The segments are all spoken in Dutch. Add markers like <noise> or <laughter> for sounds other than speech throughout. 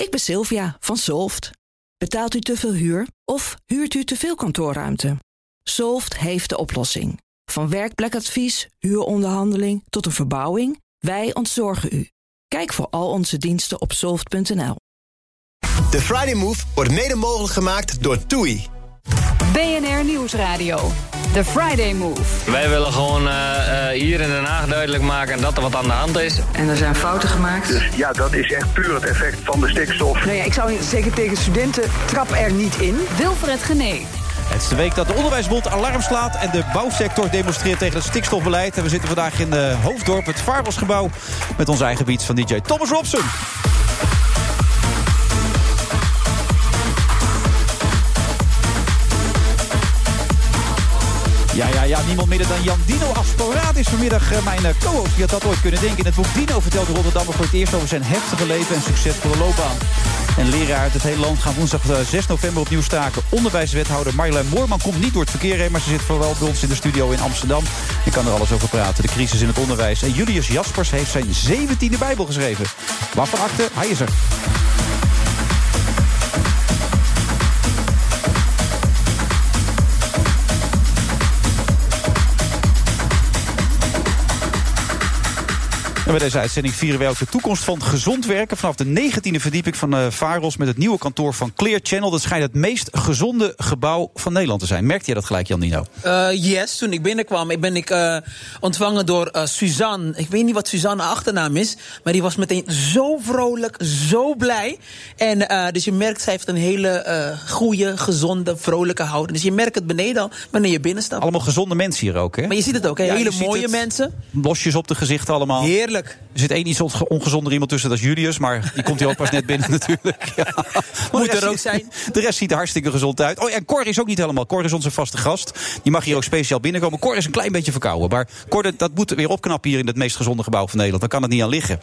Ik ben Sylvia van Solft. Betaalt u te veel huur of huurt u te veel kantoorruimte? Solft heeft de oplossing. Van werkplekadvies, huuronderhandeling tot een verbouwing, wij ontzorgen u. Kijk voor al onze diensten op soft.nl. De Friday Move wordt mede mogelijk gemaakt door TUI. BNR Nieuwsradio. The Friday Move. Wij willen gewoon uh, hier in Den Haag duidelijk maken dat er wat aan de hand is. En er zijn fouten gemaakt. Dus ja, dat is echt puur het effect van de stikstof. Nou ja, ik zou zeggen tegen studenten, trap er niet in. Wilfred Genee. Het is de week dat de Onderwijsbond alarm slaat... en de bouwsector demonstreert tegen het stikstofbeleid. En we zitten vandaag in de Hoofddorp, het Vaarwelsgebouw... met ons eigen beats van DJ Thomas Robson. Ja, ja, ja, niemand minder dan Jan Dino Asporaat is vanmiddag uh, mijn uh, co-host. Wie had dat ooit kunnen denken? In het boek Dino vertelt de Rotterdammer voor het eerst over zijn heftige leven en succesvolle loopbaan. En leraar uit het hele land gaan woensdag 6 november opnieuw staken. Onderwijswethouder Marjolein Moorman komt niet door het verkeer heen... maar ze zit vooral bij ons in de studio in Amsterdam. Ik kan er alles over praten, de crisis in het onderwijs. En Julius Jaspers heeft zijn 17e Bijbel geschreven. Waarvan akte? Hij is er. En bij deze uitzending vieren wij ook de toekomst van gezond werken. Vanaf de 19e verdieping van uh, Varos met het nieuwe kantoor van Clear Channel. Dat schijnt het meest gezonde gebouw van Nederland te zijn. Merkte je dat gelijk, Jan Nino? Uh, yes, toen ik binnenkwam ben ik uh, ontvangen door Suzanne. Ik weet niet wat Suzanne achternaam is. Maar die was meteen zo vrolijk, zo blij. En dus je merkt, zij heeft een hele goede, gezonde, vrolijke houding. Dus je merkt het beneden al wanneer je binnenstapt. Allemaal gezonde mensen hier ook, hè? Maar je ziet het ook, hè? Ja, hele mooie mensen. Losjes op de gezichten allemaal. Heerlijk. Er zit één iets ongezonder iemand tussen, dat is Julius. Maar die komt hier ook pas net binnen <laughs> natuurlijk. Ja. Moet er ook zijn. De rest ziet er hartstikke gezond uit. Oh, en Cor is ook niet helemaal. Cor is onze vaste gast. Die mag hier ook speciaal binnenkomen. Cor is een klein beetje verkouden. Maar Cor, dat moet weer opknappen hier in het meest gezonde gebouw van Nederland. Dan kan het niet aan liggen.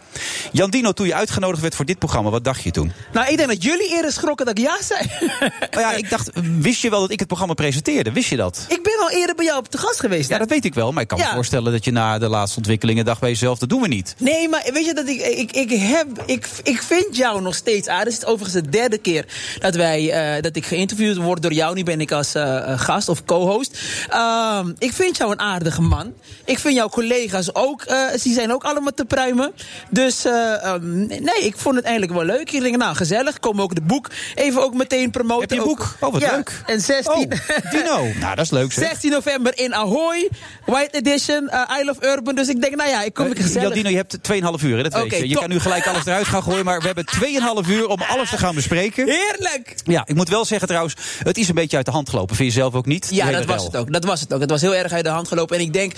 Jan Dino, toen je uitgenodigd werd voor dit programma, wat dacht je toen? Nou, ik denk dat jullie eerder schrokken dat ik ja zei. <laughs> Nou ja, ik dacht, wist je wel dat ik het programma presenteerde? Wist je dat? Ik ben al eerder bij jou op de gast geweest. Ja, dat weet ik wel. Maar ik kan me voorstellen dat je na de laatste ontwikkelingen dacht bij jezelf, dat doen we niet. Nee, maar weet je dat ik, ik, ik, heb, ik, ik vind jou nog steeds aardig. Het is overigens de derde keer dat, wij, uh, dat ik geïnterviewd word door jou. Nu ben ik als uh, gast of co-host. Uh, ik vind jou een aardige man. Ik vind jouw collega's ook, die zijn ook allemaal te pruimen. Dus um, nee, ik vond het eigenlijk wel leuk. Ik denk, nou gezellig, kom ook de boek even ook meteen promoten. Heb je ook, boek? Oh, wat ja, leuk. En 16... Oh, Dino. <laughs> nou, dat is leuk zeg. 16 november in Ahoy. White Edition, Isle of Urban. Dus ik denk, nou ja, ik kom ik gezellig. Dino, hebt 2,5 uur, hè, dat okay, weet je. Je kan nu gelijk alles eruit gaan gooien, maar we hebben 2,5 uur om alles te gaan bespreken. Heerlijk! Ja, ik moet wel zeggen trouwens, het is een beetje uit de hand gelopen. Vind je zelf ook niet? Ja, dat was het ook. Dat was het ook. Het was heel erg uit de hand gelopen. En ik denk, uh,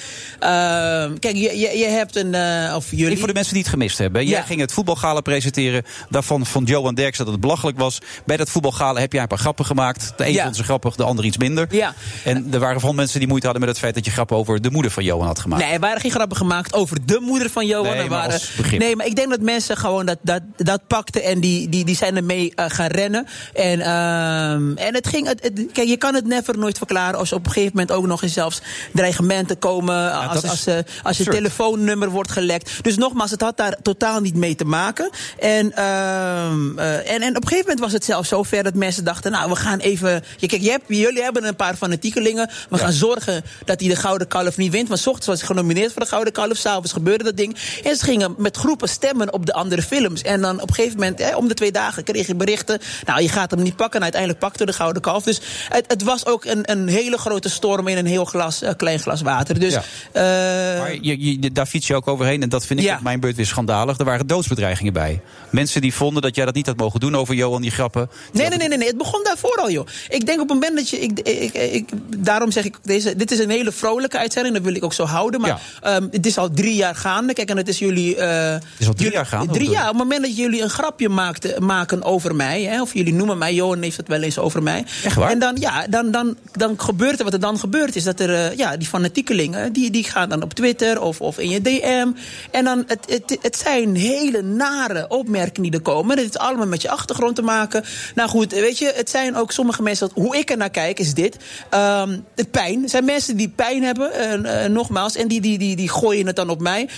kijk, je, je, je, hebt een, uh, of jullie... voor de mensen die het gemist hebben. Jij Ja. ging het voetbalgala presenteren. Daarvan vond Johan Derks dat het belachelijk was. Bij dat voetbalgala heb jij een paar grappen gemaakt. De een Ja. vond ze grappig, de ander iets minder. Ja. En er waren van mensen die moeite hadden met het feit dat je grappen over de moeder van Johan had gemaakt. Nee, er waren geen grappen gemaakt over de moeder van Johan. Nee, Er maar waren, als begrip. nee, maar ik denk dat mensen gewoon dat, dat, dat pakten en die, die, die zijn ermee eh, gaan rennen. En, ehm, en het ging, het, het- kijk, je kan het never nooit verklaren als op een gegeven moment ook nog eens zelfs dreigementen komen. als, dat is als, eh, als je telefoonnummer wordt gelekt. Dus nogmaals, het had daar totaal niet mee te maken. En, ehm, eh, en, en op een gegeven moment was het zelfs zo ver dat mensen dachten, nou, we gaan even. Je, kijk, je hebt, jullie hebben een paar fanatiekelingen. We gaan zorgen dat hij de Gouden Kalf niet wint. Want 's ochtends was hij genomineerd voor de Gouden Kalf. S'avonds gebeurde dat ding. En ze gingen met groepen stemmen op de andere films. En dan op een gegeven moment, hè, om de twee dagen, kreeg je berichten. Nou, je gaat hem niet pakken. En uiteindelijk pakte de Gouden Kalf. Dus het, het was ook een, een hele grote storm in een heel glas, eh, klein glas water. Dus. Ja. eh, Maar je, je- daar fiets je ook overheen. En dat vind ik Ja. op mijn beurt weer schandalig. Er waren doodsbedreigingen bij. Mensen die vonden dat jij dat niet had mogen doen over Johan, die grappen. Nee, nee, nee, nee, nee. Het begon daarvoor al, joh. Ik denk op een moment dat je. Ik, ik, ik, daarom zeg ik, deze, dit is een hele vrolijke uitzending. Dat wil ik ook zo houden. Maar ehm, het is al drie jaar gaande. Kijk, en het is jullie. eh, Het is al drie jullie- jaar gaande? Drie jaar. Op het moment dat jullie een grapje maakten, maken over mij. Hè, of jullie noemen mij, Johan heeft het wel eens over mij. Echt waar? En dan, ja, dan, dan, dan gebeurt er wat er dan gebeurt. Is dat er, eh, ja, die fanatiekelingen. Die, die gaan dan op Twitter of, of in je DM. En dan, het, het, het zijn hele nare opmerkingen die er komen. Het heeft allemaal met je achtergrond te maken. Nou goed, weet je, het zijn ook sommige mensen. Hoe ik er naar kijk, is dit. Ehm, het pijn. Er zijn mensen die pijn hebben, eh, nogmaals. En die, die, die, die gooien het dan op mij.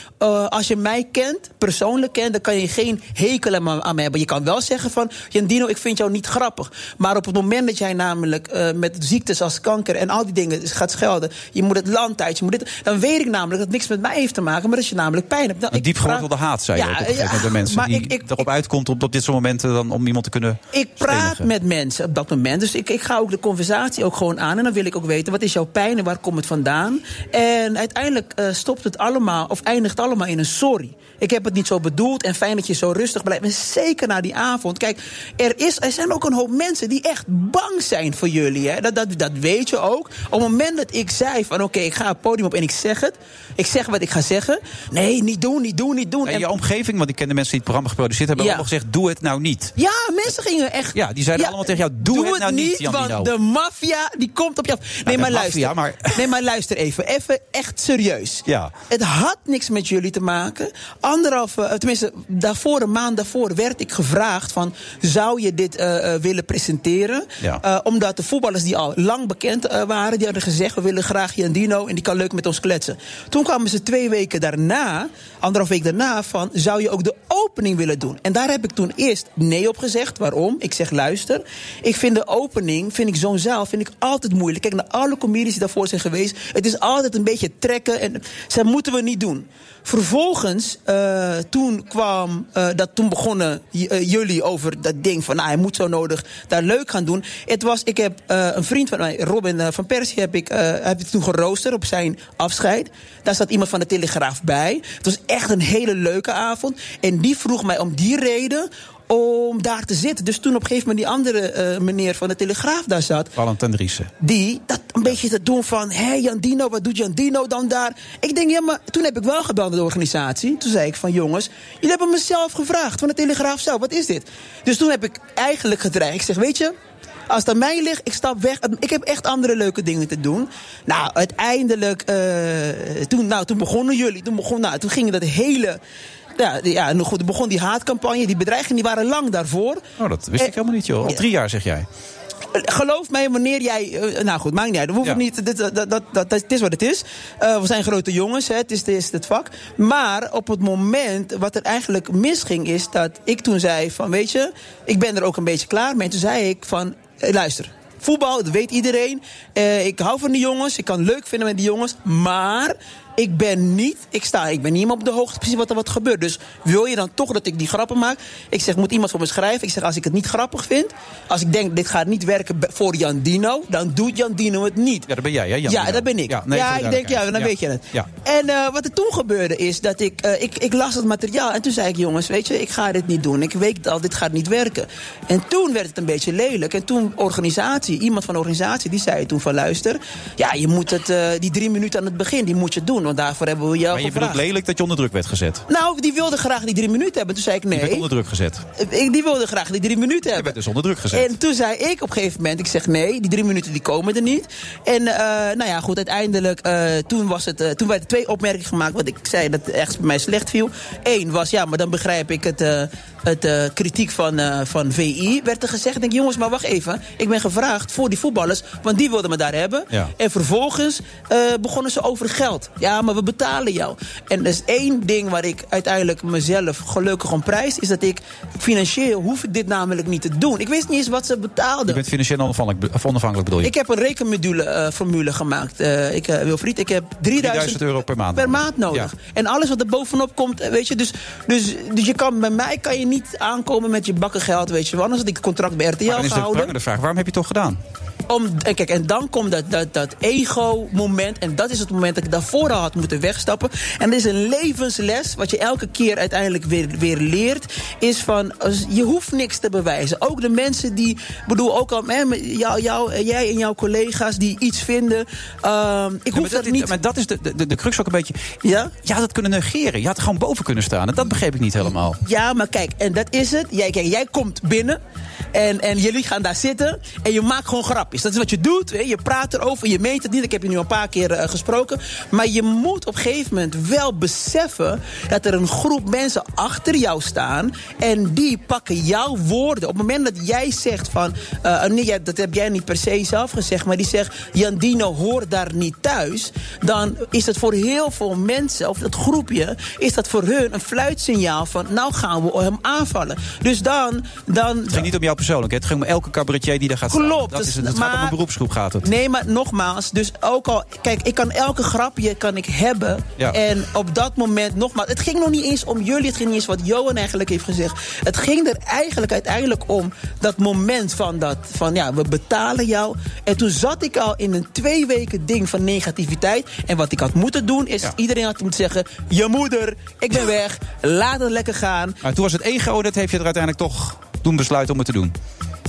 Als je mij kent, persoonlijk kent, dan kan je geen hekel aan me hebben. Je kan wel zeggen van, Jandino, ik vind jou niet grappig. Maar op het moment dat jij namelijk eh, met ziektes als kanker en al die dingen gaat schelden, je moet het land uit, je moet dit, dan weet ik namelijk dat het niks met mij heeft te maken, maar dat je namelijk pijn hebt. Nou, Een ik diep gewortelde haat, zei je Ja, ook op een gegeven moment ja, bij mensen. maar Die ik- ik- erop uitkomt om op dit soort momenten dan, om iemand te kunnen Ik praat stenigen. met mensen op dat moment. Dus ik, ik ga ook de conversatie ook gewoon aan. En dan wil ik ook weten, wat is jouw pijn en waar komt het vandaan? En uiteindelijk eh, stopt het allemaal, of eindigt allemaal in een sorry. Ik heb het niet zo bedoeld en fijn dat je zo rustig blijft. En zeker na die avond. Kijk, er, is, er zijn ook een hoop mensen die echt bang zijn voor jullie. Hè? Dat, dat, dat weet je ook. Op het moment dat ik zei van oké, ik ga het podium op en ik zeg het. Ik zeg wat ik ga zeggen. Nee, niet doen, niet doen, niet doen. En En- je omgeving, want ik ken de mensen die het programma geproduceerd hebben, Ja. allemaal gezegd: doe het nou niet. Ja, mensen gingen echt. Ja, die zeiden allemaal tegen jou, doe het nou niet, Jan want de maffia die komt op je af. Nee, maar luister. maar- Nee, maar luister even. Even echt serieus. Ja. Het had niks met jullie te maken. Anderhalve, eh, tenminste, daarvoor, een maand daarvoor, werd ik gevraagd van... zou je dit eh, eh, willen presenteren? Ja. Omdat de voetballers die al lang bekend waren... die hadden gezegd, we willen graag Jan Dino... en die kan leuk met ons kletsen. Toen kwamen ze twee weken daarna, anderhalf week daarna... van, zou je ook de opening willen doen? En daar heb ik toen eerst nee op gezegd. Waarom? Ik zeg, luister, ik vind de opening, vind ik zo'n zaal... vind ik altijd moeilijk. Kijk naar alle comedies die daarvoor zijn geweest. Het is altijd een beetje trekken en dat moeten we niet doen. Vervolgens, eh, toen kwam, eh, dat toen begonnen eh, jullie over dat ding van, nou, hij moet zo nodig daar leuk gaan doen. Het was, ik heb een vriend van mij, Robin van Persie, heb ik, heb ik toen geroosterd op zijn afscheid. Daar zat iemand van de Telegraaf bij. Het was echt een hele leuke avond. En die vroeg mij om die reden om daar te zitten. Dus toen op een gegeven moment die andere eh, meneer van de Telegraaf daar zat Valentin Driessen. die dat een beetje te doen van... hé, Jan Dino, wat doet Jan Dino dan daar? Ik denk, ja, maar toen heb ik wel gebeld met de organisatie. Toen zei ik van, jongens, jullie hebben mezelf gevraagd... van de Telegraaf zelf, wat is dit? Dus toen heb ik eigenlijk gedreigd. Ik zeg, weet je... Als het aan mij ligt, ik stap weg. Ik heb echt andere leuke dingen te doen. Nou, uiteindelijk, eh, toen, nou, toen begonnen jullie. Toen, begon, nou, toen ging dat hele... Ja, ja, nou goed, begon die haatcampagne. Die bedreigingen die waren lang daarvoor. Oh, dat wist ik Eh, helemaal niet, joh. Al ja. drie jaar, zeg jij. Geloof mij, wanneer jij. eh, nou goed, maakt niet uit. We hoeven Ja. niet. Dit, dat, dat, dat, dat, het is wat het is. Eh, we zijn grote jongens, hè, het, is, het is het vak. Maar op het moment. Wat er eigenlijk misging, is dat ik toen zei: van weet je, ik ben er ook een beetje klaar mee. En toen zei ik: van eh, luister. Voetbal, dat weet iedereen. Eh, ik hou van die jongens. Ik kan het leuk vinden met die jongens. Maar ik ben niet, ik sta, ik ben niet meer op de hoogte precies wat er wat gebeurt. Dus wil je dan toch dat ik die grappen maak? Ik zeg, moet iemand voor me schrijven? Ik zeg, als ik het niet grappig vind, als ik denk dit gaat niet werken voor Jan Dino, dan doet Jan Dino het niet. Ja, dat ben jij, hè? Jan ja, Dino? dat ben ik. Ja, nee, ik denk, ja, dan weet je het. Ja. En eh, wat er toen gebeurde is dat ik, eh, ik, ik las het materiaal en toen zei ik, jongens, weet je, ik ga dit niet doen. Ik weet al, dit gaat niet werken. En toen werd het een beetje lelijk. En toen organisatie, iemand van de organisatie, die zei toen van luister, ja, je moet het, eh, die drie minuten aan het begin, die moet je doen, want daarvoor hebben we jou Maar je bedoelt lelijk dat je onder druk werd gezet. Nou, die wilde graag die drie minuten hebben. Toen zei ik Je werd nee. onder druk gezet. Ik, die wilde graag die drie minuten Je hebben. werd dus onder druk gezet. En toen zei ik op een gegeven moment, ik zeg nee, die drie minuten die komen er niet. En eh, nou ja, goed, uiteindelijk, eh, toen, was het, eh, toen werden twee opmerkingen gemaakt wat ik zei dat het echt bij mij slecht viel. Eén was, ja, maar dan begrijp ik het, het kritiek van, van VI, werd er gezegd. Ik denk, jongens, maar wacht even. Ik ben gevraagd voor die voetballers, want die wilden me daar hebben. Ja. En vervolgens begonnen ze over geld. Ja, maar we betalen jou. En er is één ding waar ik uiteindelijk mezelf gelukkig om prijs... is dat ik financieel hoef ik dit namelijk niet te doen. Ik wist niet eens wat ze Je betaalden. bent financieel onafhankelijk, onafhankelijk bedoel je? Ik heb een rekenmodule eh, formule gemaakt. Eh, ik, eh, Wilfried, ik heb 3000 3000 euro per maand per nodig. maand nodig. Ja. En alles wat er bovenop komt, weet je. Dus, dus, dus je kan, bij mij kan je niet aankomen met je bakken geld, weet je. wel. Anders had ik het contract bij RTL Maar dan is de gehouden. vraag, waarom heb je het toch gedaan? Om, en, kijk, en dan komt dat, dat, dat ego-moment. En dat is het moment dat ik daarvoor al had moeten wegstappen. En dat is een levensles, wat je elke keer uiteindelijk weer, weer leert. Is van, als- je hoeft niks te bewijzen. Ook de mensen die, bedoel, ook al jou, jou, jij en jouw collega's die iets vinden. ehm, ik hoef dat, niet. maar dat is de, de, de crux ook een beetje. Ja? Je had het kunnen negeren. Je had er gewoon boven kunnen staan. En dat begreep ik niet helemaal. Ja, maar kijk, en dat is het. Jij, kijk, jij komt binnen en, en jullie gaan daar zitten en je maakt gewoon grap. Grap is. Dat is wat je doet. Hè? Je praat erover, je meet het niet. Ik heb je nu al een paar keer eh, gesproken. Maar je moet op een gegeven moment wel beseffen dat er een groep mensen achter jou staan. En die pakken jouw woorden. Op het moment dat jij zegt van. eh, nee, ja, dat heb jij niet per se zelf gezegd. Maar die zegt. Jandino hoort daar niet thuis. Dan is het voor heel veel mensen, of dat groepje. Is dat voor hun een fluitsignaal van. Nou gaan we hem aanvallen. Dus dan. dan Het ging niet om jou persoonlijk, hè? het ging om elke cabaretier die daar gaat staan. Klopt, Dat dus- is het. Het gaat om maar- een beroepsgroep gaat het. Nee, maar nogmaals, dus ook al... Kijk, ik kan elke grapje kan ik hebben. Ja. En op dat moment, nogmaals... Het ging nog niet eens om jullie, het ging niet eens wat Johan eigenlijk heeft gezegd. Het ging er eigenlijk uiteindelijk om dat moment van dat... Van ja, we betalen jou. En toen zat ik al in een twee weken ding van negativiteit. En wat ik had moeten doen, is Ja. iedereen had moeten zeggen... Je moeder, ik ben weg, laat het lekker gaan. Maar toen was het ego, dat heeft je er uiteindelijk toch doen besluiten om het te doen.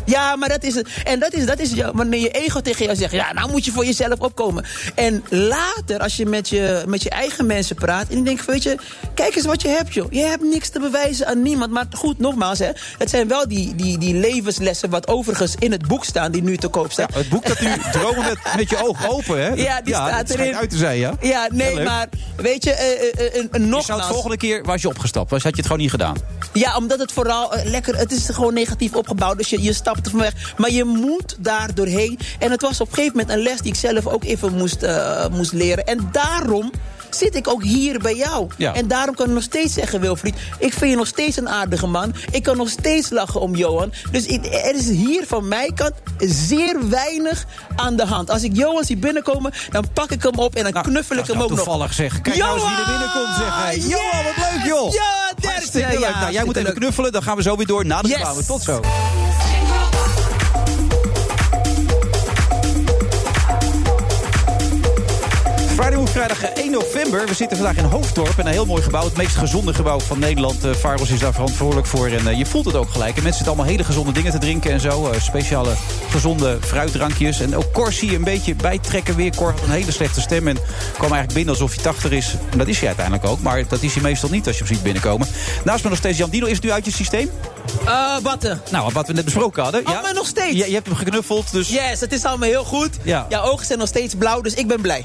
Ja, maar dat is het. En dat is, dat is wanneer je ego tegen jou zegt: ja, nou moet je voor jezelf opkomen. En later, als je met je, met je eigen mensen praat. en je denkt: weet je, kijk eens wat je hebt, joh. Je hebt niks te bewijzen aan niemand. Maar goed, nogmaals, hè, het zijn wel die, die, die levenslessen. wat overigens in het boek staan, die nu te koop staan. Ja, het boek dat nu <laughs> dromen met, met je ogen open, hè? Ja, die staat dat schijnt erin. uit te zijn, ja? Ja, nee, maar weet je, eh, eh, eh, eh, Je zou nogmaals. het volgende keer, was je opgestapt, was, had je het gewoon niet gedaan. Ja, omdat het vooral lekker... Het is gewoon negatief opgebouwd, dus je, je stapt van weg. Maar je moet daar doorheen. En het was op een gegeven moment een les die ik zelf ook even moest, eh, moest leren. En daarom zit ik ook hier bij jou. Ja. En daarom kan ik nog steeds zeggen, Wilfried... ik vind je nog steeds een aardige man. Ik kan nog steeds lachen om Johan. Dus er is hier van mijn kant zeer weinig aan de hand. Als ik Johan zie binnenkomen, dan pak ik hem op... en dan Nou, knuffel ik hem nou ook nog. toevallig zeg. Kijk nou eens wie er binnenkomt, zeg. Hey, Johan, wat leuk, joh. Ja. Hartstikke leuk. Nou, jij moet even leuk. knuffelen, dan gaan we zo weer door na de Yes. Tot zo. Move, vrijdag eh, 1 november. We zitten vandaag in Hoofddorp. En een heel mooi gebouw. Het meest gezonde gebouw van Nederland. Faros is daar verantwoordelijk voor. En eh, je voelt het ook gelijk. En mensen zitten allemaal hele gezonde dingen te drinken en zo. Speciale gezonde fruitdrankjes. En ook Cor zie je een beetje bijtrekken weer. Cor had een hele slechte stem. En kwam eigenlijk binnen alsof hij 80 is. En dat is hij uiteindelijk ook. Maar dat is hij meestal niet als je hem ziet binnenkomen. Naast me nog steeds Jan Dino. Is het nu uit je systeem? Eh, watten. Nou, wat we net besproken hadden. Oh, maar nog steeds? Je, je hebt hem geknuffeld. Dus Yes, het is allemaal heel goed. Ja. Jouw ogen zijn nog steeds blauw, dus ik ben blij.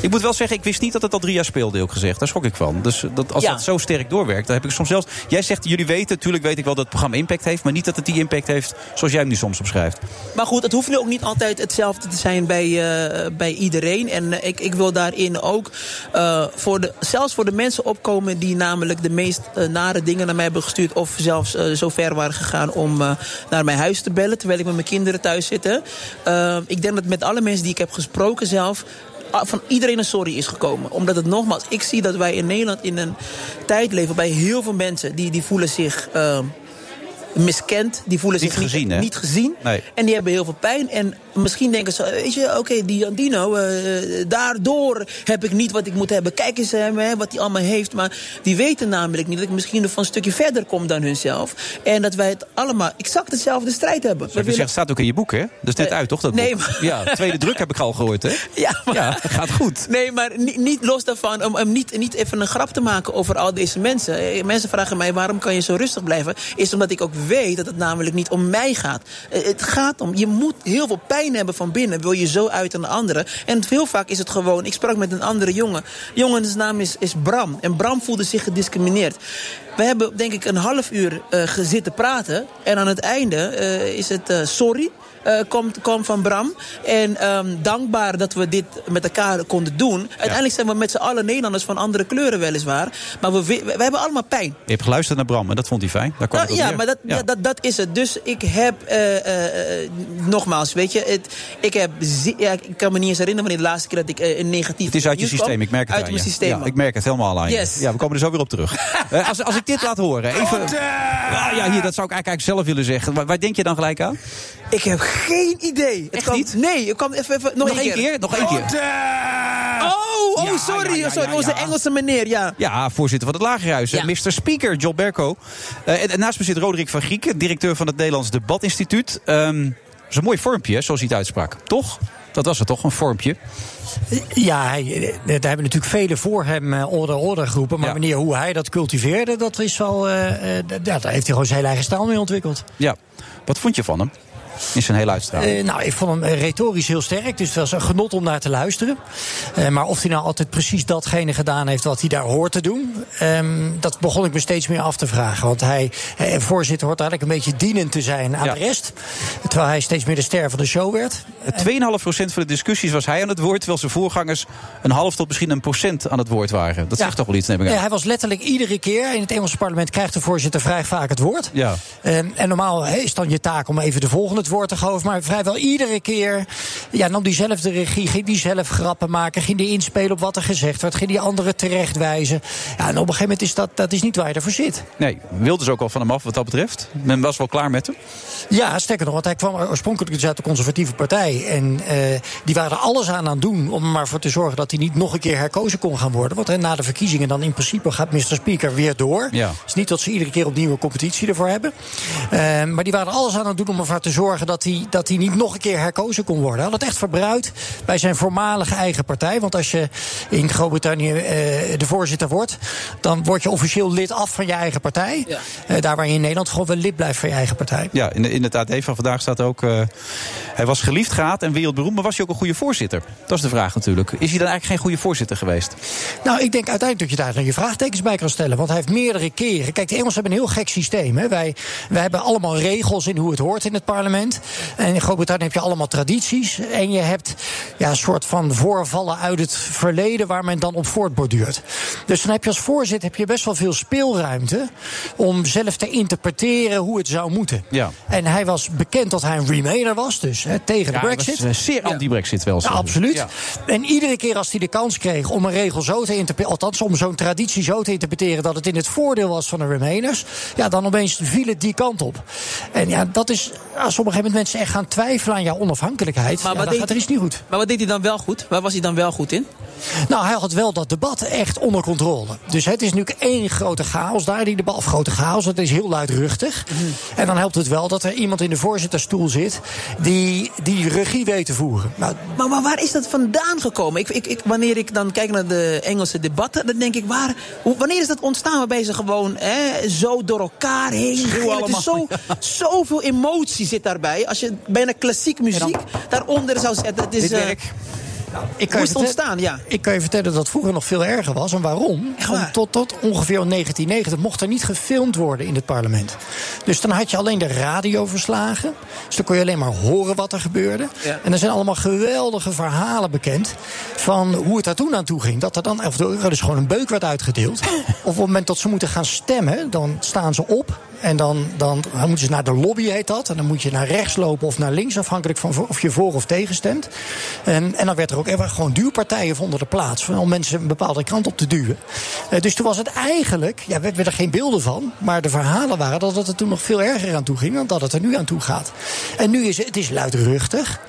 Ik moet wel zeggen, ik wist niet dat het al drie jaar speelde, ook gezegd. Daar schrok ik van. Dus dat, als Ja. dat zo sterk doorwerkt, dan heb ik soms zelfs... Jij zegt, jullie weten, natuurlijk weet ik wel dat het programma impact heeft... maar niet dat het die impact heeft zoals jij hem nu soms omschrijft. Maar goed, het hoeft nu ook niet altijd hetzelfde te zijn bij, eh, bij iedereen. En eh, ik, ik wil daarin ook eh, voor de, zelfs voor de mensen opkomen... die namelijk de meest eh, nare dingen naar mij hebben gestuurd... of zelfs eh, zo ver waren gegaan om eh, naar mijn huis te bellen... terwijl ik met mijn kinderen thuis zit. Eh, ik denk dat met alle mensen die ik heb gesproken zelf... ah, van iedereen een sorry is gekomen. Omdat het nogmaals, ik zie dat wij in Nederland in een tijd leven... bij heel veel mensen die, die voelen zich... eh, miskend, die voelen Niet zich gezien, hè? niet, niet gezien. Nee. En die hebben heel veel pijn. En misschien denken ze, weet je, oké, die Andino, eh, daardoor heb ik niet wat ik moet hebben. Kijk eens hem, hè, wat hij allemaal heeft. Maar die weten namelijk niet dat ik misschien nog van een stukje verder kom dan hunzelf. En dat wij het allemaal exact dezelfde strijd hebben. Je willen- zegt, staat ook in je boek, hè? Dat is net uit, toch? Dat nee, boek? maar- Ja, tweede druk heb ik al gehoord, hè? <laughs> Ja, maar- Ja, gaat goed. Nee, maar niet, niet los daarvan, om, om niet, niet even een grap te maken over al deze mensen. Eh, Mensen vragen mij, waarom kan je zo rustig blijven? Is omdat ik ook weet dat het namelijk niet om mij gaat. Eh, Het gaat om, je moet heel veel pijn hebben van binnen. Wil je zo uit aan de anderen? En heel vaak is het gewoon, ik sprak met een andere jongen. Jongens naam is, is Bram. En Bram voelde zich gediscrimineerd. We hebben denk ik een half uur eh gezitten praten. En aan het einde eh, is het sorry eh, komt, kwam van Bram. En ehm, dankbaar dat we dit met elkaar konden doen. Uiteindelijk zijn we met z'n allen Nederlanders van andere kleuren weliswaar. Maar we, we, we hebben allemaal pijn. Je hebt geluisterd naar Bram en dat vond hij fijn. Daar kwam Nou, ja, maar dat, Ja. dat, dat is het. Dus ik heb, eh, eh, nogmaals, weet je, het, ik heb, ja, ik kan me niet eens herinneren wanneer de laatste keer dat ik een negatief Het is uit je systeem, ik merk het Uit aan mijn je. systeem. Ja, ik merk het helemaal aan. Yes. Ja, we komen er zo weer op terug. <laughs> Als, als ik dit laat horen, even... Ah, ja, hier, dat zou ik eigenlijk zelf willen zeggen. Waar, waar denk je dan gelijk aan? Ik heb geen idee. Het Echt niet? Nee, ik kwam even, even nog, Nog één keer? Nog één keer. Oh, oh Ja, sorry. ja, ja, sorry, ja, onze ja. Engelse meneer, ja. Ja, voorzitter van het Lagerhuis. Ja. Mr. Speaker, John Berko. Eh, en, en naast me zit Roderick van Grieken, directeur van het Nederlands Debatinstituut. Ehm dat is een mooi vormpje, zoals hij het uitsprak. Toch? Dat was het toch, een vormpje? Ja, hij, eh, daar hebben natuurlijk velen voor hem eh, order order geroepen. Maar Ja. manier hoe hij dat cultiveerde, dat is wel. eh, eh, ja, daar heeft hij gewoon zijn eigen stijl mee ontwikkeld. Ja. Wat vond je van hem? In zijn hele uitstraling. Eh, nou, ik vond hem eh, retorisch heel sterk. Dus het was een genot om naar te luisteren. Eh, maar of hij nou altijd precies datgene gedaan heeft wat hij daar hoort te doen. ehm, dat begon ik me steeds meer af te vragen. Want hij, eh, voorzitter, hoort eigenlijk een beetje dienend te zijn aan Ja. de rest. Terwijl hij steeds meer de ster van de show werd. 2,5% van de discussies was hij aan het woord... terwijl zijn voorgangers een half tot misschien een procent aan het woord waren. Dat Ja. zegt toch wel iets, neem ik aan. Ja, hij was letterlijk iedere keer. In het Engelse parlement krijgt de voorzitter vrij vaak het woord. Ja. Ehm, en normaal is dan je taak om even de volgende het woord te. Maar vrijwel iedere keer ja, nam die zelf de regie. Ging die zelf grappen maken. Ging die inspelen op wat er gezegd werd. Ging die anderen terechtwijzen. Ja, en op een gegeven moment is dat, dat is niet waar je ervoor zit. Nee, wilde ze ook al van hem af wat dat betreft. Men was wel klaar met hem. Ja, sterker nog, want hij kwam oorspronkelijk dus uit de conservatieve partij. En eh, die waren er alles aan aan het doen om er maar voor te zorgen dat hij niet nog een keer herkozen kon gaan worden. Want hè, na de verkiezingen dan in principe gaat Mr. Speaker weer door. Ja. Het is niet dat ze iedere keer opnieuw een competitie ervoor hebben. Eh, maar die waren er alles aan het doen om ervoor te zorgen dat hij, dat hij niet nog een keer herkozen kon worden. Hij had het echt verbruikt bij zijn voormalige eigen partij. Want als je in Groot-Brittannië eh, de voorzitter wordt, dan word je officieel lid af van je eigen partij. Eh, daar waar je in Nederland gewoon wel lid blijft van je eigen partij. Ja, in, de- in het AD van vandaag staat ook... eh, hij was geliefd, gehaat en wereldberoemd, maar was hij ook een goede voorzitter? Dat is de vraag natuurlijk. Is hij dan eigenlijk geen goede voorzitter geweest? Nou, ik denk uiteindelijk dat je daar dan je vraagtekens bij kan stellen. Want hij heeft meerdere keren. Kijk, de Engelsen hebben een heel gek systeem. Hè. Wij, wij hebben allemaal regels in hoe het hoort in het parlement. En in Groot-Brittannië heb je allemaal tradities. En je hebt ja, een soort van voorvallen uit het verleden waar men dan op voortborduurt. Dus dan heb je als voorzitter heb je best wel veel speelruimte om zelf te interpreteren hoe het zou moeten. Ja. En hij was bekend dat hij een remainer was, dus hè, tegen de Ja, Brexit. was, eh, zeer anti-Brexit wel. Ja, absoluut. Ja. En iedere keer als hij de kans kreeg om een regel zo te interpreteren, althans om zo'n traditie zo te interpreteren dat het in het voordeel was van de Remainers, ja, dan opeens viel het die kant op. En ja, dat is, als op een gegeven moment mensen echt gaan twijfelen aan jouw onafhankelijkheid, Maar ja, wat deed gaat er hij- iets niet goed. Maar wat deed hij dan wel goed? Waar was hij dan wel goed in? Nou, hij had wel dat debat echt onder controle. Dus het is nu één grote chaos daar, die debat. Of grote chaos, het is heel luidruchtig. En dan helpt het wel dat er iemand in de voorzitterstoel zit die die regie weet te voeren. Nou, Maar, maar waar is dat vandaan gekomen? Ik, ik, ik, wanneer ik dan kijk naar de Engelse debatten, dan denk ik, waar, wanneer is dat ontstaan waarbij ze gewoon hè, zo door elkaar heen? Het is zo, <laughs> zoveel emotie zit daarbij. Als je bijna klassiek muziek daaronder zou zetten. Het is, Dit eh, werk. Ik vertellen- ontstaan? Ja. Ik kan je vertellen dat het vroeger nog veel erger was. En waarom? Tot, tot ongeveer 1990 mocht er niet gefilmd worden in het parlement. Dus dan had je alleen de radioverslagen. Dus dan kon je alleen maar horen wat er gebeurde. Ja. En er zijn allemaal geweldige verhalen bekend van hoe het daar toen aan toe ging. Dat er dan, of er dus gewoon een beuk werd uitgedeeld. of <laughs> op het moment dat ze moeten gaan stemmen, dan staan ze op. En dan, dan, dan moeten ze naar de lobby, heet dat. En dan moet je naar rechts lopen of naar links, afhankelijk van of je voor of tegen stemt. En, en dan werd er ook er gewoon duwpartijen vonden er plaats. Om mensen een bepaalde kant op te duwen. Eh, dus toen was het eigenlijk, ja, we hebben er geen beelden van. Maar de verhalen waren dat het er toen nog veel erger aan toe ging dan dat het er nu aan toe gaat. En nu is het, het is luidruchtig.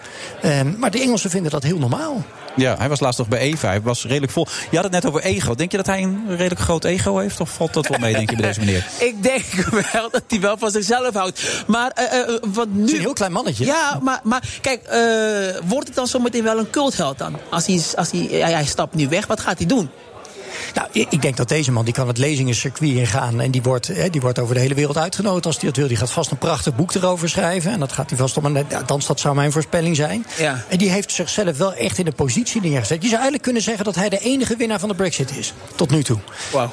Ehm, maar de Engelsen vinden dat heel normaal. Ja, hij was laatst nog bij Eva. Hij was redelijk vol. Je had het net over ego. Denk je dat hij een redelijk groot ego heeft? Of valt dat wel mee, denk je, bij deze meneer? <laughs> Ik denk wel dat hij wel van zichzelf houdt. Maar eh, eh, wat nu... Het is een heel klein mannetje. Ja, maar, maar kijk, eh, wordt het dan zometeen wel een cultheld dan? Als hij, als hij, ja, hij stapt nu weg, wat gaat hij doen? Nou, ik denk dat deze man die kan het lezingencircuit ingaan. En die wordt, hè, die wordt over de hele wereld uitgenodigd als hij dat wil. Die gaat vast een prachtig boek erover schrijven. En dat gaat hij vast om een. Althans, dat zou mijn voorspelling zijn. Ja. En die heeft zichzelf wel echt in een positie neergezet. Je zou eigenlijk kunnen zeggen dat hij de enige winnaar van de Brexit is. Tot nu toe.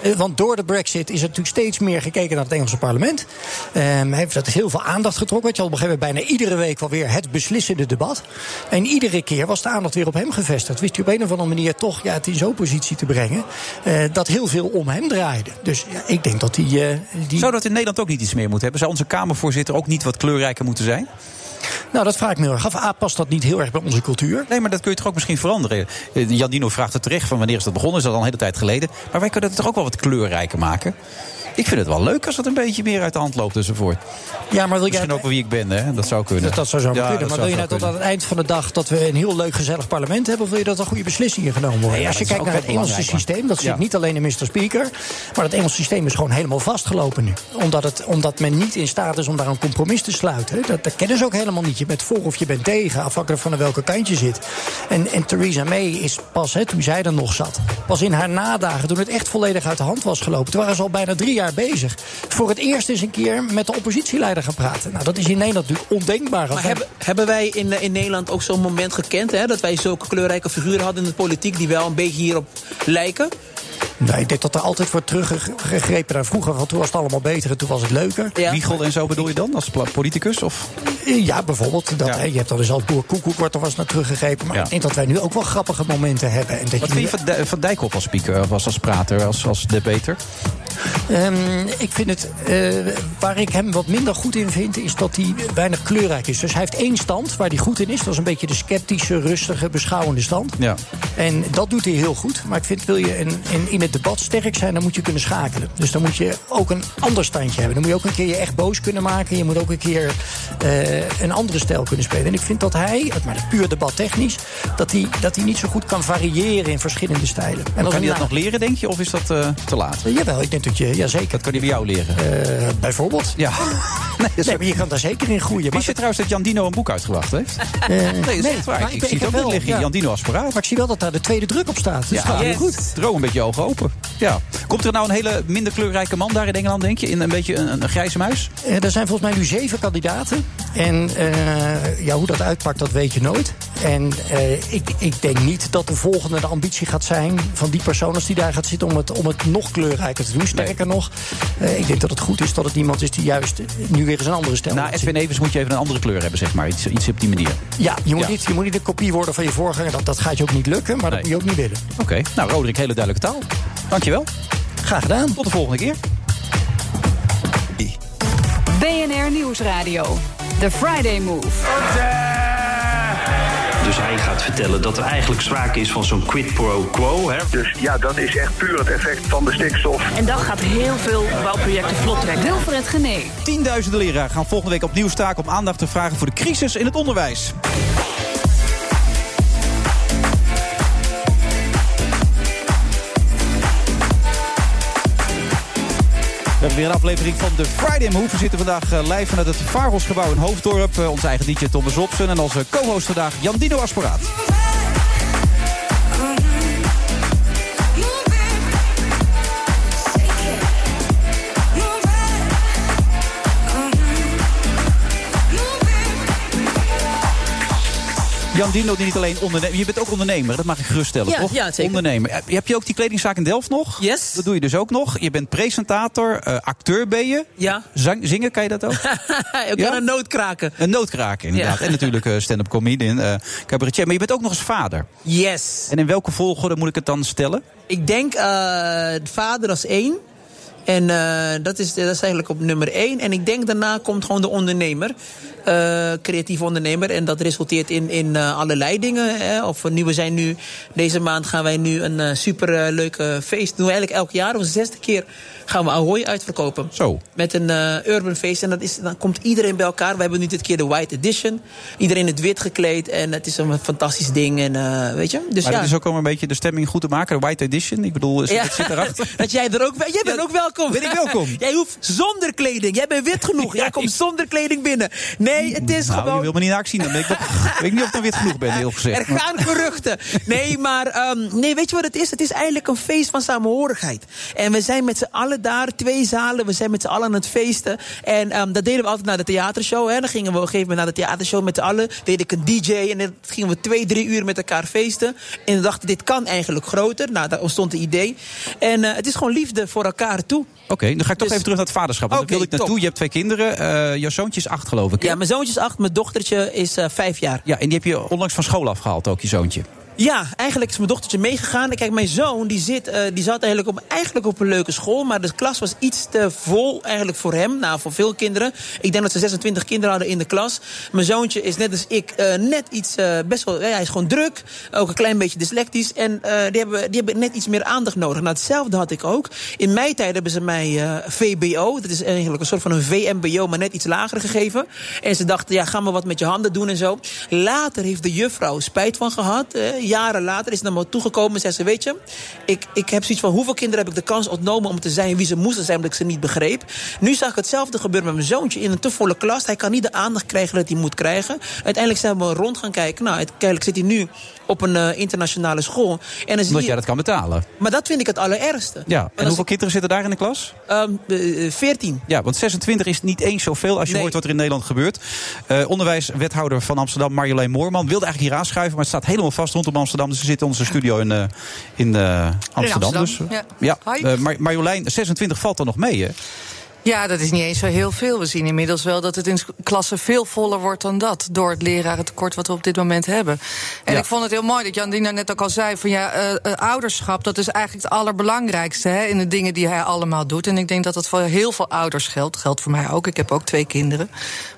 Eh, Want door de Brexit is er natuurlijk steeds meer gekeken naar het Engelse parlement. Ehm, hij heeft dat heel veel aandacht getrokken. Weet je, al op een gegeven moment bijna iedere week wel weer het beslissende debat. En iedere keer was de aandacht weer op hem gevestigd. Wist hij op een of andere manier toch ja, het in zo'n positie te brengen. Eh, dat heel veel om hem draaide. Dus ja, ik denk dat hij. eh, die... Zou dat in Nederland ook niet iets meer moeten hebben? Zou onze Kamervoorzitter ook niet wat kleurrijker moeten zijn? Nou, dat vraag ik me heel erg af. A, past dat niet heel erg bij onze cultuur? Nee, maar dat kun je toch ook misschien veranderen? Eh, Jan Dino vraagt het terecht van wanneer is dat begonnen? Is dat al een hele tijd geleden? Maar wij kunnen het toch ook wel wat kleurrijker maken? Ik vind het wel leuk als het een beetje meer uit de hand loopt enzovoort. Ja, maar wil je Misschien ook wel wie ik ben, hè? Dat zou kunnen. Dat, dat zou zo Ja, kunnen. Maar wil je nou tot aan het eind van de dag dat we een heel leuk gezellig parlement hebben? Of wil je dat er goede beslissingen genomen worden? Ja, Als je kijkt naar het Engelse systeem, dat zit niet alleen in Mr. Speaker. Maar het Engelse systeem is gewoon helemaal vastgelopen nu. Omdat, het, omdat men niet in staat is om daar een compromis te sluiten. Dat, dat kennen ze ook helemaal niet. Je bent voor of je bent tegen, afhankelijk van welke kant je zit. En, en Theresa May is pas, hè, toen zij er nog zat, pas in haar nadagen, toen het echt volledig uit de hand was gelopen, toen waren ze al bijna drie jaar bezig. Voor het eerst eens een keer met de oppositieleider gaan praten. Nou, dat is in Nederland natuurlijk ondenkbaar. Maar hebben, hebben wij in, eh, in Nederland ook zo'n moment gekend... Hè, dat wij zulke kleurrijke figuren hadden in de politiek... die wel een beetje hierop lijken? Nee, ik denk dat er altijd wordt teruggegrepen naar vroeger. Want toen was het allemaal beter en toen was het leuker. Ja. Wiegel en zo bedoel je dan, als politicus? Of? Ja, bijvoorbeeld. Dat, Ja. hè, je hebt al eens al Boer Koekoek wordt er was naar teruggegrepen. Maar Ja. ik denk dat wij nu ook wel grappige momenten hebben. En dat Wat je vind je van, Dij- van Dijkhoff als speaker, of als, als prater, als, als debater? Ehm, ik vind het, eh, waar ik hem wat minder goed in vind, is dat hij weinig kleurrijk is. Dus hij heeft één stand waar hij goed in is. Dat is een beetje de sceptische, rustige, beschouwende stand. Ja. En dat doet hij heel goed. Maar ik vind, wil je in, in, in het debat sterk zijn, dan moet je kunnen schakelen. Dus dan moet je ook een ander standje hebben. Dan moet je ook een keer je echt boos kunnen maken. Je moet ook een keer eh, een andere stijl kunnen spelen. En ik vind dat hij, maar puur debat technisch, dat hij, dat hij niet zo goed kan variëren in verschillende stijlen. En kan hij dat nog leren, denk je? Of is dat eh, te laat? Jawel, ik denk dat je, ja zeker. Dat kan hij bij jou leren. Eh, bijvoorbeeld. Ja. <laughs> Nee, dat maar je kan daar zeker in groeien. Wist je trouwens dat Jan Dino een boek uitgebracht heeft? Eh, nee, dat is echt waar. Ik, zie het ook wel, niet liggen. ja. Jan Dino. Maar ik zie wel dat daar de tweede druk op staat. Dus Ja, het gaat yes. goed. Droom een beetje je Ja. Komt er nou een hele minder kleurrijke man daar in Engeland, denk je? In een beetje een, een grijze muis? Eh, er zijn volgens mij nu zeven kandidaten. En eh, ja, hoe dat uitpakt, dat weet je nooit. En eh, ik, ik denk niet dat de volgende de ambitie gaat zijn van die persoon als die daar gaat zitten om het, om het nog kleurrijker te doen. Sterker nog, eh, ik denk dat het goed is dat het iemand is die juist nu weer eens een andere laat zien. Edwin Evers moet je even een andere kleur hebben, zeg maar. Iets, iets op die manier. Ja, je moet, Ja. Niet, je moet niet een kopie worden van je voorganger. Dat, dat gaat je ook niet lukken, maar dat moet je ook niet willen. Oké. Nou, Roderick, hele duidelijke taal. Dankjewel. Graag gedaan. Tot de volgende keer. BNR Nieuwsradio. The Friday Move. Dus hij gaat vertellen dat er eigenlijk sprake is van zo'n quid pro quo. Hè? Dus ja, dat is echt puur het effect van de stikstof. En dat gaat heel veel bouwprojecten vlot trekken. Wilfred Gené. Tienduizenden leraren gaan volgende week opnieuw staken om aandacht te vragen voor de crisis in het onderwijs. Hebben weer een aflevering van de Friday Move. We zitten vandaag eh, live vanuit het Vaarhosgebouw in Hoofddorp. Eh, Onze eigen DJ Thomas Robson en onze co-host vandaag Jan Dino Asporaat. Jan Dino, die niet alleen ondernemer... Je bent ook ondernemer, dat mag ik geruststellen, Ja, toch? ja, zeker. Ondernemer. Heb- je ook die kledingzaak in Delft nog? Yes. Dat doe je dus ook nog. Je bent presentator, eh, acteur ben je. Ja. Zang, zingen, kan je dat ook? <laughs> Ik Ja? kan een noot kraken. Een noodkraker, inderdaad. Ja. En natuurlijk eh, stand-up comedian, eh cabaretier. Maar je bent ook nog eens vader. Yes. En in welke volgorde moet ik het dan stellen? Ik denk vader als één. En eh, dat, is, dat is eigenlijk op nummer één. En ik denk daarna komt gewoon de ondernemer. eh creatief ondernemer. En dat resulteert in, in eh, allerlei dingen. Hè. Of nu, we zijn nu, deze maand gaan wij nu een super leuke feest. doen we eigenlijk elk jaar. Onze zesde keer gaan we Ahoy uitverkopen. Zo. Met een urban feest. En dat is, dan komt iedereen bij elkaar. We hebben nu dit keer de White Edition. Iedereen in het wit gekleed. En het is een fantastisch ding. En weet je? Dus maar ja. dat is ook om een beetje de stemming goed te maken. De White Edition. Ik bedoel, is, Ja. het zit erachter. <laughs> Dat jij er ook... Jij bent ook welkom. Ben ik <laughs> welkom? Jij hoeft zonder kleding. Jij bent wit genoeg. Jij komt zonder kleding binnen. Nee, het is Nou, je gewoon... wil me niet naakt zien. Dan ben ik, weet ik niet of ik dan wit genoeg ben, heel gezegd. Er gaan geruchten. Nee, maar ehm, nee, weet je wat het is? Het is eigenlijk een feest van samenhorigheid. En we zijn met z'n allen daar, twee zalen. We zijn met z'n allen aan het feesten. En ehm, dat deden we altijd naar de theatershow. Hè. Dan gingen we op een gegeven moment naar de theatershow met z'n allen. Deed ik een DJ en dan gingen we twee, drie uur met elkaar feesten. En we dachten, dit kan eigenlijk groter. Nou, daar ontstond het idee. En eh, het is gewoon liefde voor elkaar toe. Oké, dan ga ik toch Dus- even terug naar het vaderschap. Want daar wil ik naartoe. top. Je hebt twee kinderen. Eh, jouw zoontje is acht, geloof ik. hè? Ja, mijn zoontje is acht, mijn dochtertje is eh, vijf jaar. Ja, en die heb je onlangs van school afgehaald, ook je zoontje. Ja, eigenlijk is mijn dochtertje meegegaan. Kijk, mijn zoon die zit, eh, die zat eigenlijk op, eigenlijk op een leuke school. Maar de klas was iets te vol eigenlijk voor hem. Nou, voor veel kinderen. Ik denk dat ze 26 kinderen hadden in de klas. Mijn zoontje is net als ik eh, net iets, eh, best wel, hij is gewoon druk. Ook een klein beetje dyslectisch. En die, hebben, die hebben net iets meer aandacht nodig. Nou, hetzelfde had ik ook. In mijn tijd hebben ze mij VBO, dat is eigenlijk een soort van een VMBO, maar net iets lager gegeven. En ze dachten, ja, ga maar wat met je handen doen en zo. Later heeft de juffrouw spijt van gehad. Eh, jaren later, is ze naar me toegekomen en zei ze... weet je, ik, ik heb zoiets van hoeveel kinderen heb ik de kans ontnomen... om te zijn wie ze moesten zijn, omdat ik ze niet begreep. Nu zag ik hetzelfde gebeuren met mijn zoontje in een te volle klas. Hij kan niet de aandacht krijgen dat hij moet krijgen. Uiteindelijk zijn we rond gaan kijken. Nou, uiteindelijk zit hij nu op een eh, internationale school. En dan Omdat je- jij dat kan betalen. Maar dat vind ik het allerergste. Ja, en hoeveel kinderen zitten daar in de klas? Ehm, eh, 14. Ja, want 26 is niet eens zoveel als je Nee. hoort wat er in Nederland gebeurt. Eh, onderwijswethouder van Amsterdam, Marjolein Moorman, wilde eigenlijk hier aanschuiven, maar het staat helemaal vast rondom Amsterdam. Dus ze zit in onze studio in, eh, in eh, Amsterdam. Amsterdam, Dus, ja. ja. Eh, Mar- Marjolein, 26 valt er nog mee, hè? Ja, dat is niet eens zo heel veel. We zien inmiddels wel dat het in klassen veel voller wordt dan dat. Door het lerarentekort wat we op dit moment hebben. En Ja. ik vond het heel mooi dat Jan Dina net ook al zei: van ja, eh, eh, ouderschap, dat is eigenlijk het allerbelangrijkste hè, in de dingen die hij allemaal doet. En ik denk dat dat voor heel veel ouders geldt. Geldt voor mij ook. Ik heb ook twee kinderen.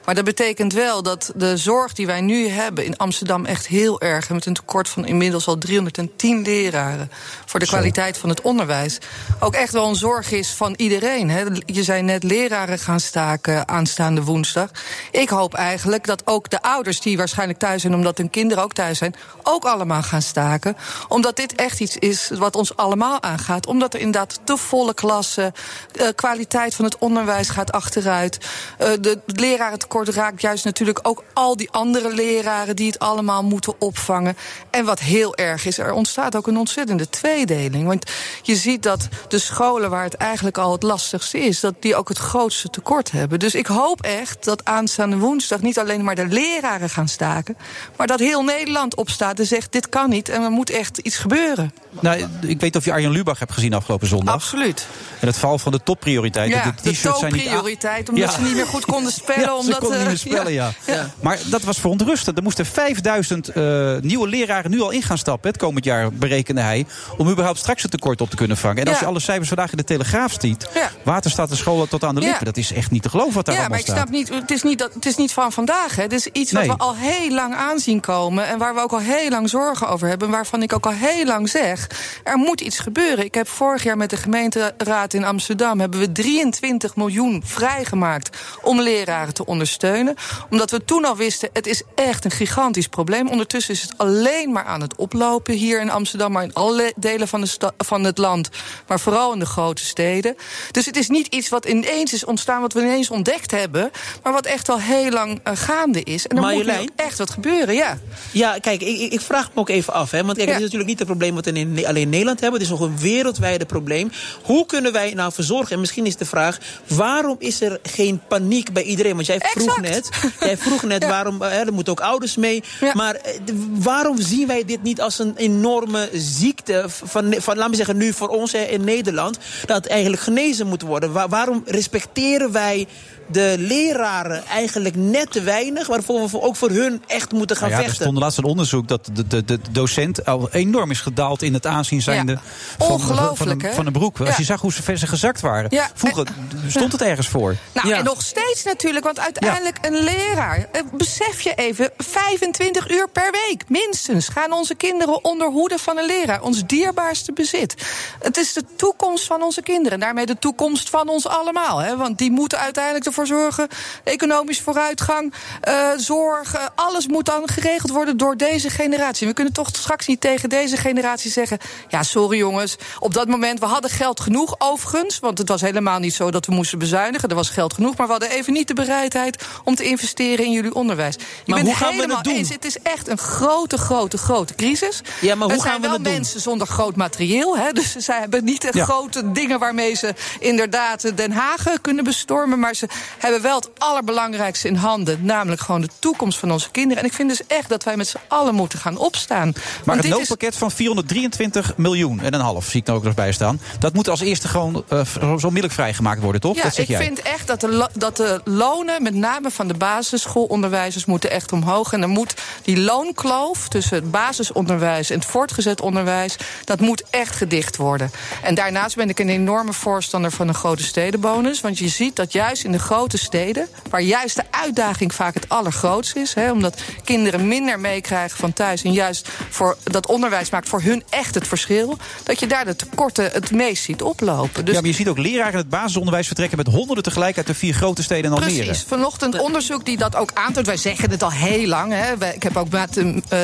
Maar dat betekent wel dat de zorg die wij nu hebben in Amsterdam echt heel erg. Met een tekort van inmiddels al 310 leraren. Voor de kwaliteit van het onderwijs. Ook echt wel een zorg is van iedereen. Hè. Je zei net leraren gaan staken aanstaande woensdag. Ik hoop eigenlijk dat ook de ouders die waarschijnlijk thuis zijn, omdat hun kinderen ook thuis zijn, ook allemaal gaan staken. Omdat dit echt iets is wat ons allemaal aangaat. Omdat er inderdaad te volle klassen, eh, kwaliteit van het onderwijs gaat achteruit. Eh, de lerarentekort raakt juist natuurlijk ook al die andere leraren die het allemaal moeten opvangen. En wat heel erg is, er ontstaat ook een ontzettende tweedeling. Want je ziet dat de scholen waar het eigenlijk al het lastigste is, dat die ook het grootste tekort hebben. Dus ik hoop echt dat aanstaande woensdag niet alleen maar de leraren gaan staken, maar dat heel Nederland opstaat en zegt: dit kan niet en er moet echt iets gebeuren. Nou, ik weet niet of je Arjen Lubach hebt gezien afgelopen zondag. Absoluut. En het val van de topprioriteit. Ja, de de t-shirts zijn niet aan- topprioriteit, omdat Ja. ze niet meer goed konden <laughs> spellen. Ja, ze omdat, konden niet eh, meer spellen, ja. ja. Maar dat was verontrustend. Er moesten 5000 eh, nieuwe leraren nu al in gaan stappen. Het komend jaar, berekende hij. Om überhaupt straks het tekort op te kunnen vangen. En als Ja. je alle cijfers vandaag in de Telegraaf ziet. Ja. Water staat de scholen tot aan de Ja. lippen. Dat is echt niet te geloven wat daar Ja, maar allemaal ik staat. snap niet, het is niet, dat, het is niet van vandaag. Hè. Het is iets Nee. wat we al heel lang aanzien komen. En waar we ook al heel lang zorgen over hebben. En waarvan ik ook al heel lang zeg, er moet iets gebeuren. Ik heb vorig jaar met de gemeenteraad in Amsterdam... hebben we 23 miljoen vrijgemaakt om leraren te ondersteunen. Omdat we toen al wisten, het is echt een gigantisch probleem. Ondertussen is het alleen maar aan het oplopen hier in Amsterdam... maar in alle delen van, de van het land. Maar vooral in de grote steden. Dus het is niet iets wat ineens is ontstaan, wat we ineens ontdekt hebben... maar wat echt al heel lang eh, gaande is. En er moet Marjolein? ook echt wat gebeuren, ja. Ja, kijk, ik, ik- vraag me ook even af. Hè, want kijk, het is natuurlijk niet het probleem wat we in, alleen in Nederland hebben. Het is nog een wereldwijde probleem. Hoe kunnen wij nou verzorgen? En misschien is de vraag, waarom is er geen paniek bij iedereen? Want jij vroeg net, jij vroeg net <laughs> waarom, eh, er moeten ook ouders mee. Maar eh, waarom zien wij dit niet als een enorme ziekte van, van laten we zeggen, nu voor ons hè, in Nederland, dat eigenlijk genezen moet worden? Waar- waarom respecteren wij de leraren eigenlijk net te weinig, waarvoor we ook voor hun echt moeten gaan Nou ja, er stond laatst een onderzoek dat de, de, de docent al enorm is gedaald in het aanzien zijnde Ja. van, van, Ongelooflijk, een, hè? van een broek. Als je zag hoe ze ver ze gezakt waren. Vroeger stond het ergens voor. Nou, en nog steeds natuurlijk, want uiteindelijk een leraar. eh, Besef je even, 25 uur per week, minstens, gaan onze kinderen onder hoede van een leraar. Ons dierbaarste bezit. Het is de toekomst van onze kinderen. En daarmee de toekomst van ons allemaal. Hè? Want die moeten uiteindelijk ervoor zorgen. Economisch vooruitgang, eh, zorg. eh, alles moet dan geregeld worden door deze generatie. We kunnen toch straks niet tegen deze generatie zeggen. Ja, sorry jongens. Op dat moment, we hadden geld genoeg overigens. Want het was helemaal niet zo dat we moesten bezuinigen. Er was geld genoeg. Maar we hadden even niet de bereidheid om te investeren in jullie onderwijs. Je Maar bent hoe gaan we helemaal het doen? eens. Het is echt een grote, grote, grote crisis. Ja, maar hoe gaan zijn we wel het doen? mensen zonder groot materieel. Hè? Dus zij hebben niet de Ja. grote dingen waarmee ze inderdaad Den Haag kunnen bestormen. Maar ze hebben wel het allerbelangrijkste in handen. Namelijk gewoon de toekomst van onze kinderen. En ik vind dus echt dat wij met z'n allen moeten gaan opstaan. Maar Want het is noodpakket van 423 miljoen en een half, zie ik er ook nog bij staan. Dat moet als eerste gewoon eh, zo onmiddellijk vrijgemaakt worden, toch? Ja, dat zeg ik jij. vind echt dat de, dat de lonen, met name van de basisschoolonderwijzers, moeten echt omhoog. En dan moet die loonkloof tussen het basisonderwijs en het voortgezet onderwijs, dat moet echt gedicht worden. En daarnaast ben ik een enorme voorstander van een grote stedenbonus. bonus. Want je ziet dat juist in de grote steden, waar juist de uitdaging vaak het allergrootst is, hè, omdat kinderen minder meekrijgen van thuis en juist voor dat onderwijs maakt voor hun echt het verschil, dat je daar de tekorten het meest ziet oplopen. Dus ja, maar je ziet ook leraren in het basisonderwijs vertrekken met honderden tegelijk uit de vier grote steden in Almere. Precies. Vanochtend onderzoek die dat ook aantoont. Wij zeggen het al heel lang. Hè. Ik heb ook met de eh,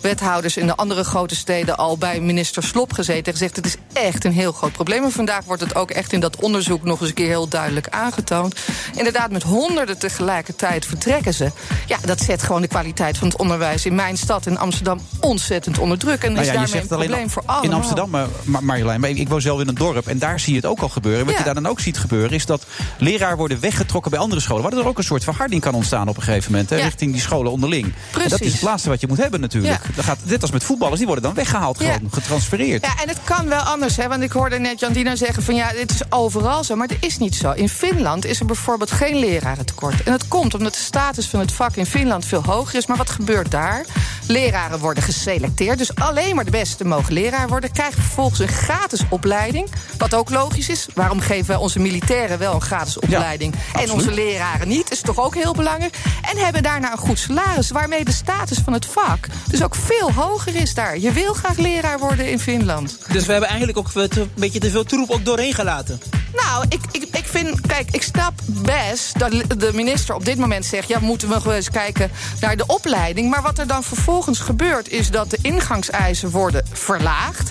wethouders in de andere grote steden al bij minister Slop gezeten en gezegd: het is echt een heel groot probleem. En vandaag wordt het ook echt in dat onderzoek nog eens een keer heel duidelijk aangetoond. Inderdaad, met honderden tegelijkertijd vertrekken ze. Ja, dat zet gewoon de kwaliteit van het onderwijs in mijn stad in Amsterdam ontzettend onder druk. En Nou is ja, daarmee een het probleem voor allemaal. in Amsterdam, maar, Marjolein, maar ik woon zelf in een dorp en daar zie je het ook al gebeuren. Wat Ja. je daar dan ook ziet gebeuren is dat leraren worden weggetrokken bij andere scholen, waardoor er ook een soort verharding kan ontstaan op een gegeven moment hè, Ja. richting die scholen onderling. En dat is Precies. het laatste wat je moet hebben natuurlijk. Dan gaat, net als met voetballers, die worden dan weggehaald, gewoon getransfereerd. Ja, en het kan wel anders, hè? Want ik hoorde net Jandina zeggen van ja, dit is overal zo. Maar dat is niet zo. In Finland is er bijvoorbeeld geen lerarentekort. En dat komt omdat de status van het vak in Finland veel hoger is. Maar wat gebeurt daar? Leraren worden geselecteerd. Dus alleen maar de beste mogen leraar worden. Krijgen vervolgens een gratis opleiding. Wat ook logisch is. Waarom geven wij onze militairen wel een gratis opleiding? en absoluut. onze leraren niet? Is toch ook heel belangrijk? En hebben daarna een goed salaris. Waarmee de status van het vak dus ook veel hoger is daar. Je wil graag leraar worden in Finland. Dus we hebben eigenlijk ook een beetje te veel troep ook doorheen gelaten. Nou, ik, ik, ik vind, kijk, ik snap best dat de minister op dit moment zegt: ja, moeten we eens kijken naar de opleiding. Maar wat er dan vervolgens gebeurt, is dat de ingangseisen worden verlaagd.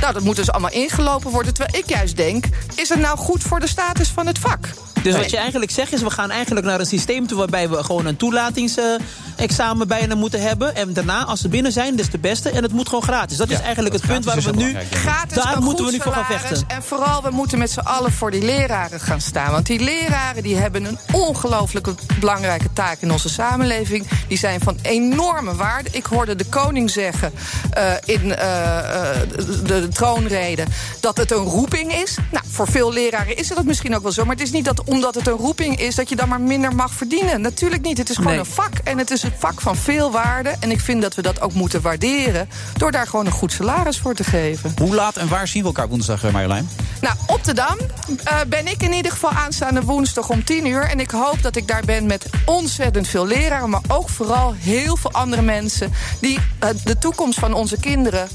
Nou, dat moet dus allemaal ingelopen worden. Terwijl ik juist denk: is het nou goed voor de status van het vak? Dus Nee. wat je eigenlijk zegt is, we gaan eigenlijk naar een systeem toe waarbij we gewoon een toelatingsexamen bijna moeten hebben. En daarna, als ze binnen zijn, dus de beste. En het moet gewoon gratis. Dat is eigenlijk het dat punt waar we is nu. Gratis Daar moeten we nu voor gaan vechten. En vooral, we moeten met z'n allen voor die leraren gaan staan. Want die leraren die hebben een ongelooflijke belangrijke taak in onze samenleving. Die zijn van enorme waarde. Ik hoorde de koning zeggen eh, in eh, eh, de, de troonrede dat het een roeping is. Nou, voor veel leraren is het misschien ook wel zo. Maar het is niet dat omdat het een roeping is dat je dan maar minder mag verdienen. Natuurlijk niet. Het is gewoon Nee. een vak. En het is een vak van veel waarde. En ik vind dat we dat ook moeten waarderen. Door daar gewoon een goed salaris voor te geven. Hoe laat en waar zien we elkaar woensdag, eh, Marjolein? Nou, op de Dam eh, ben ik in ieder geval aanstaande woensdag om 10 uur. En ik hoop dat ik daar ben met ontzettend veel leraren. Maar ook vooral heel veel andere mensen. die eh, de toekomst van onze kinderen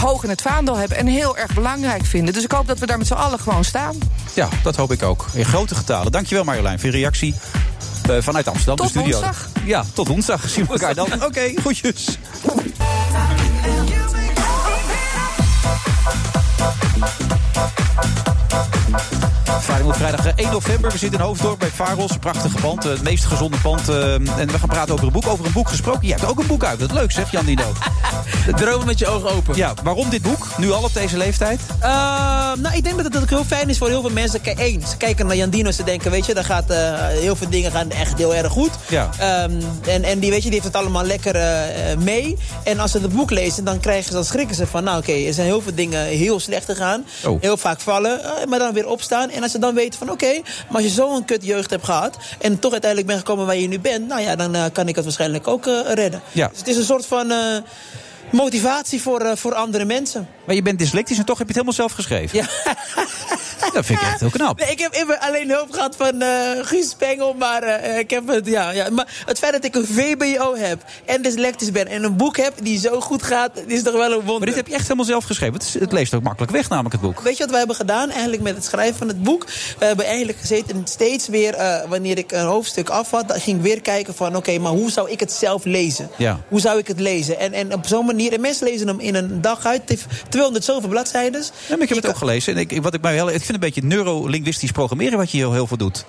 hoog in het vaandel hebben. En heel erg belangrijk vinden. Dus ik hoop dat we daar met z'n allen gewoon staan. Ja, dat hoop ik ook. In grote getalen. Dankjewel Marjolein voor je reactie eh, vanuit Amsterdam, Tot de studio. woensdag. Ja, tot woensdag. Zien we elkaar dan. <laughs> Oké. Vrijdag, moet vrijdag eh, 1 november. We zitten in Hoofddorp bij Faros. Een prachtige pand. eh, Het meest gezonde pand. eh, En we gaan praten over een boek. Over een boek gesproken. Je hebt ook een boek uit. Dat is leuk zeg, Jan Dino. <laughs> Dromen met je ogen open. Ja, waarom dit boek? Nu al op deze leeftijd? Nou, ik denk dat het ook heel fijn is voor heel veel mensen. Kijk, één, ze kijken naar Jan Dino ze denken, weet je, daar gaat, heel veel dingen gaan echt heel erg goed. Ja. Ehm, en, en die, weet je, die heeft het allemaal lekker mee. En als ze het boek lezen, dan, krijgen ze, dan schrikken ze van, nou oké, er zijn heel veel dingen heel slecht gegaan. Oh. Heel vaak vallen, maar dan weer opstaan. En als ze dan weten van, oké, maar als je zo'n kut jeugd hebt gehad... en toch uiteindelijk bent gekomen waar je nu bent... nou ja, dan eh, kan ik het waarschijnlijk ook eh, redden. Ja. Dus het is een soort van... Motivatie voor, eh, voor andere mensen. Maar je bent dyslectisch en toch heb je het helemaal zelf geschreven. Ja. <laughs> Dat vind ik echt heel knap. Nee, ik heb alleen hulp gehad van eh Guus Spengel, maar eh, ik heb het, ja, ja. Maar het feit dat ik een VBO heb en dyslectisch ben en een boek heb die zo goed gaat, is toch wel een wonder. Maar dit heb je echt helemaal zelf geschreven. Het, is- het leest ook makkelijk weg, namelijk het boek. Weet je wat we hebben gedaan eigenlijk met het schrijven van het boek? We hebben eigenlijk gezeten en steeds weer, wanneer ik een hoofdstuk af had, dan ging ik weer kijken van, oké, maar hoe zou ik het zelf lezen? Ja. Hoe zou ik het lezen? En, en op zo'n manier, en mensen lezen hem in een dag uit, het heeft 200 zoveel bladzijden. Ja, maar ik heb het ook gelezen. En ik, wat ik, mij wel, ik vind een beetje neurolinguistisch programmeren wat je heel, heel veel doet.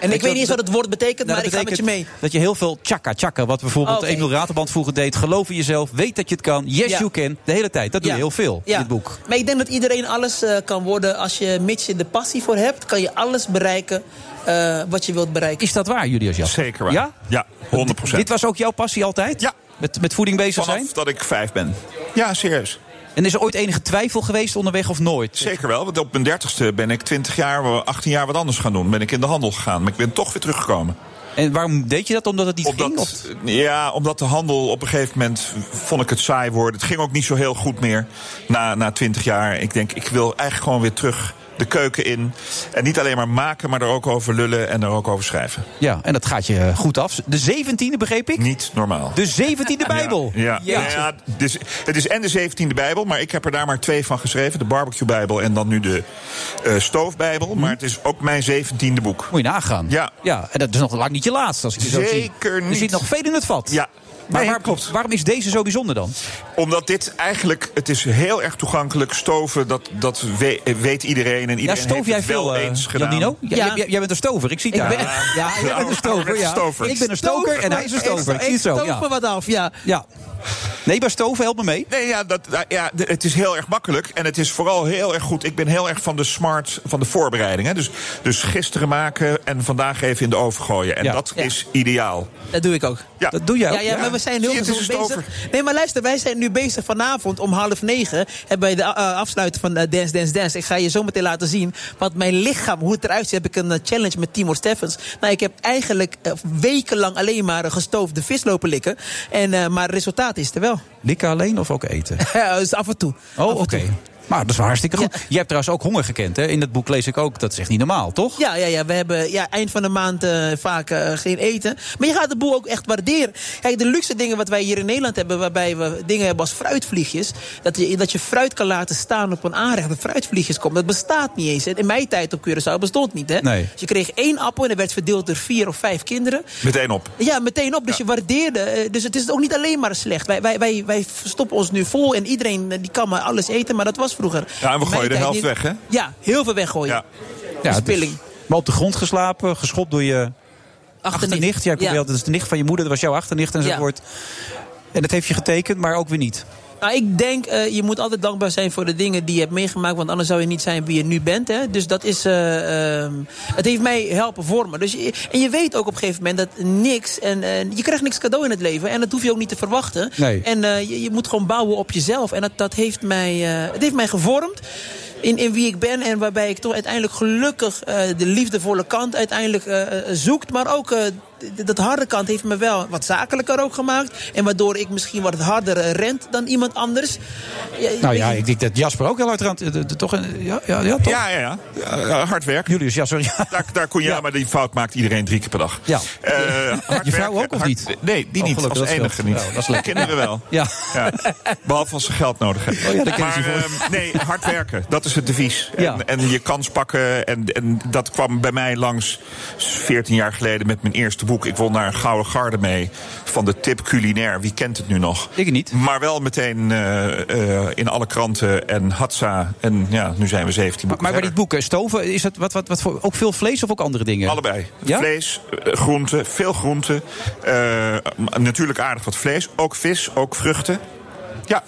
En ik weet niet eens wat het woord betekent, Nou, maar ik ga met je mee. Dat je heel veel tjaka tjaka, wat bijvoorbeeld Oké. Emil Raterband vroeger deed. Geloof in jezelf, weet dat je het kan. Yes, Ja. you can. De hele tijd. Dat doe Ja. je heel veel in dit boek. Maar ik denk dat iedereen alles eh, kan worden als je, mits je de passie voor hebt, kan je alles bereiken eh, wat je wilt bereiken. Is dat waar, Julius? Zeker waar. Ja? Ja, 100% Dit was ook jouw passie altijd? Ja. Met, met voeding bezig Vanaf zijn? dat ik vijf ben. Ja, serieus. En is er ooit enige twijfel geweest onderweg of nooit? Zeker wel, want op mijn dertigste ben ik 20 jaar, 18 jaar wat anders gaan doen. Ben ik in de handel gegaan, maar ik ben toch weer teruggekomen. En waarom deed je dat? Omdat het niet Omdat, ging? Of? Ja, omdat de handel op een gegeven moment vond ik het saai worden. Het ging ook niet zo heel goed meer na, na 20 jaar. Ik denk, ik wil eigenlijk gewoon weer terug de keuken in. En niet alleen maar maken, maar er ook over lullen en er ook over schrijven. Ja, en dat gaat je eh, goed af. De zeventiende begreep ik? Niet normaal. De zeventiende Bijbel. Ja, ja. Ja. ja, dus, het is en de 17e Bijbel, maar ik heb er daar maar twee van geschreven: de Barbecue Bijbel en dan nu de eh, Stoofbijbel. Maar het is ook mijn 17e boek. Moet je nagaan. Ja. ja. En dat is nog lang niet je laatste, als ik je zo zie. Zeker Er zit nog veel in het vat. Ja. Maar Nee, waar- klopt. waarom is deze zo bijzonder dan? Omdat dit eigenlijk, het is heel erg toegankelijk. Stoven, dat, dat we- weet iedereen. En Ja, iedereen stoof heeft jij het wel veel, eh, eens gedaan. Janino? Ja, Ja. Jij, jij bent een stover, ik zie het ben- <laughs> ja, jij bent een stover, ja. stover. Ik ben een stoker en hij is een stover. Ik zie het zo, ja. wat af, ja. ja. Nee, bij stoven, help me mee. Nee, ja, dat, ja, het is heel erg makkelijk. En het is vooral heel erg goed. Ik ben heel erg van de smart, van de voorbereiding. Hè. Dus, dus gisteren maken en vandaag even in de oven gooien. En Ja. dat Ja. is ideaal. Dat doe ik ook. Ja. Dat doe jij ook. We zijn heel gezond bezig. Nee, maar luister, wij zijn nu bezig vanavond om half negen. Hebben wij de uh, afsluiten van eh, Dance, Dance, Dance. Ik ga je zo meteen laten zien wat mijn lichaam, hoe het eruit ziet. Heb ik een eh, challenge met Timo Steffens. Nou, ik heb eigenlijk eh, wekenlang alleen maar eh, gestoofde vis lopen likken. En, eh, maar het resultaat is er wel. Likken alleen of ook eten? <laughs> Ja, dus af en toe. Oh, oké. toe. Maar dat is wel hartstikke goed. Ja. Je hebt trouwens ook honger gekend, hè? In dat boek lees ik ook, dat is echt niet normaal, toch? Ja, ja, ja, we hebben ja, eind van de maand eh, vaak eh, geen eten. Maar je gaat de boel ook echt waarderen. Kijk, de luxe dingen wat wij hier in Nederland hebben... waarbij we dingen hebben als fruitvliegjes... dat je, dat je fruit kan laten staan op een aanrecht... dat fruitvliegjes komt, dat bestaat niet eens. hè. In mijn tijd op Curaçao bestond niet, hè? Nee. Dus je kreeg één appel en dat werd verdeeld door vier of vijf kinderen. Meteen op. Ja, meteen op. Dus je waardeerde. eh, Dus het is ook niet alleen maar slecht. Wij, wij, wij, wij stoppen ons nu vol en iedereen die kan maar alles eten... maar dat was vroeger. Ja, en we gooien de helft niet. weg, hè? Ja, heel veel weggooien. Ja. Het Spilling. Maar op de grond geslapen, geschopt door je achternicht. Ja, ik Ja. ja. dat is de nicht van je moeder, dat was jouw achternicht enzovoort. En dat heeft je getekend, maar ook weer niet. Nou, ik denk, eh, je moet altijd dankbaar zijn voor de dingen die je hebt meegemaakt. Want anders zou je niet zijn wie je nu bent. Hè? Dus dat is. eh, ehm, het heeft mij helpen vormen. Dus je, en je weet ook op een gegeven moment dat niks. En je krijgt niks cadeau in het leven. En dat hoef je ook niet te verwachten. Nee. En eh, je, je moet gewoon bouwen op jezelf. En dat, dat heeft, mij, het heeft mij gevormd. In, in wie ik ben en waarbij ik toch uiteindelijk gelukkig de liefdevolle kant uiteindelijk eh, zoekt. Maar ook dat harde kant heeft me wel wat zakelijker ook gemaakt. En waardoor ik misschien wat harder eh, rent dan iemand anders. Ja, Nou ja, ik denk dat Jasper ook heel hard aan het- toch ja, ja, ja, toch? Ja, ja, ja. Ja, ja, hard werk. Julius, ja, sorry. <laughs> Daar, daar kon je, ja. maar die fout maakt iedereen drie keer per dag. Ja. Eh, hard Je vrouw ook of hard- niet? Nee, die Oh, niet. Als dat enige niet. Dat is lekker. Kinderen wel. Ja. Ja. Behalve als ze geld nodig hebben. Oh ja, maar ehm, nee, hard werken. Dat is het devies. Ja. En, en je kans pakken. En, en dat kwam bij mij langs 14 jaar geleden met mijn eerste boek. Ik daar een gouden garde mee. Van de tip culinair. Wie kent het nu nog? Ik niet. Maar wel meteen eh, eh, in alle kranten en Hatsa. En ja, nu zijn we 17 Maar, boeken maar bij dit boek, stoven, is dat wat, wat, wat voor, ook veel vlees of ook andere dingen? Allebei. Ja? Vlees, eh, groenten, veel groenten. Natuurlijk aardig wat vlees. Ook vis, ook vruchten. Ja,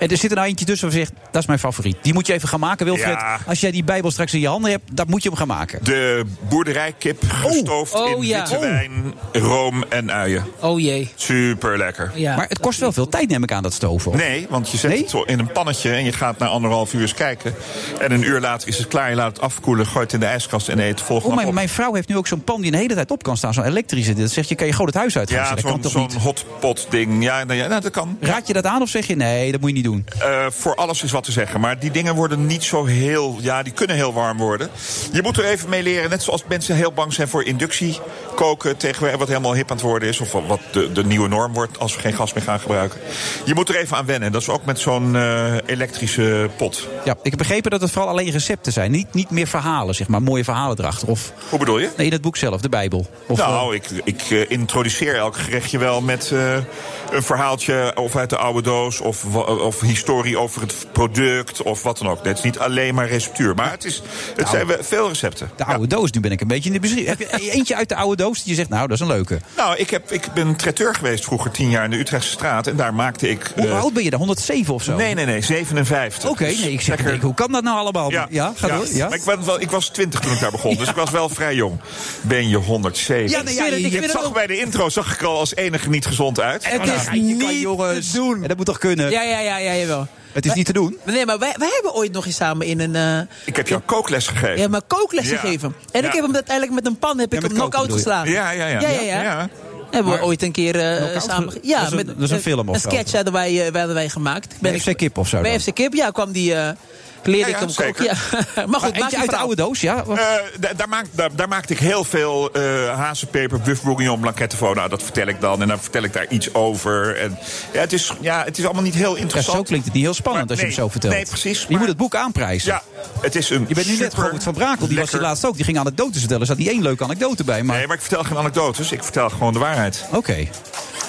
En er zit er nou eentje tussen waar je zegt, dat is mijn favoriet. Die moet je even gaan maken, Wilfred. Ja. Als jij die Bijbel straks in je handen hebt, dan moet je hem gaan maken. de boerderijkip gestoofd Oh, in ja. witte Oh. wijn, room en uien. Oh jee. Super lekker. Ja. maar het kost wel veel tijd, neem ik aan, dat stoven. Nee, want je zet Nee? het in een pannetje en je gaat na anderhalf uur eens kijken. En een uur later is het klaar. Je laat het afkoelen, gooit het in de ijskast en eet het volgende Oh, mijn, mijn vrouw heeft nu ook zo'n pan die een hele tijd op kan staan. Zo'n elektrische. Dat zegt je, kan je gewoon het huis uit gaan Ja. Dat zo'n hotpot ding. Ja, nou ja, nou, dat kan. Raad je dat aan of zeg je, nee, dat moet je niet doen? Eh, voor alles is wat te zeggen. Maar die dingen worden niet zo heel. Ja, die kunnen heel warm worden. Je moet er even mee leren. Net zoals mensen heel bang zijn voor inductie koken. Tegen wat helemaal hip aan het worden is. Of wat de, de nieuwe norm wordt als we geen gas meer gaan gebruiken. Je moet er even aan wennen. Dat is ook met zo'n eh, elektrische pot. Ja, ik heb begrepen dat het vooral alleen recepten zijn. Niet, niet meer verhalen, zeg maar. Mooie verhalen erachter. Of, Hoe bedoel je? nee, in het boek zelf, de Bijbel. Of, nou, ik, ik eh, introduceer elk gerechtje wel met eh, een verhaaltje of uit de oude doos of, of historie over het product of wat dan ook. Het is niet alleen maar receptuur, maar het, is, het zijn we- veel recepten. de oude doos, nu ben ik een beetje in de beschrijving. Heb je eentje uit de oude doos die je zegt, nou, dat is een leuke. Nou, ik, heb, ik ben traiteur geweest vroeger tien jaar in de Utrechtse straat en daar maakte ik. Hoe eh, oud ben je dan? 107 of zo? Nee, nee, nee, 57. Oké, Dus nee, ik zeg, lekker- hoe kan dat nou allemaal? Ja, Ja, ga door. Ja? Maar ik, ben wel, ik was 20 toen ik daar begon, <laughs> dus ik was wel vrij jong. Ben je 107? Ja, nee, ja, je- je zag bij de intro zag ik al als enige niet gezond uit. Het Oh, nou, is ja, je kan, niet jongens. te doen. En dat moet toch kunnen? Ja, ja, ja, ja, jawel. Het is niet te doen. Nee, maar wij, wij hebben ooit nog eens samen in een... eh, Ik heb jou kookles gegeven. ja, maar kookles Ja. gegeven. En ik Ja. heb hem uiteindelijk met een pan heb ik hem knock-out geslagen. Ja, ja, ja. ja, ja, ja. Ja. Hebben we ooit een keer eh, Knock-out samen... Ja, dat is een- met, dat is een film of Een sketch hadden wij, eh, hadden wij gemaakt. Bij ik- FC Kip of zo Bij dan? FC Kip, ja, kwam die... eh, Leerde Ja, ik hem zeker. koken. Ja. <laughs> maar goed, maak je uit de oude doos, ja? Eh, da- daar, maak, daar, daar maakte ik heel veel eh hazenpeper, buff bourguignon, blanquette voor. Nou, dat vertel ik dan. En dan vertel ik daar iets over. En, ja, het is, ja, het is allemaal niet heel interessant. zo klinkt het niet heel spannend Maar als je het zo vertelt. nee, precies, Je moet het boek aanprijzen. Ja, het is een Je bent nu net Robert van Brakel, die was die laatst ook. Die ging anekdotes vertellen. Er zat niet één leuke anekdote bij. Maar Nee, maar ik vertel geen anekdotes. Ik vertel gewoon de waarheid. oké.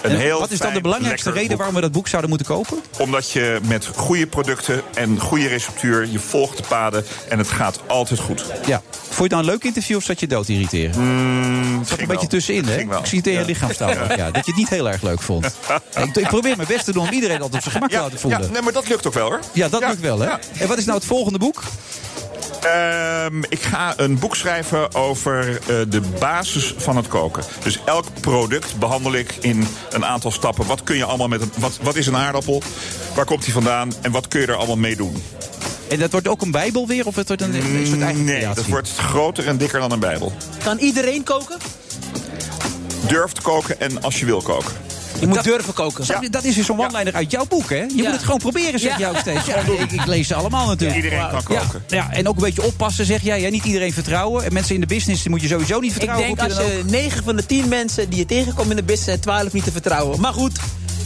Een En heel Wat is dan de belangrijkste reden boek. waarom we dat boek zouden moeten kopen? Omdat je met goede producten en goede receptuur... je volgt de paden en het gaat altijd goed. Ja. Vond je het nou een leuk interview of zat je dood te irriteren? het zat een beetje tussenin, hè? Ik zie het in je Ja. lichaamstaal. ook, Ja. dat je het niet heel erg leuk vond. <laughs> ik, ik probeer mijn best te doen om iedereen altijd op zijn gemak te Ja, laten ja, voelen. nee, maar dat lukt ook wel, hoor. Ja, dat Ja, lukt wel, hè? ja. En wat is nou het volgende boek? Ehm, ik ga een boek schrijven over eh, de basis van het koken. Dus elk product behandel ik in een aantal stappen. Wat kun je allemaal met een, wat, wat is een aardappel? Waar komt die vandaan? En wat kun je er allemaal mee doen? En dat wordt ook een bijbel weer? Of het wordt een, een soort eigen Nee, creatie? dat wordt groter en dikker dan een bijbel. Kan iedereen koken? Durf te koken en als je wil koken. Je moet durven koken. Dat is weer zo'n one-liner uit jouw boek, hè? Je moet het gewoon proberen, zeg Ja. je ook steeds. Ja, ik, ik lees ze allemaal natuurlijk. Iedereen kan koken. ja, en ook een beetje oppassen, zeg jij. Hè? Niet iedereen vertrouwen. En mensen in de business die moet je sowieso niet Ik vertrouwen. denk hoe als je 9 van de 10 mensen die je tegenkomt in de business zijn 12 niet te vertrouwen. Maar goed,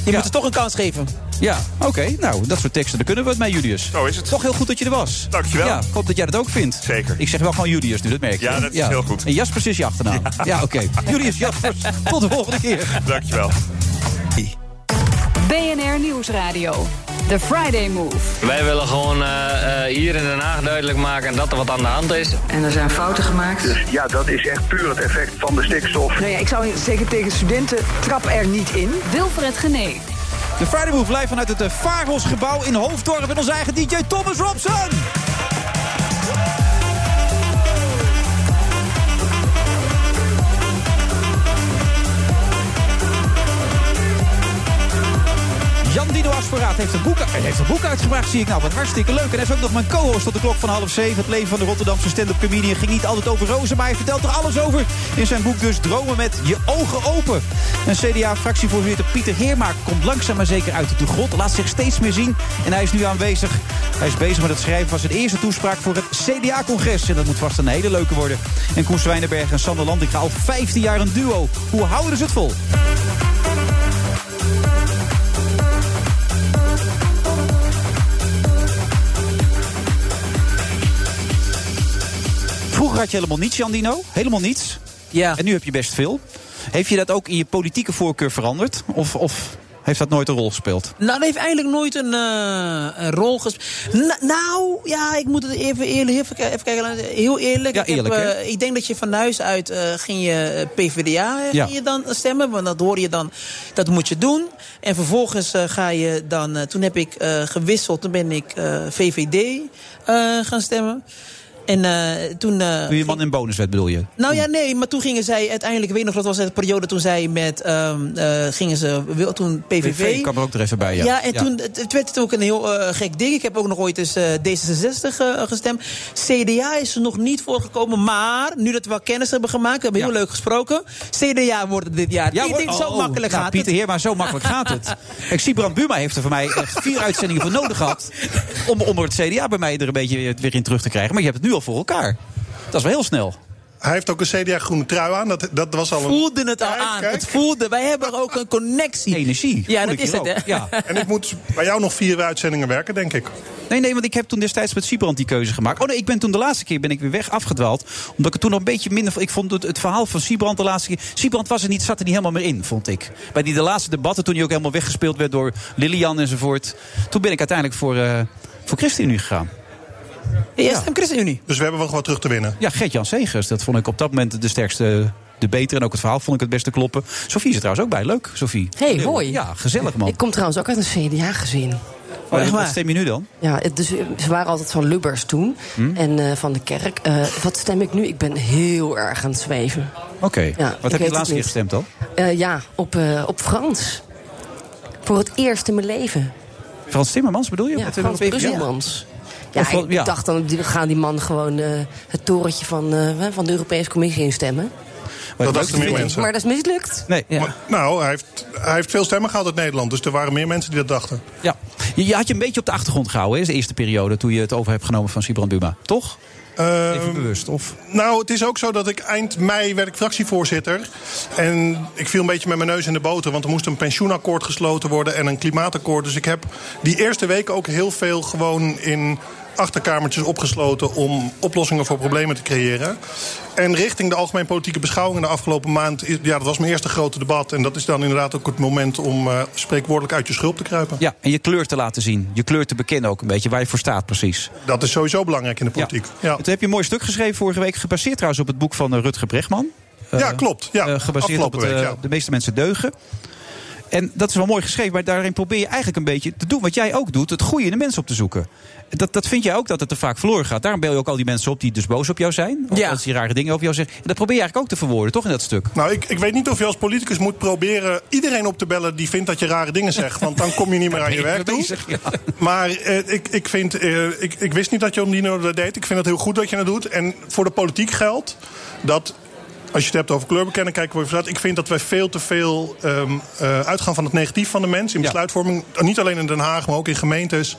je moet ze toch een kans geven. Ja, oké. Nou, dat soort teksten, daar kunnen we het mee, Julius. Zo is het. Toch heel goed dat je er was. Dankjewel. Ja, ik hoop dat jij dat ook vindt. Zeker. Ik zeg wel gewoon Julius nu, dat merk je. Ja, dat is heel goed. En Jaspers is je achternaam. Ja, oké. Julius Jaspers. Tot de volgende keer. Dankjewel. BNR Nieuwsradio. The Friday Move. Wij willen gewoon eh, eh, hier in Den Haag duidelijk maken dat er wat aan de hand is. En er zijn fouten gemaakt. Dus ja, dat is echt puur het effect van de stikstof. Nou ja, ik zou zeggen tegen studenten, trap er niet in. Wilfred Genee. De Friday Move live vanuit het eh, Faros-gebouw in Hoofddorp... met onze eigen DJ Thomas Robson. Jan Dino Asporaat heeft een, boek, heeft een boek uitgebracht, zie ik nou. Wat hartstikke leuk. En hij is ook nog mijn co-host tot de klok van half zeven. Het leven van de Rotterdamse stand-up comedian ging niet altijd over rozen... maar hij vertelt er alles over in zijn boek dus Dromen met je ogen open. En CDA-fractievoorzitter Pieter Heerma komt langzaam maar zeker uit de grot. Laat zich steeds meer zien en hij is nu aanwezig. Hij is bezig met het schrijven van zijn eerste toespraak voor het CDA-congres. En dat moet vast een hele leuke worden. En Koen Zwijnenberg en Sander Landinga al 15 jaar een duo. Hoe houden ze het vol? Vroeger had je helemaal niets, Jan Dino. Helemaal niets. Ja. En nu heb je best veel. Heeft je dat ook in je politieke voorkeur veranderd? Of, of heeft dat nooit een rol gespeeld? Nou, dat heeft eigenlijk nooit een, eh, een rol gespeeld. nou, ja, ik moet het even eerlijk, even, even kijken. Heel eerlijk. Ja, ik, heb, eerlijk, hè? eh, ik denk dat je van huis uit eh, ging je PvdA Ja. ging je dan stemmen. Want dat hoor je dan, dat moet je doen. En vervolgens ga je dan, toen heb ik gewisseld. Toen ben ik VVD gaan stemmen. En eh, toen... Toen je man in bonuswet bedoel je? nou ja, nee, maar toen gingen zij uiteindelijk, ik weet nog, dat was de periode toen zij met, ehm, eh, gingen ze, toen PVV. kwam er ook er even bij, ja. Ja, en toen het, het werd het ook een heel gek ding. Ik heb ook nog ooit eens eh, D66 eh, gestemd. CDA is er nog niet voor gekomen, maar nu dat we wel kennis hebben gemaakt, we hebben heel leuk gesproken. CDA wordt het dit jaar. Ja, ik denk, zo Oh, makkelijk nou, gaat Pieter het. Heerma, zo makkelijk gaat het. <laughs> Kijk, Sibrand Buma heeft er voor mij echt vier uitzendingen voor nodig gehad... om, om het CDA bij mij er een beetje weer, weer in terug te krijgen. Maar je hebt het nu al voor elkaar. Dat is wel heel snel. Hij heeft ook een CDA-groene trui aan. Dat, dat was al een... voelde het al Kijk, aan. kijk. Het voelde. Wij hebben ook een connectie. Energie. Ja, dat is het. Ja. <laughs> En ik moet bij jou nog vier uitzendingen werken, denk ik. Nee, nee, want ik heb toen destijds met Siebrand die keuze gemaakt. Oh nee, ik ben toen de laatste keer ben ik weer weg afgedwaald. Omdat ik het toen nog een beetje minder... Ik vond het, het verhaal van Siebrand de laatste keer... Siebrand was er niet, zat er niet helemaal meer in, vond ik. Bij die de laatste debatten, toen hij ook helemaal weggespeeld werd door Lilian enzovoort. Toen ben ik uiteindelijk voor, eh voor ChristenUnie gegaan. Ja, stem ChristenUnie. Dus we hebben wel wat terug te winnen. Ja, Gert-Jan Segers. Dat vond ik op dat moment de sterkste... De betere en ook het verhaal vond ik het beste kloppen. Sofie is er trouwens ook bij. Leuk, Sofie. Hey, hoi. Ja, gezellig man. Ik kom trouwens ook uit een CDA-gezin. Oh, echt wat stem je nu dan? Ja, dus, eh, ze waren altijd van Lubbers toen. Hm? En eh, van de kerk. Eh, wat stem ik nu? Ik ben heel erg aan het zweven. Oké. Ja, wat heb je de laatste keer gestemd dan? Eh, ja, op, eh, op Frans. Voor het eerst in mijn leven. Frans Timmermans bedoel je? Ja, Frans Brusselmans. Ja, Of ik ja. dacht dan, die- gaan die man gewoon eh, het torentje van, eh, van de Europese Commissie instemmen. Dat dachten meer mensen. Maar dat is mislukt. Nee. Maar- nou, hij heeft, hij heeft veel stemmen gehad uit Nederland. Dus er waren meer mensen die dat dachten. Ja. Je, je had je een beetje op de achtergrond gehouden, hè, de eerste periode... toen je het over hebt genomen van Sibrand Buma, toch? Even bewust, of? Nou, het is ook zo dat ik eind mei werd ik fractievoorzitter. En ik viel een beetje met mijn neus in de boter. Want er moest een pensioenakkoord gesloten worden en een klimaatakkoord. Dus ik heb die eerste week ook heel veel gewoon in achterkamertjes opgesloten om oplossingen voor problemen te creëren. En richting de algemeen politieke beschouwingen de afgelopen maand... ja, dat was mijn eerste grote debat. En dat is dan inderdaad ook het moment om eh, spreekwoordelijk uit je schulp te kruipen. Ja, en je kleur te laten zien. Je kleur te bekennen ook een beetje, waar je voor staat precies. Dat is sowieso belangrijk in de politiek. Ja, Toen heb je een mooi stuk geschreven vorige week... gebaseerd trouwens op het boek van eh, Rutger Bregman. Ja, Eh, klopt. Ja, gebaseerd op het, week, ja. De meeste mensen deugen. En dat is wel mooi geschreven, maar daarin probeer je eigenlijk een beetje te doen wat jij ook doet: het goede in de mensen op te zoeken. Dat, dat vind jij ook dat het te vaak verloren gaat. Daarom bel je ook al die mensen op die dus boos op jou zijn. Of Ja. als die rare dingen over jou zeggen. En dat probeer je eigenlijk ook te verwoorden, toch in dat stuk? Nou, ik, ik weet niet of je als politicus moet proberen iedereen op te bellen die vindt dat je rare dingen zegt. Want dan kom je niet meer aan <laughs> je je werk toe. bezig, ja. Maar eh, ik, ik, vind, eh, ik, ik wist niet dat je om die nodig dat deed. Ik vind het heel goed dat je dat doet. En voor de politiek geldt dat. Als je het hebt over kleurbekennen, kijken we Ik vind dat wij veel te veel ehm, eh, uitgaan van het negatief van de mens in besluitvorming. Niet alleen in Den Haag, maar ook in gemeentes.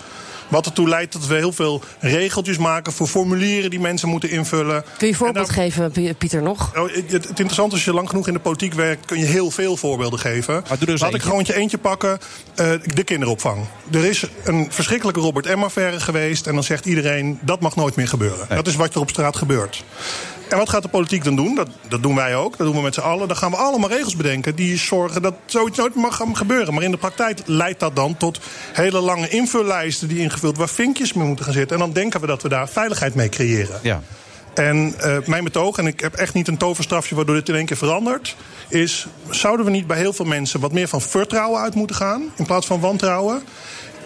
Wat ertoe leidt dat we heel veel regeltjes maken voor formulieren die mensen moeten invullen. Kun je een voorbeeld geven, Pieter, nog? Nou, het, het interessante is, als je lang genoeg in de politiek werkt, kun je heel veel voorbeelden geven. doe eens Laat ik gewoon eentje pakken. eh, de kinderopvang. Er is een verschrikkelijke Robert M-affaire geweest. En dan zegt iedereen, dat mag nooit meer gebeuren. Dat is wat er op straat gebeurt. En wat gaat de politiek dan doen? Dat, dat doen wij ook. Dat doen we met z'n allen. Dan gaan we allemaal regels bedenken die zorgen dat zoiets nooit mag gaan gebeuren. Maar in de praktijk leidt dat dan tot hele lange invullijsten die ingevuld waar vinkjes mee moeten gaan zitten. En dan denken we dat we daar veiligheid mee creëren. Ja. En eh, mijn betoog, en ik heb echt niet een toverstrafje waardoor dit in één keer verandert, is: zouden we niet bij heel veel mensen wat meer van vertrouwen uit moeten gaan in plaats van wantrouwen?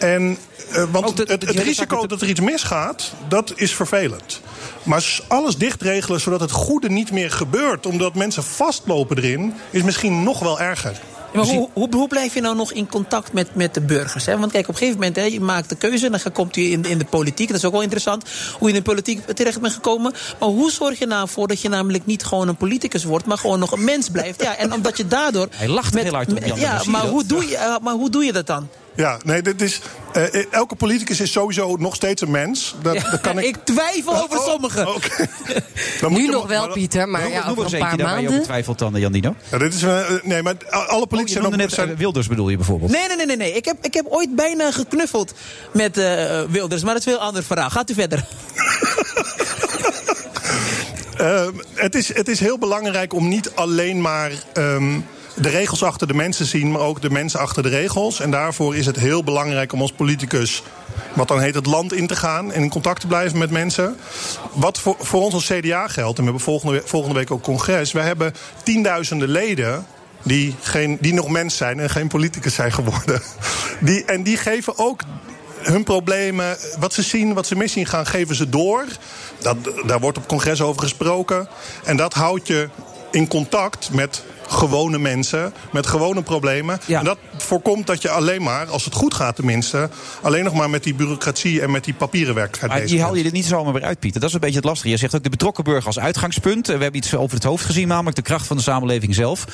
En, eh, want het, risico dat er iets misgaat, dat is vervelend. Maar alles dichtregelen zodat het goede niet meer gebeurt, omdat mensen vastlopen erin, is misschien nog wel erger. Ja, maar hoe, hoe, hoe blijf je nou nog in contact met, met de burgers? Hè? Want kijk, op een gegeven moment, hè, je maakt de keuze... en dan komt u in, in de politiek. Dat is ook wel interessant, hoe je in de politiek terecht bent gekomen. Maar hoe zorg je nou voor dat je namelijk niet gewoon een politicus wordt... maar gewoon nog een mens blijft? Ja, en omdat je daardoor... Hij lacht heel hard op Jan, Ja, maar hoe, doe je, eh, maar hoe doe je dat dan? Ja, nee, dit is, eh, elke politicus is sowieso nog steeds een mens. Dat, dat kan ik... <laughs> Ik twijfel over Oh, sommigen. <laughs> Dan moet Nu je- nog wel, maar- Pieter, maar ja, over een paar daar waar je maanden... twijfelt dan, eh, Jandino. Ja, dit is, eh, nee, maar alle politici Oh, Je zijn noemde ook... net zijn- eh, Wilders bedoel je bijvoorbeeld. Nee, nee, nee, nee. nee. Ik, heb, ik heb ooit bijna geknuffeld met eh, Wilders. Maar dat is een heel ander verhaal. Gaat u verder. <laughs> Eh, het, is, het is heel belangrijk om niet alleen maar ehm, de regels achter de mensen zien, maar ook de mensen achter de regels. En daarvoor is het heel belangrijk om als politicus, wat dan heet het land in te gaan en in contact te blijven met mensen. Wat voor, voor ons als CDA geldt, en we hebben volgende, volgende week ook congres, we hebben tienduizenden leden. Die, geen, die nog mens zijn en geen politicus zijn geworden. <laughs> Die, en die geven ook hun problemen, wat ze zien, wat ze miszien gaan, geven ze door. Dat, daar wordt op congres over gesproken. En dat houdt je in contact met gewone mensen, met gewone problemen. En dat voorkomt dat je alleen maar, als het goed gaat tenminste... alleen nog maar met die bureaucratie en met die papieren werkelijkheid Maar bezig die haal je er niet zomaar weer uit, Pieter. Dat is een beetje het lastige. Je zegt ook de betrokken burger als uitgangspunt. We hebben iets over het hoofd gezien, namelijk de kracht van de samenleving zelf.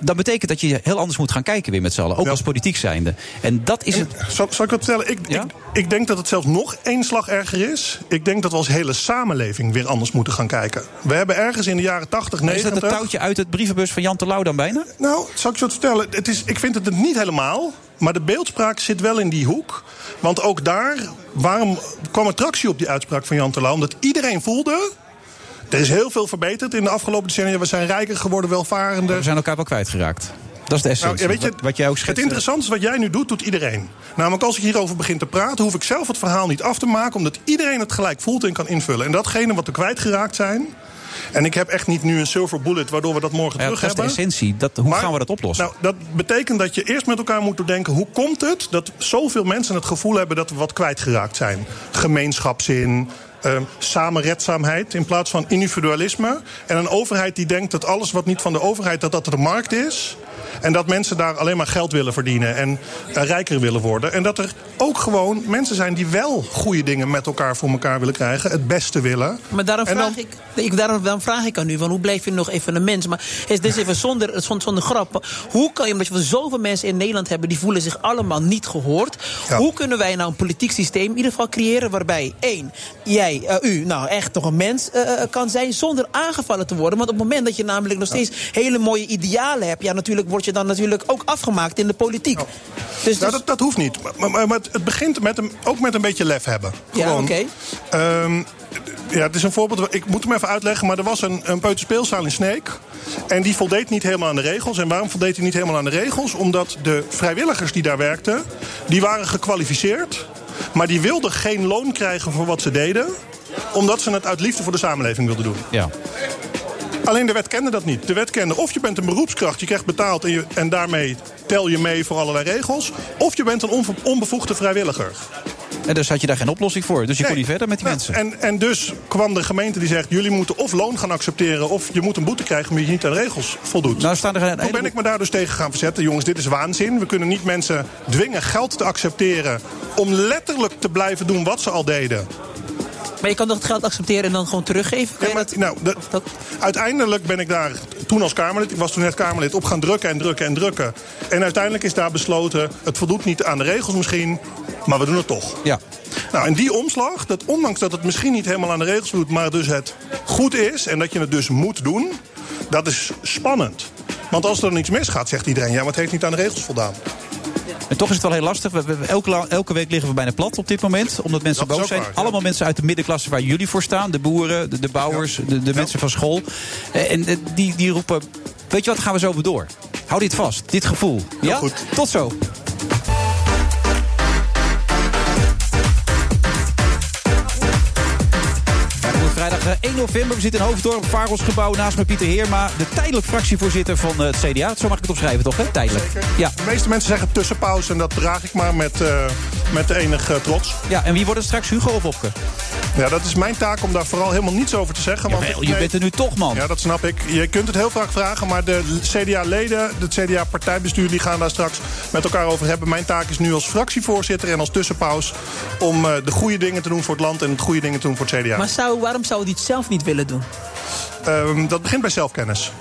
Dat betekent dat je heel anders moet gaan kijken weer met z'n allen. Ook als politiek zijnde. En dat is het. Zal, zal ik wat vertellen? Ik, ik, ik denk dat het zelfs nog één slag erger is. Ik denk dat we als hele samenleving weer anders moeten gaan kijken. We hebben ergens in de jaren 80, Maar is 90... dat het touwtje uit het brievenbus van Jan Terlouw dan bijna? Nou, zal ik je wat vertellen? Het is, ik vind het het niet helemaal. Maar de beeldspraak zit wel in die hoek. Want ook daar, waarom kwam er tractie op die uitspraak van Jan Terlouw? Omdat iedereen voelde... Er is heel veel verbeterd in de afgelopen decennia. We zijn rijker geworden, welvarender. We zijn elkaar wel kwijtgeraakt. Dat is de Nou, essentie. ja, je, wat, wat jij ook het schetst. interessante is wat jij nu doet, doet iedereen. Namelijk als ik hierover begin te praten, hoef ik zelf het verhaal niet af te maken, omdat iedereen het gelijk voelt en kan invullen. En datgene wat we kwijtgeraakt zijn. En ik heb echt niet nu een silver bullet waardoor we dat morgen Ja, terug dat is de hebben. essentie. Dat, hoe Maar- gaan we dat oplossen? Nou, dat betekent dat je eerst met elkaar moet doordenken... hoe komt het dat zoveel mensen het gevoel hebben dat we wat kwijtgeraakt zijn? Gemeenschapszin, eh, samenredzaamheid in plaats van individualisme. En een overheid die denkt dat alles wat niet van de overheid... dat dat de markt is. En dat mensen daar alleen maar geld willen verdienen en eh, rijker willen worden. En dat er ook gewoon mensen zijn die wel goede dingen met elkaar voor elkaar willen krijgen. Het beste willen. Maar daarom vraag, dan- ik, ik, daarom, daarom vraag ik aan u, van hoe blijf je nog even een mens? Maar is dit even zonder, zonder, zonder grap. Hoe kan je, omdat we zoveel mensen in Nederland hebben... die voelen zich allemaal niet gehoord. Hoe kunnen wij nou een politiek systeem in ieder geval creëren... waarbij, één, jij, eh, u, nou echt toch een mens eh, eh, kan zijn... zonder aangevallen te worden. Want op het moment dat je namelijk nog steeds hele mooie idealen hebt... ja, natuurlijk word je dan natuurlijk ook afgemaakt in de politiek. Dus, Nou, dat, dat hoeft niet. Maar, maar, maar het begint met een, ook met een beetje lef hebben. Ja, oké. ehm, ja, het is een voorbeeld. Ik moet hem even uitleggen. Maar er was een, een peuterspeelzaal in Sneek. En die voldeed niet helemaal aan de regels. En waarom voldeed hij niet helemaal aan de regels? Omdat de vrijwilligers die daar werkten... die waren gekwalificeerd. Maar die wilden geen loon krijgen voor wat ze deden. Omdat ze het uit liefde voor de samenleving wilden doen. Ja. Alleen de wet kende dat niet. De wet kende of je bent een beroepskracht, je krijgt betaald en, je, en daarmee tel je mee voor allerlei regels. Of je bent een onbevoegde vrijwilliger. En dus had je daar geen oplossing voor. Dus je kon niet verder met die mensen. En, en dus kwam de gemeente die zegt: jullie moeten of loon gaan accepteren. of je moet een boete krijgen omdat je niet aan de regels voldoet. Nou, staan er een Toen ben ik me daar dus tegen gaan verzetten. Jongens, dit is waanzin. We kunnen niet mensen dwingen geld te accepteren. om letterlijk te blijven doen wat ze al deden. Maar je kan toch het geld accepteren en dan gewoon teruggeven? Kan dat- Nou, de- uiteindelijk ben ik daar toen als Kamerlid, ik was toen net Kamerlid, op gaan drukken en drukken en drukken. En uiteindelijk is daar besloten, het voldoet niet aan de regels misschien, maar we doen het toch. Ja. Nou, en die omslag, dat ondanks dat het misschien niet helemaal aan de regels voldoet, maar dus het goed is en dat je het dus moet doen, dat is spannend. Want als er dan iets misgaat, zegt iedereen, ja, maar het heeft niet aan de regels voldaan. En toch is het wel heel lastig. We, we- elke, elke week liggen we bijna plat op dit moment. Omdat mensen Dat boos zijn. waar, ja. Allemaal mensen uit de middenklasse waar jullie voor staan. De boeren, de, de bouwers, de, de mensen van school. Eh, En eh, die, die roepen... Weet je wat, gaan we zo weer door. Hou dit vast, dit gevoel. Ja? goed. Tot zo. cara. Vrijdag eh, 1 november. We zitten in Hoofddorp, Varelsgebouw. Naast me Pieter Heerma, de tijdelijk fractievoorzitter van eh, het CDA. Zo mag ik het opschrijven, toch? Hè? Tijdelijk. Ja. De meeste mensen zeggen tussenpauze en dat draag ik maar met, eh, met enige eh, trots. ja, en wie wordt het straks, Hugo of Opke? Ja, dat is mijn taak om daar vooral helemaal niets over te zeggen. want ik- je nee, bent er nu toch, man. Ja, dat snap ik. Je kunt het heel vaak vragen, maar de CDA-leden, het CDA-partijbestuur... die gaan daar straks met elkaar over hebben. Mijn taak is nu als fractievoorzitter en als tussenpaus... om eh, de goede dingen te doen voor het land en de goede dingen te doen voor het CDA. Maar zou, waarom zou hij het zelf niet willen doen? Ehm, dat begint bij zelfkennis.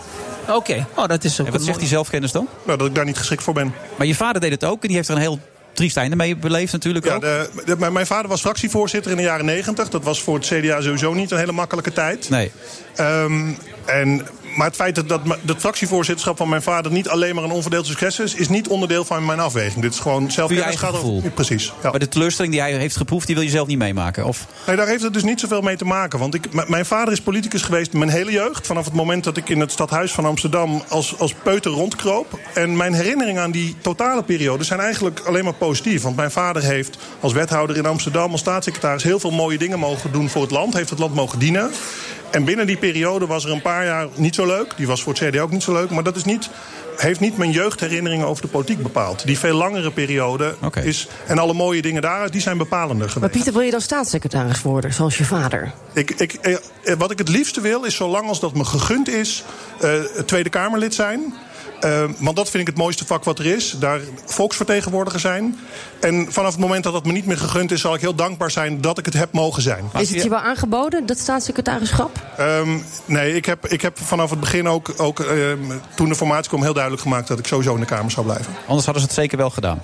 Oké, oh, dat is ook En wat zegt die zelfkennis dan? Nou, dat ik daar niet geschikt voor ben. Maar je vader deed het ook en die heeft er een heel triest einde mee beleefd natuurlijk Ja, ook. de, de- mijn- mijn vader was fractievoorzitter in de jaren negentig. Dat was voor het CDA sowieso niet een hele makkelijke tijd. Nee. Ehm, en, maar het feit dat, dat het fractievoorzitterschap van mijn vader niet alleen maar een onverdeeld succes is, is niet onderdeel van mijn afweging. Dit is gewoon zelfkennis. over- gevoel. Precies. Ja. Maar de teleurstelling die hij heeft geproefd, die wil je zelf niet meemaken. Of, Nee, daar heeft het dus niet zoveel mee te maken. Want ik, mijn vader is politicus geweest mijn hele jeugd. Vanaf het moment dat ik in het stadhuis van Amsterdam als, als peuter rondkroop. En mijn herinneringen aan die totale periode zijn eigenlijk alleen maar positief. Want mijn vader heeft als wethouder in Amsterdam, als staatssecretaris... heel veel mooie dingen mogen doen voor het land. Heeft het land mogen dienen. En binnen die periode was er een paar jaar niet zo leuk. Die was voor het CDA ook niet zo leuk. Maar dat is niet, heeft niet mijn jeugdherinneringen over de politiek bepaald. Die veel langere periode is... En alle mooie dingen daaruit, die zijn bepalender geweest. Maar Pieter, wil je dan staatssecretaris worden, zoals je vader? Ik, ik, eh, eh, wat ik het liefste wil, is zolang als dat me gegund is, eh, Tweede Kamerlid zijn. Eh, want dat vind ik het mooiste vak wat er is. Daar volksvertegenwoordiger zijn. En vanaf het moment dat dat me niet meer gegund is, zal ik heel dankbaar zijn dat ik het heb mogen zijn. Is het je wel aangeboden, dat staatssecretarischap? Ehm, nee, ik heb, ik heb vanaf het begin ook, ook ehm, toen de formatie kwam, heel duidelijk gemaakt dat ik sowieso in de Kamer zou blijven. anders hadden ze het zeker wel gedaan.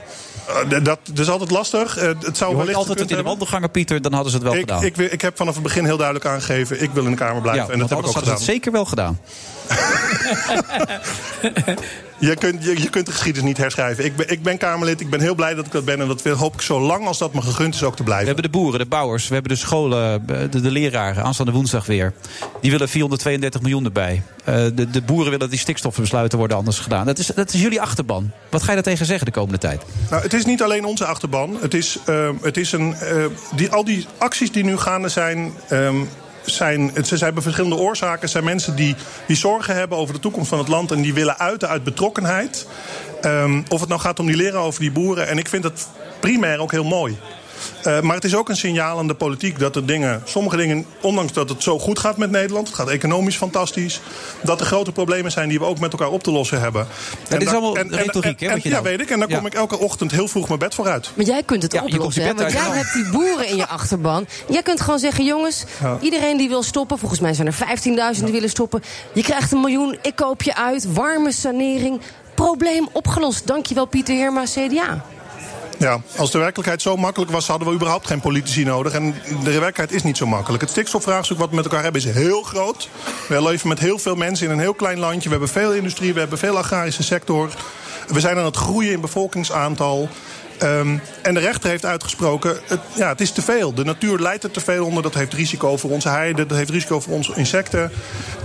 Eh, dat, is altijd lastig. Eh, het zou wellicht altijd het in de wandelgangen, Pieter, dan hadden ze het wel ik, gedaan. ik, ik heb vanaf het begin heel duidelijk aangegeven, ik wil in de Kamer blijven. ja, en dat heb ik ook gedaan. ze het zeker wel gedaan. <laughs> Je kunt, je, je kunt de geschiedenis niet herschrijven. Ik ben, ik ben Kamerlid, ik ben heel blij dat ik dat ben. En dat wil- hoop ik zo lang als dat me gegund is ook te We blijven. hebben de boeren, de bouwers, we hebben de scholen, de, de leraren, aanstaande woensdag weer. Die willen 432 miljoen erbij. Eh, de, de boeren willen dat die stikstofbesluiten worden anders gedaan. Dat is, dat is jullie achterban. Wat ga je daar tegen zeggen de komende tijd? Nou, het is niet alleen onze achterban. Het is, eh, het is een, eh, die, al die acties die nu gaande zijn. ehm, zijn, ze hebben verschillende oorzaken. Het zijn mensen die, die zorgen hebben over de toekomst van het land. en die willen uiten uit betrokkenheid. Ehm, of het nou gaat om die leren over die boeren. En ik vind het primair ook heel mooi. Eh, maar het is ook een signaal aan de politiek dat er dingen, sommige dingen, ondanks dat het zo goed gaat met Nederland, het gaat economisch fantastisch, dat er grote problemen zijn die we ook met elkaar op te lossen hebben. dit is allemaal retoriek, hè, en- wat je ja, nou- weet ik. En dan Ja. kom ik elke ochtend heel vroeg mijn bed vooruit. Maar jij kunt het Ja, oplossen, hè? Want jij hebt die boeren in je achterban. Jij kunt gewoon zeggen, jongens, Ja. iedereen die wil stoppen... volgens mij zijn er 15.000 die willen stoppen. Je krijgt een miljoen, ik koop je uit. Warme sanering, probleem opgelost. Dankjewel Pieter Heerma, CDA. Ja, als de werkelijkheid zo makkelijk was, hadden we überhaupt geen politici nodig. En de werkelijkheid is niet zo makkelijk. Het stikstofvraagstuk wat we met elkaar hebben is heel groot. We leven met heel veel mensen in een heel klein landje. We hebben veel industrie, we hebben veel agrarische sector. We zijn aan het groeien in bevolkingsaantal. Ehm, en de rechter heeft uitgesproken, het, ja, het is te veel. De natuur leidt er te veel onder. Dat heeft risico voor onze heide, dat heeft risico voor onze insecten.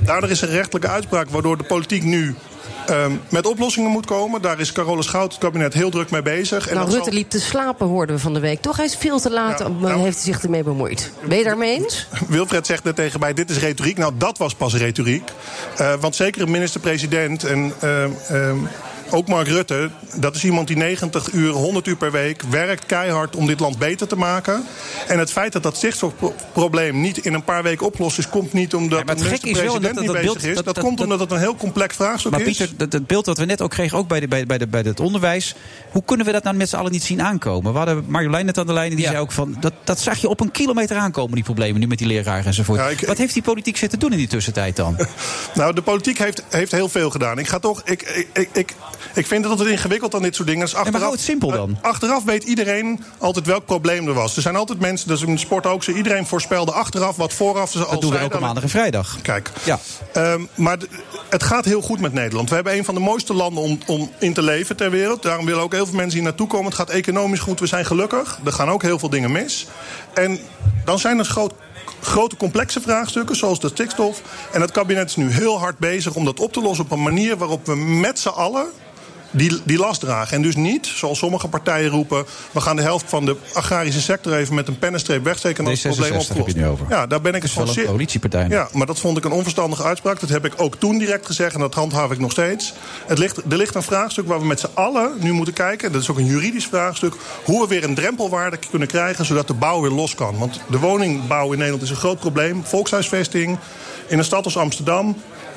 Daardoor is er een rechtelijke uitspraak waardoor de politiek nu ehm, met oplossingen moet komen. Daar is Carola Schout, het kabinet, heel druk mee bezig. En nou, Rutte zal- liep te slapen, hoorden we van de week. Toch, hij is veel te laat, Ja, eh, nou- heeft hij zich ermee bemoeid. Ben je daarmee eens? <laughs> Wilfred zegt net tegen mij, dit is retoriek. Nou, dat was pas retoriek. Eh, want zeker een minister-president en ehm, ehm, ook Mark Rutte... dat is iemand die 90 uur, 100 uur per week werkt keihard... om dit land beter te maken. En het feit dat dat stikstofprobleem niet in een paar weken oplost is... komt niet omdat maar de het gekke is wel minister-president dat- niet dat bezig beeld- is. dat- Dat, dat- komt dat- omdat het een heel complex vraagstuk Maar is. Pieter, dat, het beeld dat we net ook kregen, ook bij, de, bij, bij, de, bij het onderwijs. Hoe kunnen we dat nou met z'n allen niet zien aankomen? We hadden Marjolein net aan de lijn en die zei ook van... Dat, dat zag je op een kilometer aankomen, die problemen nu met die leraren enzovoort. Wat heeft die politiek zitten doen in die tussentijd dan? <laughs> Nou, de politiek heeft, heeft heel veel gedaan. Ik ga toch. Ik, ik, ik, ik, vind het altijd ingewikkeld aan dit soort dingen. Dus maar achteraf, hou het simpel dan. eh, achteraf weet iedereen altijd welk probleem er was. Er zijn altijd mensen, dat is in de sport ook zo. Iedereen voorspelde achteraf wat vooraf ze al Dat doen we elke maandag en vrijdag. Kijk. Ja. Ehm, maar het gaat heel goed met Nederland. We hebben een van de mooiste landen om, om in te leven ter wereld. Daarom willen ook heel veel mensen hier naartoe komen. Het gaat economisch goed. We zijn gelukkig. Er gaan ook heel veel dingen mis. En dan zijn er groot, grote complexe vraagstukken, zoals de stikstof. En het kabinet is nu heel hard bezig om dat op te lossen op een manier waarop we met z'n allen die, die last dragen. En dus niet, zoals sommige partijen roepen... we gaan de helft van de agrarische sector even met een pennenstreep wegsteken... en dan is het probleem D66 heb je opgelost. nu over. Ja, daar ben ik het van zeer- coalitiepartij. Ja, maar dat vond ik een onverstandige uitspraak. Dat heb ik ook toen direct gezegd en dat handhaaf ik nog steeds. Het ligt, er ligt een vraagstuk waar we met z'n allen nu moeten kijken... dat is ook een juridisch vraagstuk... hoe we weer een drempelwaarde kunnen krijgen... zodat de bouw weer los kan. Want de woningbouw in Nederland is een groot probleem. Volkshuisvesting in een stad als Amsterdam...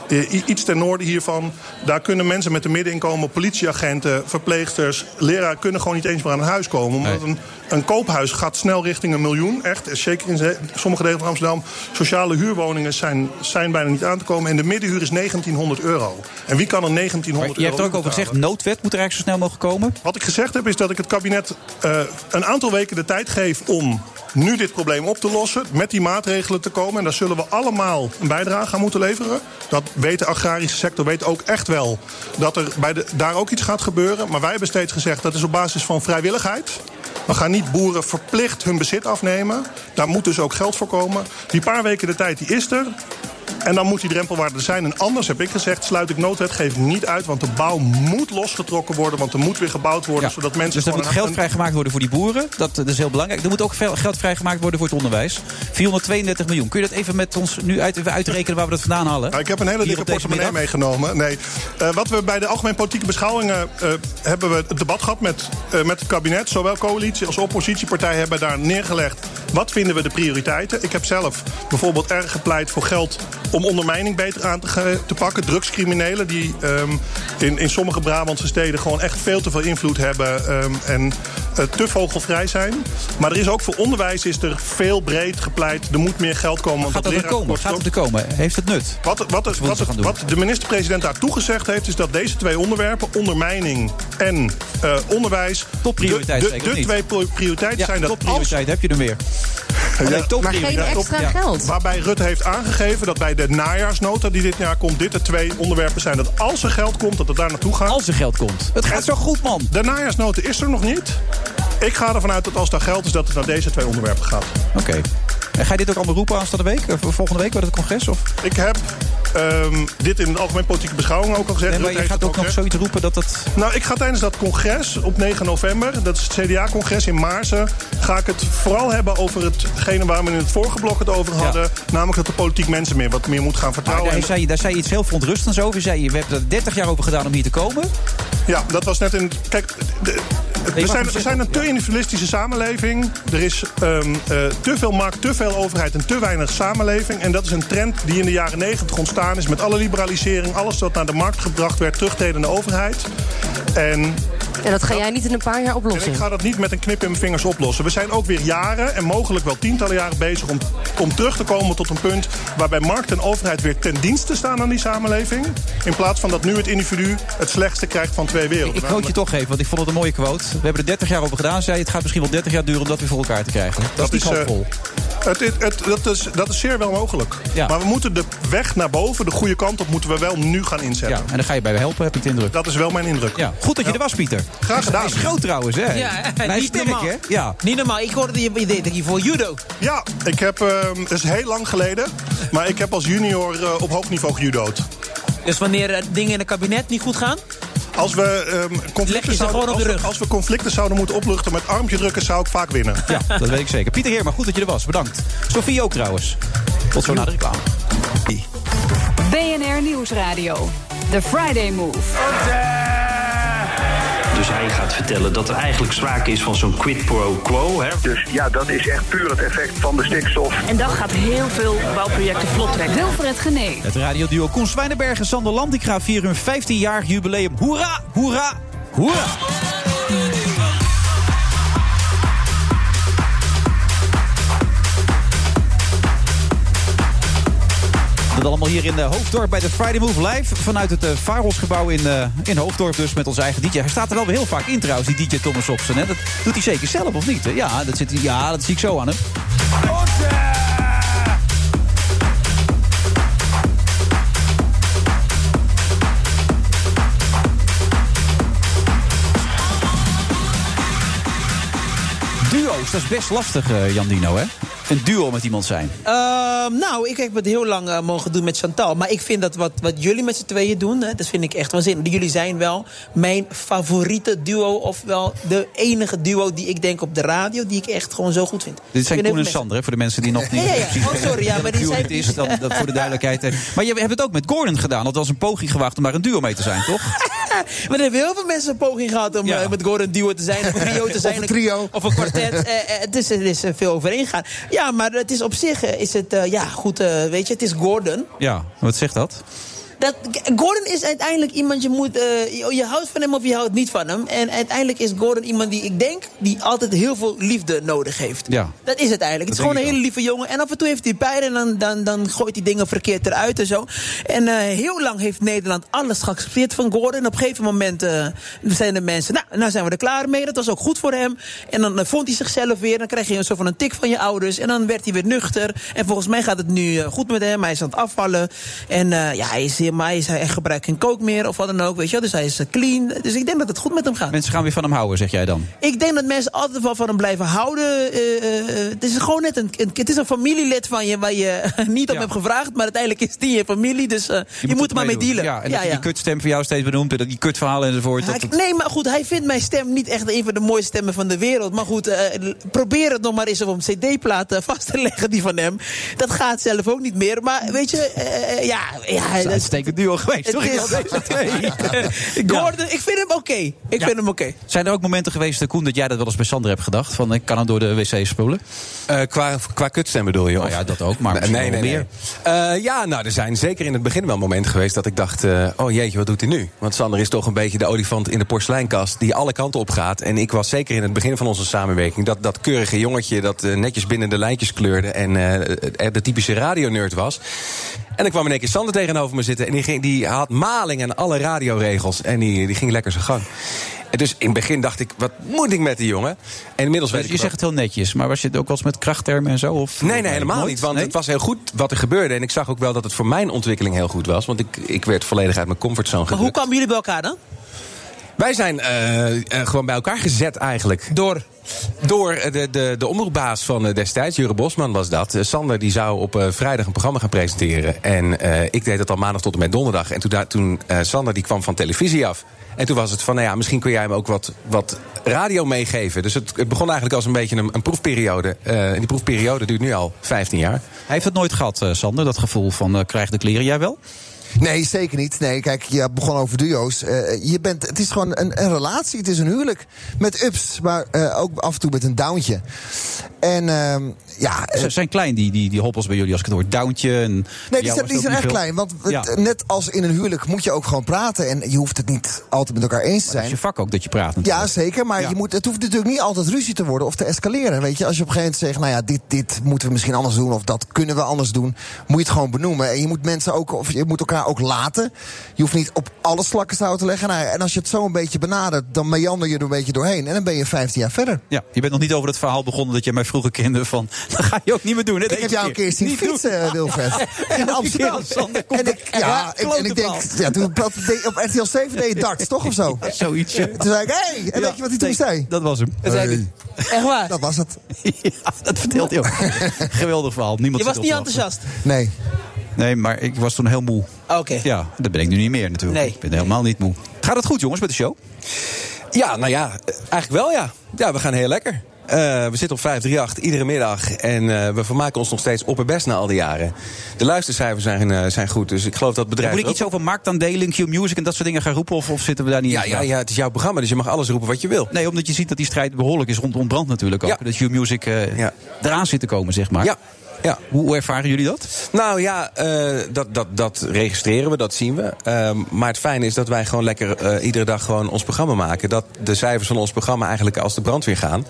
Eh, Iets ten noorden hiervan, daar kunnen mensen met een middeninkomen, politieagenten, verpleegsters, leraar kunnen gewoon niet eens meer aan een huis komen. Omdat een, een koophuis gaat snel richting een miljoen, echt. Zeker in sommige delen van Amsterdam. Sociale huurwoningen zijn, zijn bijna niet aan te komen. En de middenhuur is 1900 euro. En wie kan er 1900 Je hebt er euro ook over gezegd, noodwet moet er eigenlijk zo snel mogelijk komen. Wat ik gezegd heb is dat ik het kabinet eh, een aantal weken de tijd geef om nu dit probleem op te lossen. Met die maatregelen te komen. En daar zullen we allemaal een bijdrage aan moeten leveren. Dat weet de agrarische sector weet ook echt wel dat er bij de, daar ook iets gaat gebeuren. Maar wij hebben steeds gezegd dat is op basis van vrijwilligheid. We gaan niet boeren verplicht hun bezit afnemen. Daar moet dus ook geld voor komen. Die paar weken de tijd die is er. En dan moet die drempelwaarde er zijn. En anders heb ik gezegd, sluit ik noodwetgeving niet uit. Want de bouw moet losgetrokken worden. Want er moet weer gebouwd worden. Zodat mensen Dus er moet geld een- vrijgemaakt worden voor die boeren. Dat, dat is heel belangrijk. Er moet ook veel geld vrijgemaakt worden voor het onderwijs. 432 miljoen. Kun je dat even met ons nu uit, even uitrekenen waar we dat vandaan halen? Nou, ik heb een hele dikke portemonnee meegenomen. Nee. Eh, wat we bij de algemeen politieke beschouwingen eh, hebben we het debat gehad met, eh, met het kabinet. Zowel coalitie als oppositiepartijen hebben daar neergelegd. Wat vinden we de prioriteiten? Ik heb zelf bijvoorbeeld erg gepleit voor geld om ondermijning beter aan te, te pakken. Drugscriminelen die ehm, in, in sommige Brabantse steden gewoon echt veel te veel invloed hebben ehm, en eh, te vogelvrij zijn. Maar er is ook voor onderwijs is er veel breed gepleit. Er moet meer geld komen. want Gaat dat er komen? Gaat het er komen? Heeft het nut? wat, wat, Wat wat, wat de minister-president daar toegezegd heeft... is dat deze twee onderwerpen, ondermijning en eh, onderwijs... Topprioriteit de, zeker, de, de twee prioriteiten Ja, zijn dat als... topprioriteit heb je er meer. Maar geen extra Ja. geld. Waarbij Rutte heeft aangegeven dat bij de najaarsnota die dit jaar komt... dit de twee onderwerpen zijn dat als er geld komt, dat het daar naartoe gaat. Als er geld komt. Het gaat zo goed, man. De najaarsnota is er nog niet. Ik ga ervan uit dat als daar geld is, dat het naar deze twee onderwerpen gaat. Oké. En ga je dit ook allemaal roepen aanstaande week? Of volgende week bij het congres? Of? Ik heb ehm, dit in de algemeen politieke beschouwing ook al gezegd. Nee, maar je gaat het ook nog zoiets roepen dat dat... Nou, ik ga tijdens dat congres op 9 november, dat is het CDA-congres in Maarsen, ga ik het vooral hebben over hetgene waar we in het vorige blok het over hadden. Namelijk dat de politiek mensen meer wat meer moet gaan Maar vertrouwen. daar, En- zei, je- daar zei je iets heel verontrustends over. Je zei, je, we hebben er 30 jaar over gedaan om hier te komen. Ja, dat was net in. Kijk, de- We zijn, we zijn een te individualistische samenleving. Er is ehm, eh, te veel markt, te veel overheid en te weinig samenleving. En dat is een trend die in de jaren negentig ontstaan is... met alle liberalisering, alles wat naar de markt gebracht werd... terugtredende overheid. En En dat ga jij niet in een paar jaar en oplossen. ik ga dat niet met een knip in mijn vingers oplossen. We zijn ook weer jaren en mogelijk wel tientallen jaren bezig om, om terug te komen tot een punt waarbij markt en overheid weer ten dienste staan aan die samenleving. In plaats van dat nu het individu het slechtste krijgt van twee werelden. Ik quote je toch even, want ik vond het een mooie quote. We hebben er 30 jaar over gedaan, zei je. Het gaat misschien wel 30 jaar duren om dat weer voor elkaar te krijgen. Dat, is niet eh, het, het, het- dat, is, dat is zeer wel mogelijk. Maar we moeten de weg naar boven, de goede kant op, moeten we wel nu gaan inzetten. Ja, en daar ga je bij helpen, heb ik de indruk. Dat is wel mijn indruk. Ja, goed dat je er was, Pieter. Graag gedaan. Hij is groot trouwens, hè? Ja, hij is niet sterk, normaal. hè? Ja. Niet normaal. Ik hoorde je idee dat je voor judo. Ja, ik heb, ehm, het is heel lang geleden, maar ik heb als junior eh, op hoog niveau gejudo'd. Dus wanneer eh, dingen in het kabinet niet goed gaan... Als we, ehm, conflicten zouden, als, we, rug. als we conflicten zouden moeten opluchten met armpje drukken, zou ik vaak winnen. Ja, dat weet ik zeker. Pieter Heerma, goed dat je er was. Bedankt. Sofie ook trouwens. Tot zo na de reclame. BNR Nieuwsradio. The Friday Move. Dus hij gaat vertellen dat er eigenlijk sprake is van zo'n quid pro quo. Hè? Dus ja, dat is echt puur het effect van de stikstof. En dat gaat heel veel bouwprojecten vlot trekken. Wilfred Genee. Het radioduo Koen Zwijnenberg en Sander Landikra vieren hun 15-jarig jubileum. Hoera, hoera, hoera. Dat allemaal hier in uh, Hoofddorp bij de Friday Move Live. Vanuit het Varelsgebouw in, uh, in Hoofddorp dus met onze eigen DJ. Hij staat er wel heel vaak in trouwens, die DJ Thomas Opsen. Dat doet hij zeker zelf of niet? Ja, dat zit, ja, dat zie ik zo aan hem. Duo's, dat is best lastig, eh, Jan Dino, hè? Een duo met iemand zijn. Ehm, nou, ik heb het heel lang eh, mogen doen met Chantal. Maar ik vind dat wat, wat jullie met z'n tweeën doen, hè, dat vind ik echt waanzinnig. Jullie zijn wel mijn favoriete duo. Of wel de enige duo die ik denk op de radio, die ik echt gewoon zo goed vind. Dit zijn Koen en Sander, hè, voor de mensen die <laughs> nog niet Ja, ja, ja. <laughs> precies Oh, sorry, ja, maar die zijn- het is. Dan, dat voor de duidelijkheid. Maar je hebt het ook met Gordon gedaan. Dat was een poging gewaagd om daar een duo mee te zijn, toch? <laughs> Maar er hebben heel veel mensen een poging gehad om Ja. eh, met Gordon duo te zijn. Of een trio te zijn. een trio. Of een kwartet. Eh, het is, er is veel overheen gegaan. Ja, maar het is op zich eh, is het, eh, ja, goed, eh, weet je, het is Gordon. Ja, wat zegt dat? Dat, Gordon is uiteindelijk iemand, je, moet, eh, je, houdt van hem of je houdt niet van hem. En uiteindelijk is Gordon iemand die ik denk, die altijd heel veel liefde nodig heeft. Ja. Dat is het eigenlijk. Het is gewoon een hele lieve jongen. En af en toe heeft hij pijn en dan, dan, dan gooit hij dingen verkeerd eruit en zo. En eh, heel lang heeft Nederland alles geaccepteerd van Gordon. En op een gegeven moment eh, zijn de mensen, nou, nou zijn we er klaar mee. Dat was ook goed voor hem. En dan vond hij zichzelf weer. Dan krijg je een soort van een tik van je ouders. En dan werd hij weer nuchter. En volgens mij gaat het nu goed met hem. Hij is aan het afvallen. En ja, hij is helemaal, hij, is, hij gebruikt geen kook meer of wat dan ook. Weet je wel. Dus hij is eh, clean. Dus ik denk dat het goed met hem gaat. Mensen gaan weer van hem houden, zeg jij dan? Ik denk dat mensen altijd wel van hem blijven houden. Eh, eh, het is gewoon net een, een- het is een familielid van je waar je <laughs> niet om hebt gevraagd. Maar uiteindelijk is die je familie. Dus je, moet er maar mee dealen. Ja, en dat je die kutstem van jou steeds benoemt. En dat die kutverhalen enzovoort. Hij- Dat, Nee, maar goed, hij vindt mijn stem niet echt een van de mooiste stemmen van de wereld. Maar goed, probeer het nog maar eens op een cd-plaat eh, vast te leggen, die van hem. Dat gaat zelf ook niet meer. Maar weet je, ja... ja dat- uitstekend duo geweest, het toch? is- Deze twee. <laughs> Gordon, ik vind hem oké. Ik Ja. vind hem oké. Zijn er ook momenten geweest, eh, Koen, dat jij dat wel eens bij Sander hebt gedacht? Van, ik kan hem door de wc spoelen? Eh, qua, qua kutstem bedoel je? Nou ja, dat ook, maar nee, nee, meer. Eh, ja, nou, er zijn zeker in het begin wel momenten geweest dat ik dacht... eh, oh jeetje, wat doet hij nu? Want Sander is toch een beetje de olifant in de porseleinkast... die alle kanten op gaat. En ik was zeker in het begin van onze samenwerking... dat, dat keurige jongetje dat netjes binnen de lijntjes kleurde... en de typische radionerd was. En dan kwam in één keer Sander tegenover me zitten... en die, ging, die had maling aan alle radioregels... en die, die ging lekker zijn gang. En Dus in het begin dacht ik, wat moet ik met die jongen? En inmiddels weet Dus ik je zegt het heel netjes, maar was je het ook wel eens met krachttermen en zo? Of, Nee, nee, helemaal nooit? niet. Want Nee? het was heel goed wat er gebeurde. En ik zag ook wel dat het voor mijn ontwikkeling heel goed was. Want ik, ik werd volledig uit mijn comfortzone Maar hoe gedrukt. kwamen jullie bij elkaar dan? Wij zijn eh, eh, gewoon bij elkaar gezet eigenlijk. Door? Door eh, de, de, de omroepbaas van destijds, Jure Bosman was dat. Sander die zou op vrijdag een programma gaan presenteren. En ik deed dat al maandag tot en met donderdag. En toen, toen Sander die kwam van televisie af. En toen was het van, nou ja, misschien kun jij hem ook wat, wat radio meegeven. Dus het, het begon eigenlijk als een beetje een, een proefperiode. En die proefperiode duurt nu al 15 jaar. Hij heeft het nooit gehad, eh, Sander, dat gevoel van krijg de kleren. Jij wel? Nee, zeker niet. Nee, kijk, je begon over duo's. Eh, je bent, het is gewoon een, een relatie. Het is een huwelijk. Met ups, maar eh, ook af en toe met een downtje. En ehm, ja... Ze zijn klein, die, die, die hoppels bij jullie, als ik het hoor. Downtje en... Nee, die zijn, die zijn echt klein. Want het- Ja. net als in een huwelijk moet je ook gewoon praten. En je hoeft het niet altijd met elkaar eens te zijn. Het is je vak ook dat je praat natuurlijk. Ja, zeker. Maar Je moet, het hoeft natuurlijk niet altijd ruzie te worden of te escaleren. Weet je, als je op een gegeven moment zegt, nou ja, dit, dit moeten we misschien anders doen. Of dat kunnen we anders doen. Moet je het gewoon benoemen. En je moet mensen ook, of je moet elkaar ook laten. Je hoeft niet op alle slakken touw te leggen. Nou, en als je het zo een beetje benadert, dan meander je er een beetje doorheen. En dan ben je 15 jaar verder. Ja, je bent nog niet over het verhaal begonnen dat je mij vroeger kende van... <laughs> Dat ga je ook niet meer doen. Hè, Ik heb jou een keer zien fietsen, eh, Wilfred. <laughs> In Amsterdam. En ik, ja, ik, en ik denk, ja, toen op RTL 7 deed je darts, toch of zo? <laughs> Zoiets. Toen zei ik, hé, hey, en weet je wat hij toen zei? Dat was hem. Echt waar? Dat was het. Dat vertelt hij ook. Geweldig verhaal. Niemand Je was niet enthousiast? Nee. Nee, maar ik was toen heel moe. Oké. Ja, dat ben ik nu niet meer natuurlijk. Nee. Ik ben helemaal niet moe. Gaat het goed, jongens, met de show? Ja, nou ja, eh, eigenlijk wel ja. Ja, we gaan heel lekker. Eh, we zitten op 538 iedere middag. En eh, we vermaken ons nog steeds op het best na al die jaren. De luistercijfers zijn, eh, zijn goed. Dus ik geloof dat bedrijf. Moet ik iets over marktaandelen, Q-Music en dat soort dingen gaan roepen? Of, of zitten we daar niet Ja, in? ja, ja, het is jouw programma, dus je mag alles roepen wat je wil. Nee, omdat je ziet dat die strijd behoorlijk is rond ontbrand natuurlijk ook. Dat Q-Music eraan zit te komen, zeg maar. Ja. Ja. Hoe, ervaren jullie dat? Nou ja, dat, dat, dat registreren we, dat zien we. Ehm, maar het fijne is dat wij gewoon lekker iedere dag gewoon ons programma maken. Dat de cijfers van ons programma eigenlijk als de brandweer gaan.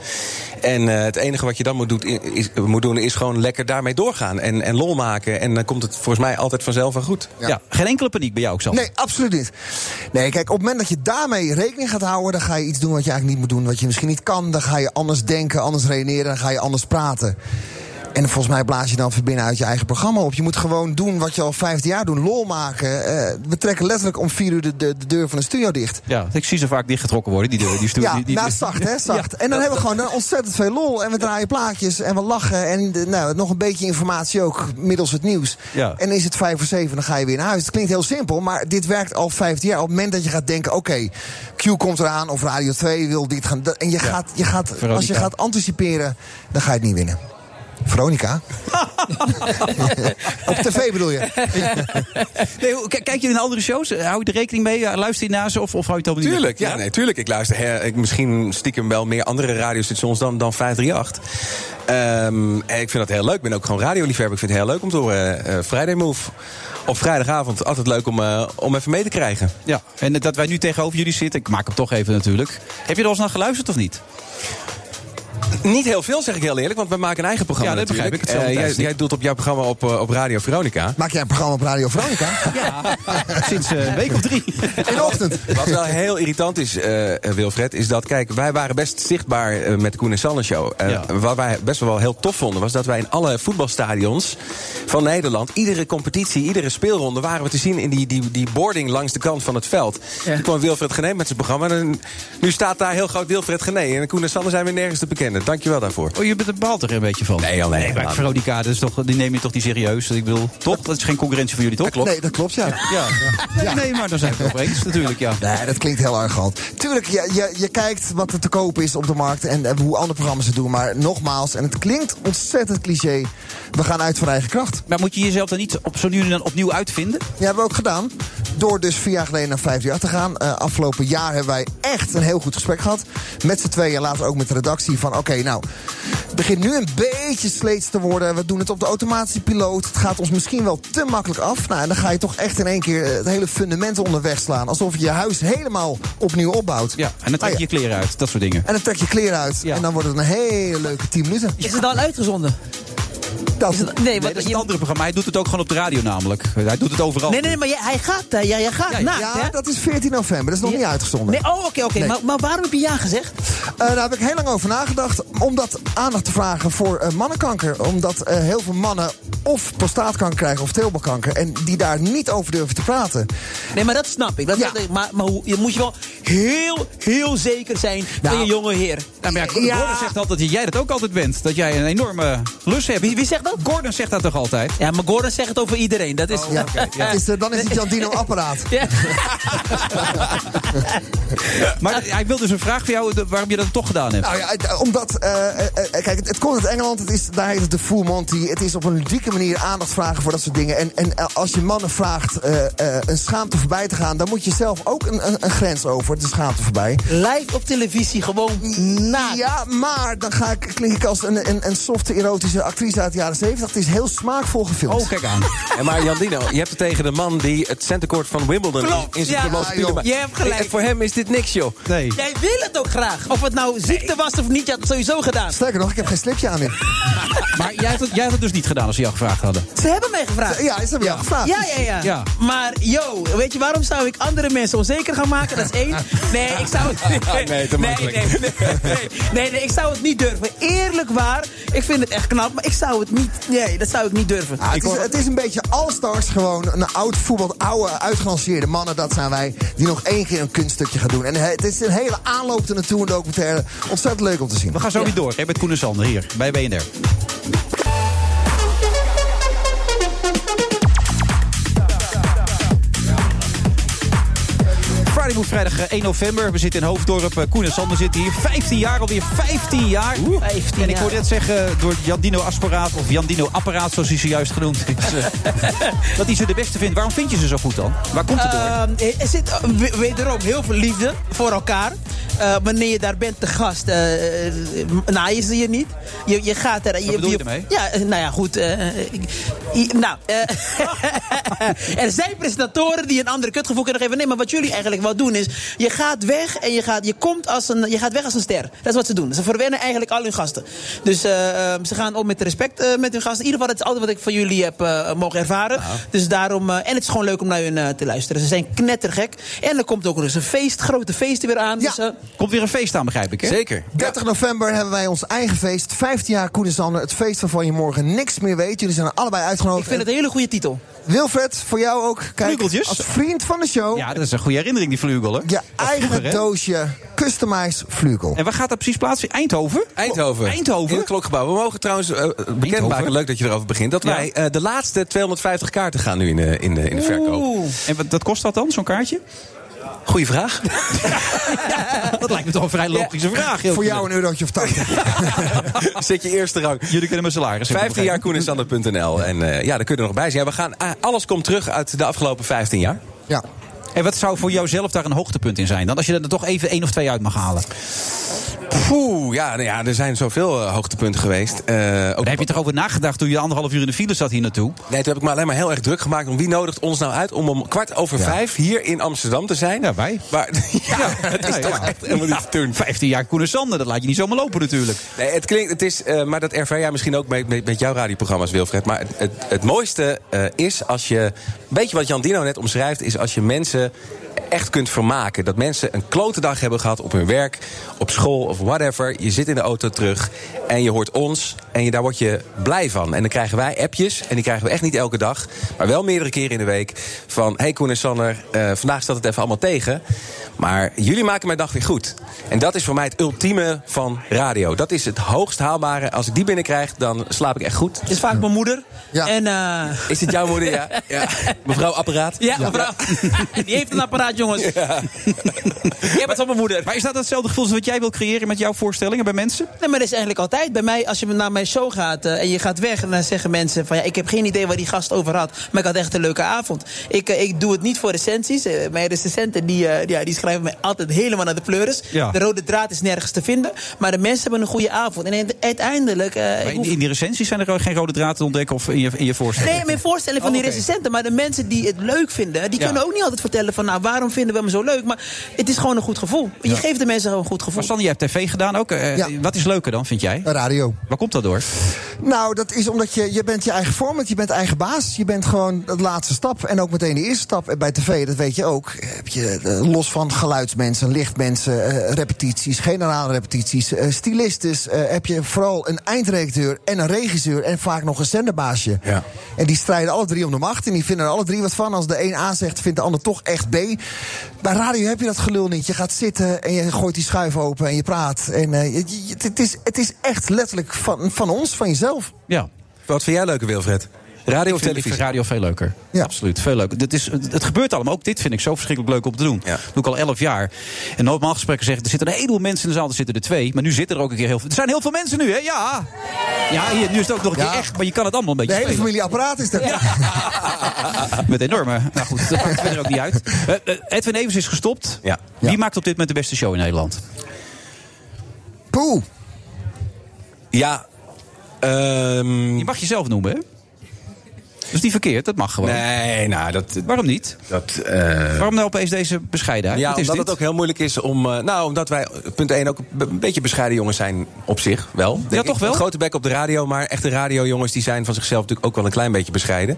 En eh, het enige wat je dan moet, doet, is, moet doen is gewoon lekker daarmee doorgaan. En, en lol maken. En dan komt het volgens mij altijd vanzelf wel goed. Ja. geen enkele paniek bij jou ook, Sander? Nee, absoluut niet. Nee, kijk, op het moment dat je daarmee rekening gaat houden... dan ga je iets doen wat je eigenlijk niet moet doen, wat je misschien niet kan. Dan ga je anders denken, anders redeneren, dan ga je anders praten. En volgens mij blaas je dan van binnen uit je eigen programma op. Je moet gewoon doen wat je al 15 jaar doet, lol maken. Eh, we trekken letterlijk om vier uur de, de, de deur van de studio dicht. Ja, ik zie ze vaak dichtgetrokken worden, die deur. Die stuur, Ja, die, die, nou zacht hè, <laughs> zacht. Ja. en dan hebben we gewoon dan ontzettend veel lol. En we draaien plaatjes en we lachen. En de- nou, nog een beetje informatie ook, middels het nieuws. Ja. En is het vijf voor zeven, dan ga je weer naar huis. Het klinkt heel simpel, maar dit werkt al 15 jaar. Op het moment dat je gaat denken, oké, Q komt eraan... of Radio 2 wil dit gaan... En je gaat, je gaat, als je gaat anticiperen, dan ga je het niet winnen. Veronica? <laughs> Op tv bedoel je? <laughs> Nee, kijk je naar andere shows? Eh, Hou je er rekening mee? Ja, Luister je naar ze of, of hou je het helemaal niet Tuurlijk, ja, nee, tuurlijk. Ik luister ik, misschien stiekem wel meer andere radiostations dan, dan 538. Ehm, en ik vind dat heel leuk. Ik ben ook gewoon radioliefhebber. Ik vind het heel leuk om te horen. eh Friday Move. Op vrijdagavond altijd leuk om, eh, om even mee te krijgen. Ja, en dat wij nu tegenover jullie zitten, ik maak hem toch even natuurlijk. Heb je er al eens naar geluisterd of niet? Niet heel veel, zeg ik heel eerlijk, want we maken een eigen programma Ja, dat begrijp ik, hetzelfde Eh, jij, jij doet op jouw programma op, eh, op Radio Veronica. Maak jij een programma op Radio Veronica? <laughs> Ja, <laughs> sinds eh, een week of drie. In de ochtend. Wat wel heel irritant is, eh, Wilfred, is dat, kijk, wij waren best zichtbaar met de Koen en Sanne Show. Eh, Ja. Wat wij best wel heel tof vonden, was dat wij in alle voetbalstadions van Nederland, iedere competitie, iedere speelronde, waren we te zien in die, die, die boarding langs de kant van het veld. Toen kwam Wilfred Gené met zijn programma. En nu staat daar heel groot Wilfred Gené. En Koen en Sanne zijn weer nergens te bekennen. Dankjewel daarvoor. Oh, je bent er er een beetje van. Nee, alleen. Nee, maar Veronica, dat is toch, die neem je toch niet serieus? Ik bedoel, toch? Dat is geen concurrentie voor jullie, toch? klopt. Nee, dat klopt, ja. <laughs> Ja. Nee, nee, maar daar zijn we het over eens, natuurlijk, ja. Nee, dat klinkt heel arrogant. Tuurlijk, je, je, je kijkt wat er te koop is op de markt en, en hoe andere programma's het doen. Maar nogmaals, en het klinkt ontzettend cliché, we gaan uit van eigen kracht. Maar moet je jezelf dan niet op zo nu en dan opnieuw uitvinden? Ja, hebben we ook gedaan. Door dus vier jaar geleden naar vijf jaar te gaan. Eh, afgelopen jaar hebben wij echt een heel goed gesprek gehad. Met z'n tweeën en later ook met de redactie. Van oké, nou, het begint nu een beetje sleets te worden. We doen het op de automatische piloot. Het gaat ons misschien wel te makkelijk af. Nou, en dan ga je toch echt in één keer het hele fundament onderweg slaan. Alsof je je huis helemaal opnieuw opbouwt. Ja, en dan trek je Ah, je kleren uit, dat soort dingen. En dan trek je kleren uit. Ja. En dan wordt het een hele leuke 10 minuten. Is het dan uitgezonden? Dat, nee, Nee, want dat is een andere programma. Hij doet het ook gewoon op de radio namelijk. Hij doet het overal. Nee, nee, nee, maar jij, hij gaat, ja, jij gaat Ja, naakt, ja, hè? dat is 14 november. Dat is nog niet uitgezonden. Nee, oh, oké, oké. Nee. Maar, maar waarom heb je ja gezegd? Eh, daar heb ik heel lang over nagedacht. Om dat aandacht te vragen voor eh, mannenkanker. Omdat eh, heel veel mannen of prostaatkanker krijgen of teelbalkanker. En die daar niet over durven te praten. Nee, maar dat snap ik. Dat, Ja. dat- maar maar hoe, je moet je wel heel, heel zeker zijn van Nou, je jonge heer. Nou, maar ja, zegt altijd dat jij dat ook altijd bent. Dat jij een enorme lus hebt. Wie, wie zegt dat? Gordon zegt dat toch altijd? Ja, maar Gordon zegt het over iedereen. Dat is... Ja, Het is, dan is het Jan Dino apparaat. Ja. <laughs> Maar hij wil dus een vraag voor jou waarom je dat toch gedaan hebt. Nou ja, omdat, eh, eh, eh, kijk, het, het komt uit Engeland. Het is, daar heet het de Full Monty. Het is op een ludieke manier aandacht vragen voor dat soort dingen. En, en als je mannen vraagt eh, eh, een schaamte voorbij te gaan, dan moet je zelf ook een, een, een grens over, de schaamte voorbij. Live op televisie, gewoon na. Ja, maar dan ga ik, klink ik als een, een, een softe erotische actrice uit de jaren 70. Het is heel smaakvol gefilmd. Oh, kijk aan. <laughs> En maar Jandino, je hebt het tegen de man die het centercourt van Wimbledon Klopt, in zijn ja. speelde. joh. Je hebt gelijk. En voor hem is dit niks, joh. Nee. Jij wil het ook graag. Of het nou ziekte was of niet, je had het sowieso gedaan. Sterker nog, ik heb geen slipje aan. <laughs> Maar jij had, het, jij had het dus niet gedaan als ze jou gevraagd hadden. Ze hebben mij gevraagd. Ja, ze hebben jou gevraagd. Ja, ja, ja, Ja. Maar, yo, weet je waarom zou ik andere mensen onzeker gaan maken? Dat is één. <laughs> Nee, ik zou het... Nee, te nee, makkelijk. nee, nee, nee, nee, nee, ik zou het niet durven. Eerlijk waar, ik vind het echt knap, maar ik zou het niet... Nee, dat zou ik niet durven. Ah, het, is, het is een beetje all-stars gewoon. Een oud voetbal, oude, uitgelanceerde mannen, dat zijn wij. Die nog één keer een kunststukje gaan doen. En het is een hele aanloop er naartoe, een documentaire. Ontzettend leuk om te zien. We gaan zo weer door met Koen en Sander hier bij BNR. Move, vrijdag eh, 1 november. We zitten in Hoofddorp. Eh, Koen en Sander zitten hier. 15 jaar alweer. 15 jaar. 15 en ik hoorde net zeggen door Jandino Asparaat... of Jandino Apparaat, zoals hij zojuist genoemd is... <laughs> eh, <laughs> dat hij ze de beste vindt. Waarom vind je ze zo goed dan? Waar komt het door? Ehm, er zit eh, we- wederom heel veel liefde voor elkaar. Eh, wanneer je daar bent te gast, eh, eh, naaien ze je niet. Je, je gaat er... Je ermee? Ja, eh, nou ja, goed. eh, i- nou, eh, <laughs> er zijn presentatoren die een andere kutgevoel kunnen geven. Nee, maar wat jullie eigenlijk doen is... je gaat weg en je, gaat, je, komt als een, je gaat weg als een ster. Dat is wat ze doen. Ze verwennen eigenlijk al hun gasten. Dus eh, eh, ze gaan om met respect eh, met hun gasten. In ieder geval, dat is altijd wat ik van jullie heb eh, mogen ervaren. Dus daarom... eh, en het is gewoon leuk om naar hun te luisteren. Ze zijn knettergek. En er komt ook nog eens een feest, grote feesten weer aan. Dus, eh, Komt weer een feest aan, begrijp ik, hè? Zeker. 30 november hebben wij ons eigen feest. 15 jaar Koen en Sander. Het feest waarvan je morgen niks meer weet. Jullie zijn er allebei uitgenodigd. ik vind het een hele goede titel. Wilfred, voor jou ook. Kijk, als vriend van de show. Ja, dat is een goede herinnering, die vleugel, hè? Je Dat eigen vroeger, doosje customized vlugel. En waar gaat dat precies plaatsen? Eindhoven? Eindhoven. Eindhoven? In het klokgebouw. We mogen trouwens eh, bekendmaken, leuk dat je erover begint... dat Ja. wij eh, de laatste 250 kaarten gaan nu in de, in de, in de verkoop. Oeh. En wat, wat kost dat dan, zo'n kaartje? Goeie vraag. <laughs> Dat lijkt me toch een vrij logische vraag. heel Voor jou een eurotje of 80. <laughs> Zet je eerste rang. Jullie kunnen mijn salaris. hebben 15 jaar begrepen. koenesander.nl. En eh, ja, daar kun je er nog bij zijn. Ja, we gaan, ah, alles komt terug uit de afgelopen 15 jaar. Ja. En wat zou voor jou zelf daar een hoogtepunt in zijn? Dan als je er toch even één of twee uit mag halen. Poeh, ja, nou ja, er zijn zoveel eh, hoogtepunten geweest. Eh, ook heb je toch over nagedacht toen je anderhalf uur in de file zat hier naartoe? Nee, toen heb ik me alleen maar heel erg druk gemaakt om wie nodigt ons nou uit om om kwart over vijf hier in Amsterdam te zijn. Ja, wij. Maar, <laughs> ja, het is Ja, toch echt helemaal niet te doen. 15 jaar Koen en Sander, dat laat je niet zomaar lopen natuurlijk. Nee, het klinkt, het is, eh, maar dat ervaar jij misschien ook met, met, met jouw radioprogramma's, Wilfred. Maar het, het, het mooiste is als je, een beetje wat Jan Dino net omschrijft, is als je mensen Seite echt kunt vermaken. Dat mensen een klote dag hebben gehad op hun werk, op school of whatever. Je zit in de auto terug en je hoort ons en je, daar word je blij van. En dan krijgen wij appjes, en die krijgen we echt niet elke dag, maar wel meerdere keren in de week. Van, hey Koen en Sanner, eh, vandaag staat het even allemaal tegen. Maar jullie maken mijn dag weer goed. En dat is voor mij het ultieme van radio. Dat is het hoogst haalbare. Als ik die binnenkrijg, dan slaap ik echt goed. Het is vaak mijn moeder. En, eh, Is het jouw moeder? Ja. <laughs> ja. Mevrouw Apparaat? Ja, mevrouw. <laughs> Die heeft een apparaat, jongens. Je hebt <laughs> het van mijn moeder. Maar is dat hetzelfde gevoel als wat jij wil creëren met jouw voorstellingen bij mensen? Nee, maar dat is eigenlijk altijd. Bij mij, als je naar mijn show gaat eh, en je gaat weg... en dan zeggen mensen van ja, ik heb geen idee waar die gast over had... maar ik had echt een leuke avond. Ik, eh, ik doe het niet voor recensies. Eh, mijn recensenten die, ja, die schrijven mij altijd helemaal naar de pleuris. Ja. De rode draad is nergens te vinden. Maar de mensen hebben een goede avond. En uiteindelijk... eh, in, hoef- in die recensies zijn er ook geen rode draad te ontdekken of in je, in je voorstelling? Nee, mijn voorstelling van Oh, die recensenten. Maar de mensen die het leuk vinden, die Ja. kunnen ook niet altijd vertellen van nou, waarom vinden we hem zo leuk? Maar het is gewoon een goed gevoel. Je Ja. geeft de mensen gewoon een goed gevoel. Maar Sander, jij hebt tv gedaan ook. Eh, Ja. Wat is leuker dan, vind jij? Radio. Waar komt dat door? Nou, dat is omdat je, je bent je eigen format, je bent eigen baas. Je bent gewoon de laatste stap en ook meteen de eerste stap. En bij tv, dat weet je ook, heb je eh, los van geluidsmensen, lichtmensen, eh, repetities, generale repetities, stylistes, heb je vooral een eindredacteur en een regisseur en vaak nog een zenderbaasje. Ja. En die strijden alle drie om de macht en die vinden er alle drie wat van. Als de een A zegt, vindt de ander toch echt B. Bij radio heb je dat gelul niet. Je gaat zitten en je gooit die schuif open en je praat. En eh, je- je- het, is, het is echt letterlijk van, van ons, van jezelf. Ja. Wat vind jij leuker, Wilfred? Radio Ik vind radio veel leuker. Absoluut, veel leuker. Dit is, het, gebeurt allemaal. Ook dit vind ik zo verschrikkelijk leuk om te doen. Dat doe ik al elf jaar. En normaal gesprekken zeggen, er zitten een heleboel mensen in de zaal. Er zitten er twee. Maar nu zitten er ook een keer heel veel. Er zijn heel veel mensen nu, hè? Ja. Ja, hier, nu is het ook nog een Ja. keer echt. Maar je kan het allemaal een De beetje hele spelen. familie apparaat is er. <laughs> Met enorme. Nou goed, dat maakt verder ook niet uit. Eh, eh, Edwin Evers is gestopt. Wie maakt op dit moment de beste show in Nederland? Poeh. Ja. ehm, Je mag jezelf noemen, hè? Is niet verkeerd, dat mag gewoon. Nee, nou, dat... Waarom niet? Dat, eh, Waarom nou opeens deze bescheidenheid? Ja, omdat dit? het ook heel moeilijk is om... eh, nou, omdat wij, punt 1, ook een beetje bescheiden jongens zijn op zich, wel. Denk toch wel? Een grote bek op de radio, maar echte radiojongens... die zijn van zichzelf natuurlijk ook wel een klein beetje bescheiden.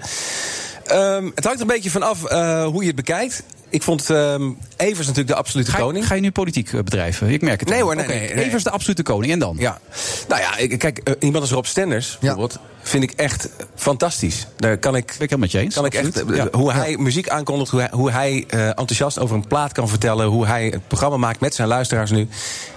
Ehm, het hangt er een beetje vanaf eh hoe je het bekijkt. Ik vond ehm, Evers natuurlijk de absolute Ga je- koning. Ga je nu politiek eh, bedrijven? Ik merk het. Nee hoor, nee, Oké, nee, nee. Evers de absolute koning. En dan? Ja. Nou ja, ik- kijk, eh, iemand als Rob Stenders bijvoorbeeld... vind ik echt fantastisch. Daar kan ik, Ben ik helemaal met je eens. kan ik echt, eh, Ja. hoe hij muziek aankondigt, hoe hij, hoe hij eh, enthousiast over een plaat kan vertellen... hoe hij het programma maakt met zijn luisteraars nu.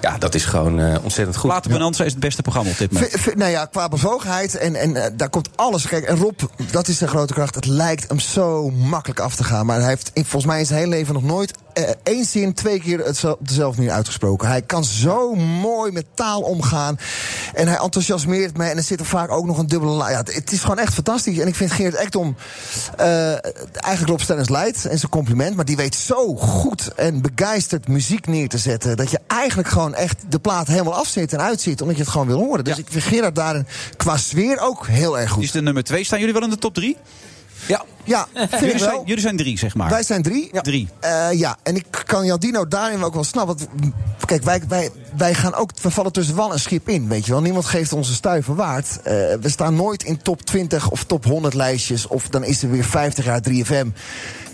Ja, dat is gewoon eh, ontzettend goed. Platen Bonanza is het beste programma op dit moment. Nou ja, qua bevogenheid en, en daar komt alles. Kijk, en Rob, dat is zijn grote kracht. Het lijkt hem zo makkelijk af te gaan. Maar hij heeft volgens mij in zijn hele leven nog nooit eh, één zin twee keer het op dezelfde manier uitgesproken. Hij kan zo mooi met taal omgaan. En hij enthousiasmeert mij. En er zit er vaak ook nog een dubbele la. Ja, het, het is gewoon echt fantastisch. En ik vind Geert Ekdom eh eigenlijk Rob Stennis leidt. En zijn compliment. Maar die weet zo goed en begeisterd muziek neer te zetten. Dat je eigenlijk gewoon echt de plaat helemaal afzet en uitzit. Omdat je het gewoon wil horen. Dus ik vind Gerard daarin qua sfeer ook heel erg goed. Is de nummer twee. Staan jullie wel in de top drie? Ja. Ja, <laughs> Jullie zijn, jullie zijn drie, zeg maar. Wij zijn drie. Drie. Eh, ja, en ik kan Jaldino daarin ook wel snappen. Want, kijk, wij, wij, wij gaan ook, we vallen tussen wal en schip in, weet je wel. Niemand geeft ons een stuiver waard. Eh, we staan nooit in top 20 of top 100 lijstjes. Of dan is er weer 50 jaar 3FM.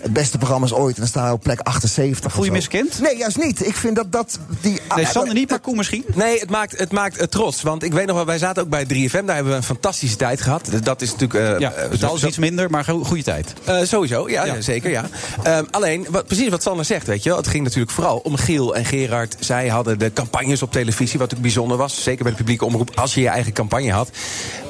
Het beste programma's ooit. En dan staan we op plek 78. Voel je miskend? Nee, juist niet. Ik vind dat dat... Die, Nee, ah, Sander niet, maar Koen misschien? Nee, het maakt, het maakt het trots. Want ik weet nog wel, wij zaten ook bij 3FM. Daar hebben we een fantastische tijd gehad. Dat is natuurlijk... eh, Ja, eh, betaal is iets minder, maar go- goede tijd. Eh, sowieso, ja, Ja. zeker, ja. Ehm, alleen, wat, precies wat Sander zegt, weet je wel. Het ging natuurlijk vooral om Giel en Gerard. Zij hadden de campagnes op televisie, wat natuurlijk bijzonder was. Zeker bij de publieke omroep, als je je eigen campagne had.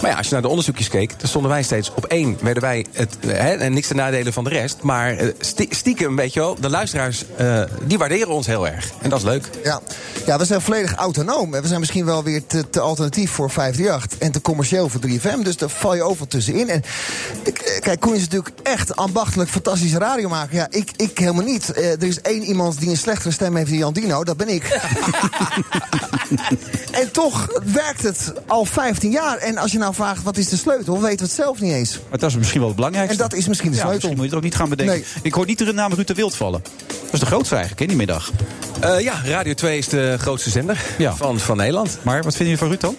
Maar ja, als je naar de onderzoekjes keek, dan stonden wij steeds op één. Werden wij, het, eh, hè, en niks ten nadele van de rest. Maar eh, stiekem, weet je wel, de luisteraars, eh, die waarderen ons heel erg. En dat is leuk. Ja. ja, we zijn volledig autonoom. En we zijn misschien wel weer te, te alternatief voor 538 en te commercieel voor 3FM. Dus daar val je overal tussenin. En eh, kijk, Koen is natuurlijk echt ambachtelijk fantastische radio maken. Ja, ik, ik helemaal niet. Eh, er is één iemand die een slechtere stem heeft dan Jan Dino. Dat ben ik. <laughs> en toch werkt het al 15 jaar. En als je nou vraagt wat is de sleutel, weten we het zelf niet eens. Maar dat is misschien wel het belangrijkste. En dat is misschien de Ja, sleutel. misschien moet je het ook niet gaan bedenken. Nee. Ik hoor niet de naam Ruud de Wild vallen. Dat is de grootste eigenlijk, hè, die middag. Eh, ja, Radio 2 is de grootste zender van, van Nederland. Maar wat vinden jullie van Ruud dan?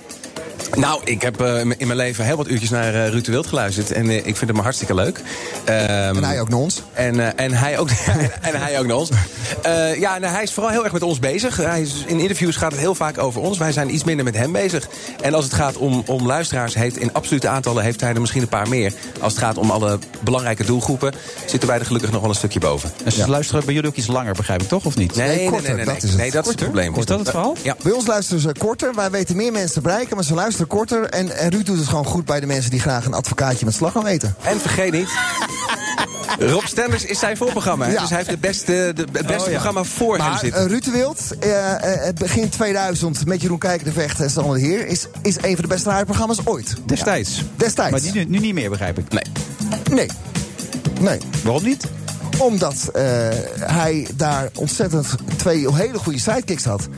Nou, ik heb eh, in mijn leven heel wat uurtjes naar eh, Ruud de Wild geluisterd. En eh, ik vind hem hartstikke leuk. en hij ook naar ons. En, eh, en, hij, ook, <laughs> en hij ook naar ons. Eh, ja, nou, hij is vooral heel erg met ons bezig. Hij is, in interviews gaat het heel vaak over ons. Wij zijn iets minder met hem bezig. En als het gaat om, om luisteraars, heeft in absolute aantallen heeft hij er misschien een paar meer. Als het gaat om alle belangrijke doelgroepen, zitten wij er gelukkig nog wel een stukje boven. En ze luisteren bij jullie ook iets langer, begrijp ik toch, of niet? Nee, nee, korter, nee, nee, dat is het. Nee, dat is het Korter? probleem. Is dat het verhaal? Ja. Bij ons luisteren ze korter. Wij weten meer mensen te bereiken, maar ze luisteren korter. En, en Ruud doet het gewoon goed bij de mensen die graag een advocaatje met slag gaan weten. En vergeet niet. Rob Stenders is zijn voorprogramma. Ja. Dus hij heeft het beste, de, het beste Oh, ja. programma voor hem Maar zitten. eh, Ruud de Wild, eh, eh, begin 2000 met Jeroen Kijker de Vecht en Sander de Heer... Is, is een van de beste radioprogramma's ooit. Destijds. Destijds. Maar nu, nu niet meer, begrijp ik. Nee. Nee. Nee. Waarom niet? Omdat eh, hij daar ontzettend twee hele goede sidekicks had.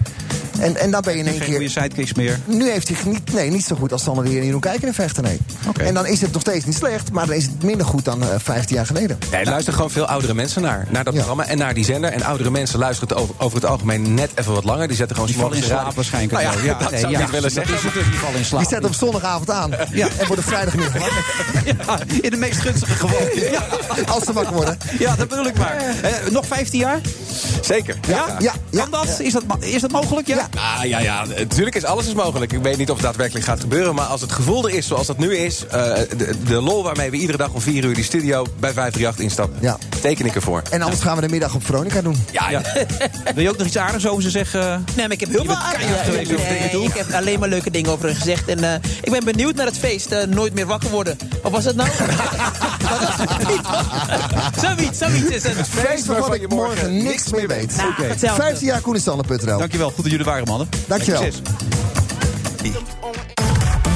En, en dan ben je in één Geen keer... goede sidekicks meer. Nu heeft hij niet, nee, niet zo goed als Sander de Heer en Jeroen Kijker in Vechten, nee. En dan is het nog steeds niet slecht, maar dan is het minder goed dan eh 15 jaar geleden. Nee, er luisteren gewoon veel oudere mensen naar. Naar dat programma en naar die zender. En oudere mensen luisteren het over, over het algemeen net even wat langer. Die zetten gewoon Die vallen in de slaap waarschijnlijk. Nou ja, zo. <laughs> dat zou ik nee, niet willen dat zeggen. is het dus, die vallen in slaap. Die zetten op zondagavond aan Ja. en worden vrijdagmiddag wakker. <laughs> Ja, in de meest gunstige gewoonte. <laughs> Ja. Als ze wakker worden. ja, dat bedoel ik maar. Eh, nog 15 jaar? Zeker. Ja? Ja, ja, kan dat? Is, dat is dat mogelijk? Ja? Ja, Ah, ja, ja, natuurlijk is alles is mogelijk. Ik weet niet of het daadwerkelijk gaat gebeuren. Maar als het gevoel er is zoals dat nu is... eh, de, de lol waarmee we iedere dag om 4 uur die studio bij 538 instappen... Ja. teken ik ervoor. En anders gaan we de middag op Veronica doen. Ja, ja. Wil je ook nog iets aardigs over ze zeggen? Nee, maar ik heb heel veel aardige geweest over dingen, Nee, toch? ik heb alleen maar leuke dingen over hen gezegd. En eh, ik ben benieuwd naar het feest eh, Nooit meer wakker worden. Of <laughs> was het nou? zoiets, zoiets is het. Feest waarvan ik morgen niks meer weet. Nou, Oké. hetzelfde. 15 jaar Koenenstander.nl. Dankjewel, goed dat jullie er waren, mannen. Dankjewel. Succes.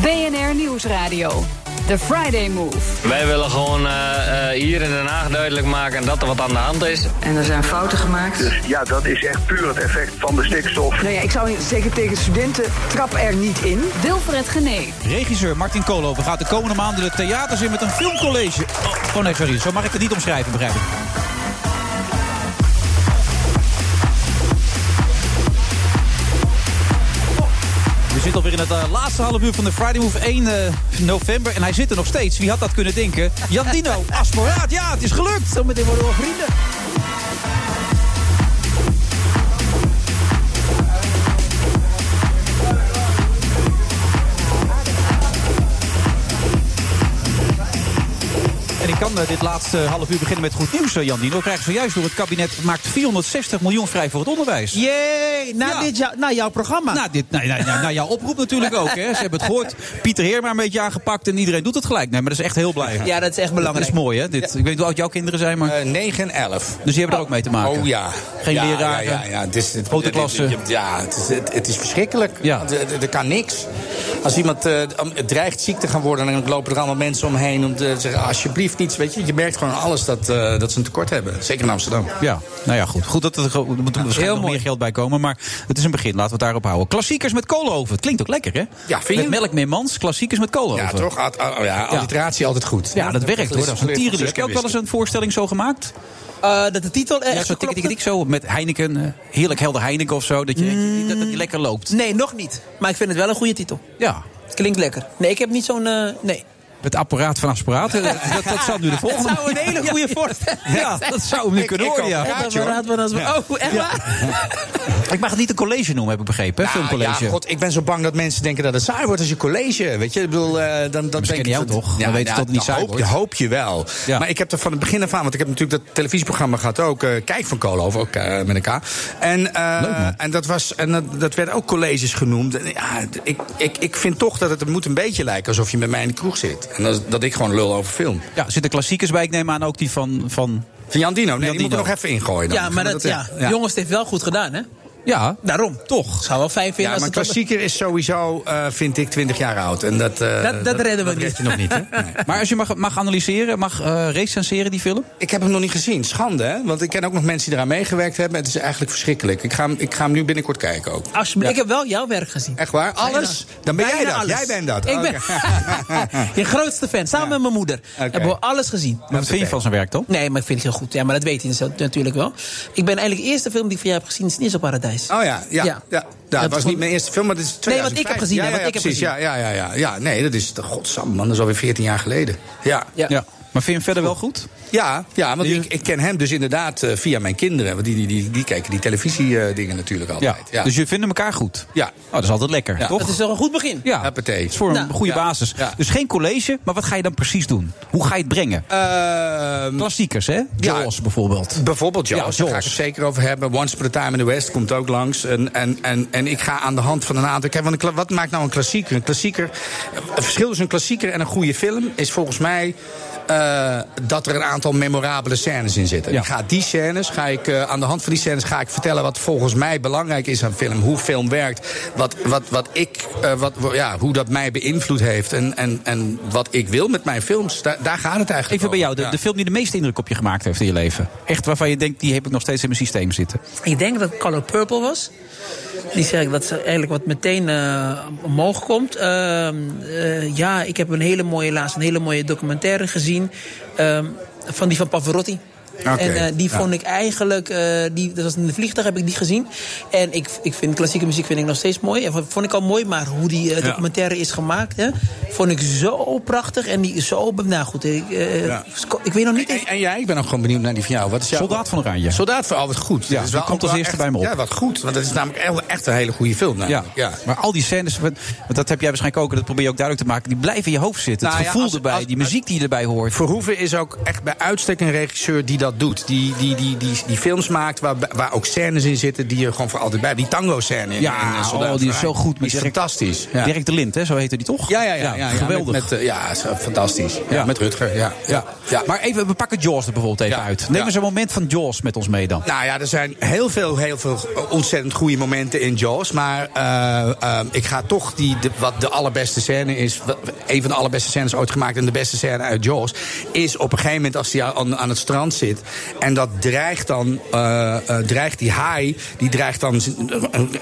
BNR Nieuwsradio. The Friday Move. Wij willen gewoon eh, eh, hier in Den Haag duidelijk maken dat er wat aan de hand is. En er zijn fouten gemaakt. Dus ja, dat is echt puur het effect van de stikstof. Nou ja, ik zou zeggen tegen studenten, trap er niet in. Wilfred Gené. Regisseur Martin Koolhoven gaat de komende maanden de theaters in met een filmcollege. Oh, oh nee, sorry, zo mag ik het niet omschrijven, begrijp ik. We zitten alweer in het eh, laatste half uur van de Friday Move 1 eh, november. En hij zit er nog steeds. Wie had dat kunnen denken? Jandino, Asporaat. Ja, het is gelukt. Zometeen worden we vrienden. Ik kan eh, dit laatste half uur beginnen met goed nieuws, eh, Jandino. We krijgen zojuist door het kabinet maakt 460 miljoen vrij voor het onderwijs. Jee, na, Ja. dit jou- na jouw programma. Nou, dit, nou, nou, jouw oproep natuurlijk ook. Hè. Ze hebben het gehoord. Pieter Heerma een beetje aangepakt en iedereen doet het gelijk. Nee, maar dat is echt heel blij. Ja, dat is echt belangrijk. Dat is mooi, hè? Dit, Ik weet niet hoe oud jouw kinderen zijn, maar... 9 en 11. Dus die hebben er ook mee te maken. Oh ja. Geen ja, leraren. Ja, ja, ja. Het is, het, Grote klassen. Ja, het is, het, het is verschrikkelijk. Ja. Want, eh, Er kan niks. Als iemand eh, dreigt ziek te gaan worden... dan lopen er allemaal mensen omheen om te zeggen... alsjeblieft weet je. Je merkt gewoon aan alles dat, eh, dat ze een tekort hebben. Zeker in Amsterdam. Ja, nou ja, goed. Goed dat er, er moet er waarschijnlijk nog mooi. meer geld bij komen. Maar het is een begin. Laten we het daarop houden. Klassiekers met koolhoven. Het klinkt ook lekker, hè? Ja, vind je? Met melk meer mans. Klassiekers met koolhoven. Ja, toch? Ad- oh, ja, alliteratie altijd goed. Ja, dat werkt hoor. Dat is een tierenlier. Heb je ook wel eens een voorstelling zo gemaakt? Eh, dat de titel echt Ja, zo tik, tik, tik, zo. Met Heineken. eh, heerlijk helder Heineken of zo. Dat, je, Mm. dat, dat die lekker loopt. Nee, nog niet. Maar ik vind het wel een goede titel. Ja. Klinkt lekker. Nee, ik heb niet zo'n... eh, nee. Het apparaat van apparaten. Dat, dat zou nu de <laughs> volgende... Dat zou een <laughs> hele goede voorstelling Ja, dat zou hem nu kunnen ik worden, ja. Dat Oh, echt waar? <laughs> Ik mag het niet een college noemen, heb ik begrepen. Hè? Nou, Filmcollege. ja, god, ik ben zo bang dat mensen denken dat het saai wordt als je college. Weet je, ik bedoel, eh, dan, dan ze denk jou ik dat- toch? Dan weten ze dat het niet saai hoop, wordt. hoop je wel. Maar ik heb er van het begin af aan, want ik heb natuurlijk dat televisieprogramma gehad ook, eh, Kijk van Koolhoven, ook eh, met elkaar. En, eh, en, dat, was, en dat, dat werd ook colleges genoemd. En ja, ik, ik, ik vind toch dat het moet een beetje lijken alsof je met mij in de kroeg zit. En dat, dat ik gewoon lul over film. Ja, er zitten klassiekers bij. Ik neem aan ook die van... van Van Jan Dino, nee, Jan die moet er nog even ingooien. Dan. Ja, maar dat, ja. Jongens, het heeft wel goed gedaan, hè? Ja, Daarom. toch. Zou wel fijn vinden Ja, als maar dan- klassieker is sowieso, eh, vind ik, 20 jaar oud. En dat, eh, Dat- dat redden we niet. je nog niet, hè? <laughs> Nee. Maar als je mag, mag analyseren, mag eh recenseren die film? Ik heb hem nog niet gezien. Schande, hè? Want ik ken ook nog mensen die eraan meegewerkt hebben. Het is eigenlijk verschrikkelijk. Ik ga hem, ik ga hem nu binnenkort kijken ook. Alsjeblieft, ik heb wel jouw werk gezien. Echt waar? Alles? Dan ben jij dat. alles. Jij bent dat. Ik Oh, ben oké. <laughs> je grootste fan, samen met mijn moeder. Hebben we alles gezien. Maar wat vind je van zijn werk dan? Nee, maar ik vind het heel goed. Ja, maar dat weet hij zo- natuurlijk wel. Ik ben eigenlijk de eerste film die ik van jou heb gezien, is Nis Oh ja, ja. ja. Ja. ja. Dat het was niet mijn eerste film, maar het is 2005. Nee, wat ik heb gezien, Ja, ja, wat ja, ik heb precies. gezien. Ja, ja, ja, ja. ja, nee, dat is... Godsam, man, dat is alweer 14 jaar geleden. Ja. Ja. Maar vind je hem verder wel goed? Ja, ja want ik, ik ken hem dus inderdaad eh, via mijn kinderen. Want die, die, die, die kijken die televisiedingen natuurlijk altijd. Ja. Dus jullie vinden elkaar goed? Ja. Oh, dat is altijd lekker, Ja. toch? Dat is toch een goed begin? Ja, dat is voor een Nou, goede ja. basis. Ja. Dus geen college, maar wat ga je dan precies doen? Hoe ga je het brengen? Ehm, Klassiekers, hè? Ja. Jaws bijvoorbeeld. Bijvoorbeeld Jaws, Ja, daar ga ik het zeker over hebben. Once Upon a Time in the West komt ook langs. En, en, en, en ik ga aan de hand van een aantal... Kijk, want een kla- wat maakt nou een klassieker? Een klassieker... Het verschil tussen een klassieker en een goede film... is volgens mij eh, dat er een aantal memorabele scènes in zitten. Ja. Ik ga die scènes, ga ik, eh, aan de hand van die scènes... ga ik vertellen wat volgens mij belangrijk is aan film. Hoe film werkt. Wat, wat, wat ik, eh, wat, ja, hoe dat mij beïnvloed heeft. En, en, en wat ik wil met mijn films. Daar, daar gaat het eigenlijk Even bij jou, over. de, Ja. de film die de meeste indruk op je gemaakt heeft in je leven. Echt waarvan je denkt, die heb ik nog steeds in mijn systeem zitten. Ik denk dat Color Purple was. Die zeg ik dat is eigenlijk wat meteen eh, omhoog komt. Ehm, eh, ja, ik heb een hele mooie, laatst een hele mooie documentaire gezien. ehm, van die van Pavarotti. En eh, die ja. vond ik eigenlijk, eh, die, dat was in de vliegtuig heb ik die gezien. En ik, ik vind klassieke muziek vind ik nog steeds mooi. En vond ik al mooi, maar hoe die eh, Ja. documentaire is gemaakt, hè, vond ik zo prachtig. En die is zo, nou goed, ik, Ja. ik weet nog niet. En, en jij, ik ben ook gewoon benieuwd naar die van jou. Wat is jouw... Soldaat van Oranje. Soldaat van, oh, wat goed. Ja, Dat komt als eerste echt- bij me op. Ja, wat goed. Want dat is namelijk echt, een hele goede film. Ja. ja. maar al die scènes, want dat heb jij waarschijnlijk ook, en dat probeer je ook duidelijk te maken, die blijven in je hoofd zitten. Nou het ja, gevoel als- erbij, als- die muziek die je erbij hoort. Verhoeven is ook echt bij uitstek een regisseur die dat doet. Die, die, die, die, die films maakt waar, waar ook scènes in zitten die er gewoon voor altijd bij. Die tango-scène. in- Ja, in, eh, oh, die is zo goed. Die is Dirk- fantastisch. Ja. Dirk de Lind, hè, zo heette die toch? Ja, ja, ja, ja, ja, geweldig. Met, met, eh, ja, eh, fantastisch. Ja. Met Rutger, ja. ja. ja. Maar even, we pakken Jaws er bijvoorbeeld even uit. Neem eens een moment van Jaws met ons mee dan. Nou ja, er zijn heel veel, heel veel ontzettend goede momenten in Jaws. Maar ik ga toch die, de, wat de allerbeste scène is. Een van de allerbeste scènes ooit gemaakt. En de beste scène uit Jaws. Is op een gegeven moment als hij aan, aan het strand zit. En dat dreigt dan. eh, eh, dreigt die haai. Die dreigt dan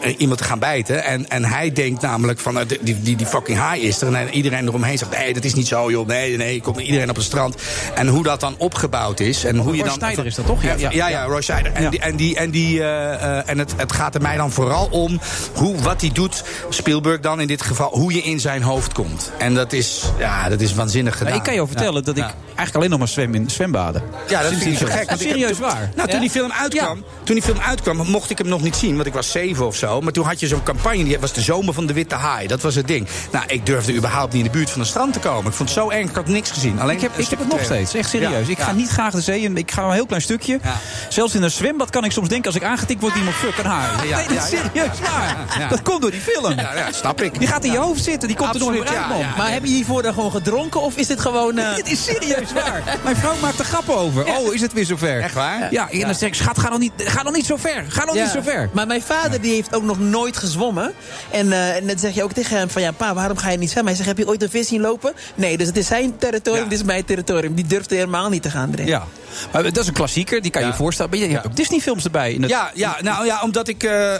eh, iemand te gaan bijten. En, en hij denkt namelijk van. die, die, die fucking haai is er. En iedereen eromheen zegt. Nee, dat is niet zo, joh. Nee, nee. Komt iedereen op het strand. En hoe dat dan opgebouwd is. En hoe je Roy dan. Schneider is dat toch? Ja, Ja, ja. ja, Roy Scheider. En, die, en, die, en, die, en het, het gaat er mij dan vooral om hoe, wat hij doet, Spielberg dan in dit geval, hoe je in zijn hoofd komt. En dat is, ja, dat is waanzinnig gedaan. Ik kan je vertellen dat ik eigenlijk alleen nog maar zwem in zwembaden. Ja, dat vind ik film. gek. want ik heb- Serieus toen- waar. Nou, toen die film uitkwam, toen die film uitkwam, mocht ik hem nog niet zien, want ik was zeven of zo. Maar toen had je zo'n campagne, die was de zomer van de Witte Haai. Dat was het ding. Nou, ik durfde überhaupt niet in de buurt van het strand te komen. Ik vond het zo eng, ik had niks gezien. Alleen Ik heb, ik heb het nog steeds, echt serieus. Ja, ik ja. ga niet graag de zee in. Ik ga maar een heel klein stukje. Zelfs in een zwembad kan ik soms denken... als ik aangetikt word, iemand fuck een haai. Ja, nee, dat serieus waar. Ja, ja. Dat komt door die film. Ja, ja, snap ik. Die gaat in je hoofd zitten. Die komt er meer uit, man. Maar heb je hiervoor dan gewoon gedronken of is dit gewoon... <laughs> eh, Dit is serieus waar. Mijn vrouw maakt er grappen over. Oh, is het weer zover? Echt waar? Ja, en dan zeg ik, schat, ga nog niet, ga nog niet zo ver. Ga nog Ja. niet zo ver. Maar mijn vader die heeft ook nog nooit gezwommen. En, eh, en dan zeg je ook tegen hem van... ja, pa, waarom ga je niet zwemmen? Hij zegt, heb je ooit een vis zien lopen? Nee, dus het is zijn territorium, Ja. dit is mijn territorium. Die durft helemaal niet te gaan erin. Ja. Maar dat is een klassieker, die kan je je voorstellen. Maar je hebt ook Disney-films erbij. In het, Ja, ja, nou ja, omdat ik. eh,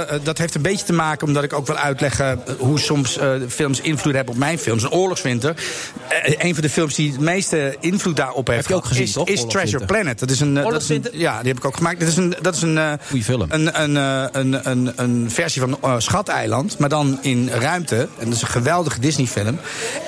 eh, dat heeft een beetje te maken omdat ik ook wil uitleggen hoe soms eh, films invloed hebben op mijn films. Een oorlogswinter. een van de films die het meeste invloed daarop heeft. Heb je ook gezien, is, toch? is Treasure Oorlogswinter. Planet. Dat is een. eh, dat is een ja, die heb ik ook gemaakt. Dat is een. Dat is een eh, Goeie film. Een, een, eh, een, een, een versie van eh, Schateiland, maar dan in ruimte. En dat is een geweldige Disney-film.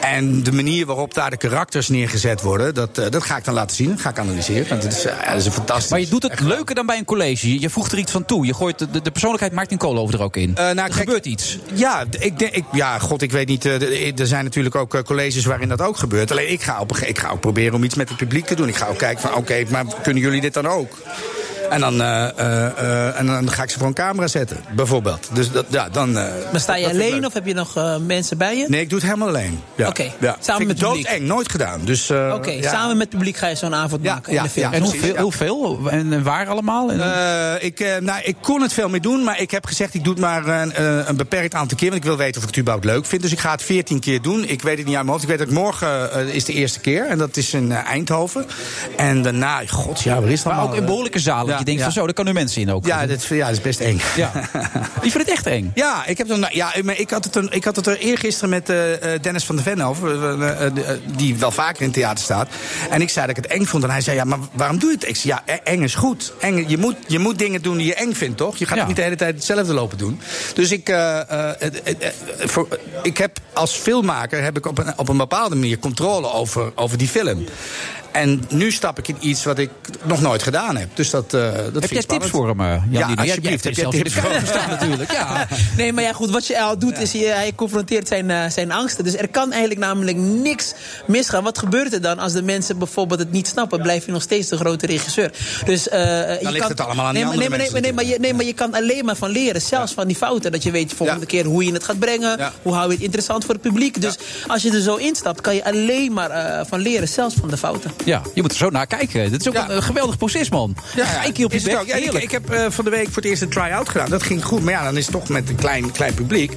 En de manier waarop daar de karakters neergezet worden, dat, dat ga ik dan laten zien. Dat ga ik analyseren. Want het is, dat is een fantastisch. Maar je doet het leuker dan bij een college. Je voegt er iets van toe. Je gooit de, de, persoonlijkheid Martin Koolhoven er ook in. Eh, nou, er kijk, gebeurt iets. Ja, ik denk, ik, ja, god, ik weet niet. er zijn natuurlijk ook colleges waarin dat ook gebeurt. Alleen ik ga, op, ik ga ook proberen om iets met het publiek te doen. Ik ga ook kijken van, oké, maar kunnen jullie dit dan ook? En dan, eh, eh, eh, en dan ga ik ze voor een camera zetten, bijvoorbeeld. Dus dat, ja, dan. eh, Maar sta je dat alleen of heb je nog mensen bij je? Nee, ik doe het helemaal alleen. Ja. Oké, ja. samen met ik het publiek? doodeng, nooit gedaan. Dus, eh, Oké, ja. samen met het publiek ga je zo'n avond Ja, maken in ja, de film. ja. En hoeveel, ja. hoeveel? En, waar allemaal? Eh, ik, eh, nou, ik kon het veel meer doen, maar ik heb gezegd... ik doe het maar een, eh, een beperkt aantal keer... want ik wil weten of ik het überhaupt leuk vind. Dus ik ga het 14 keer doen. Ik weet het niet uit mijn hoofd. Ik weet dat morgen is de eerste keer. En dat is in Eindhoven. En daarna, god, ja, waar is dat maar nou? ook in behoorlijke zalen. Ja, je denkt ja. van zo, daar kan nu mensen in ook. Ja, dat, ja, dat is best eng. Ja. <laughs> Je vindt het echt eng? Ja, ik, heb dan, ja maar ik, had het een, ik had het er eergisteren met eh, eh, Dennis van der Ven over. eh, die wel vaker in het theater staat. En ik zei dat ik het eng vond. En hij zei, ja, maar waarom doe je het? Ik zei, ja, e- eng is goed. Eng, je, moet, je moet dingen doen die je eng vindt, toch? Je gaat Ja. niet de hele tijd hetzelfde lopen doen. Dus ik, voor, ik heb als filmmaker heb ik op een, op een bepaalde manier controle over, over die film. En nu stap ik in iets wat ik nog nooit gedaan heb. Dus dat, eh dat vind Heb jij tips voor hem, eh, Jan Ja, Dino? alsjeblieft. Heb er tips voor hem? staan natuurlijk. Ja. <laughs> Nee, maar ja, goed, wat je al doet is je, hij confronteert zijn, eh, zijn angsten. Dus er kan eigenlijk namelijk niks misgaan. Wat gebeurt er dan als de mensen bijvoorbeeld het niet snappen? Blijf je nog steeds de grote regisseur. Dus, eh, je ligt kan, het allemaal aan die nee, maar, andere nee, maar, nee, maar, nee, maar je, nee, maar je kan alleen maar van leren. Zelfs van die fouten. Dat je weet de volgende keer hoe je het gaat brengen. Ja. Hoe hou je het interessant voor het publiek. Dus als je er zo instapt, kan je alleen maar eh, van leren. Zelfs van de fouten. Ja, je moet er zo naar kijken. Dit is ook een, een geweldig proces, man. Ja, ik hier op je bek. Ja, ik, Heerlijk. ik heb eh, van de week voor het eerst een try-out gedaan. Dat ging goed, maar ja, dan is het toch met een klein, klein publiek.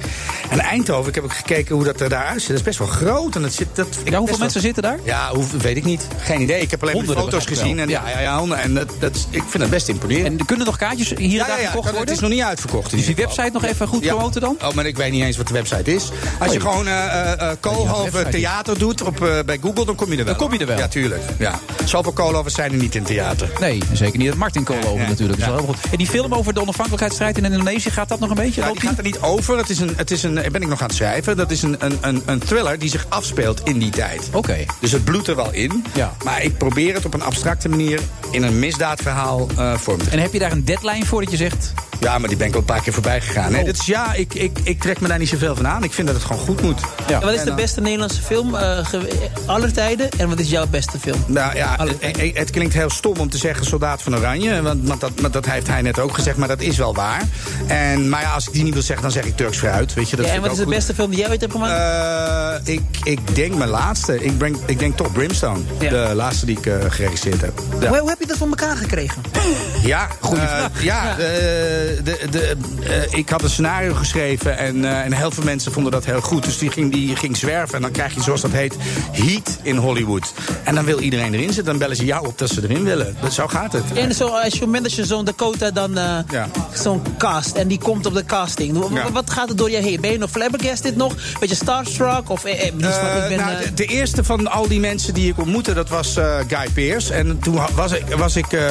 En Eindhoven, ik heb ook gekeken hoe dat er daaruit ziet. Dat is best wel groot. En dat zit, dat, Ja, hoeveel wel- mensen zitten daar? Ja, hoe, weet ik niet. Geen idee. Ik heb alleen maar Honderden, foto's begrijp ik gezien. En, ja, ja, ja, en dat, dat, ik vind dat best imponerend. En er kunnen nog kaartjes hier en ja, daar ja, ja, verkocht kan- worden? het is nog niet uitverkocht. Dus die website nog even goed Ja. promoten dan? Oh, maar ik weet niet eens wat de website is. Als je Oh, gewoon eh eh, Koolhoven. Theater doet op, eh, bij Google, dan kom je er wel. Dan kom je er wel. Ja, tuurlijk. Ja. Zoveel koolovers zijn er niet in theater. Nee, zeker niet het Martin Koolhoven natuurlijk. Dat is wel heel goed. En die film over de onafhankelijkheidsstrijd in Indonesië, gaat dat nog een beetje? Ja, die gaat er niet over. Het is een, het is een, ben ik nog aan het schrijven. Dat is een, een, een, een thriller die zich afspeelt in die tijd. Oké. Dus het bloedt er wel in. Ja. Maar ik probeer het op een abstracte manier in een misdaadverhaal eh vorm te geven. En heb je daar een deadline voor dat je zegt... Ja, maar die ben ik al een paar keer voorbij gegaan. Nee, Oh. dit is, ja, ik, ik, ik trek me daar niet zoveel van aan. Ik vind dat het gewoon goed moet. En wat is de beste Nederlandse film eh, ge- aller tijden? En wat is jouw beste film? Nou ja, het, klinkt heel stom om te zeggen Soldaat van Oranje. Want, dat, dat heeft hij net ook gezegd, maar dat is wel waar. En, maar ja, als ik die niet wil zeggen, dan zeg ik Turks fruit. Weet je, dat Ja, en wat is de beste film die jij ooit hebt gemaakt? goed. Eh, ik, ik denk mijn laatste. Ik, breng, ik denk toch Brimstone. De laatste die ik eh, geregisseerd heb. Ja. Hoe, hoe heb je dat voor elkaar gekregen? Ja, goede Ja, eh, de, de, ik had een scenario geschreven en, en heel veel mensen vonden dat heel goed. Dus die ging, die ging zwerven en dan krijg je, zoals dat heet, heat in Hollywood. En dan wil iedereen erin zitten. Dan bellen ze jou op dat ze erin willen. Dat, zo gaat het. En zo, als je op het moment dat je zo'n Dakota dan eh, Ja. zo'n cast en die komt op de casting. W- w- Ja. Wat gaat er door je heen? Ben je nog flabbergasted nog? Beetje starstruck? Of, eh, eh, Eh, ik ben, nou, de, de eerste van al die mensen die ik ontmoette, dat was eh, Guy Pearce. En toen was ik, was ik, eh,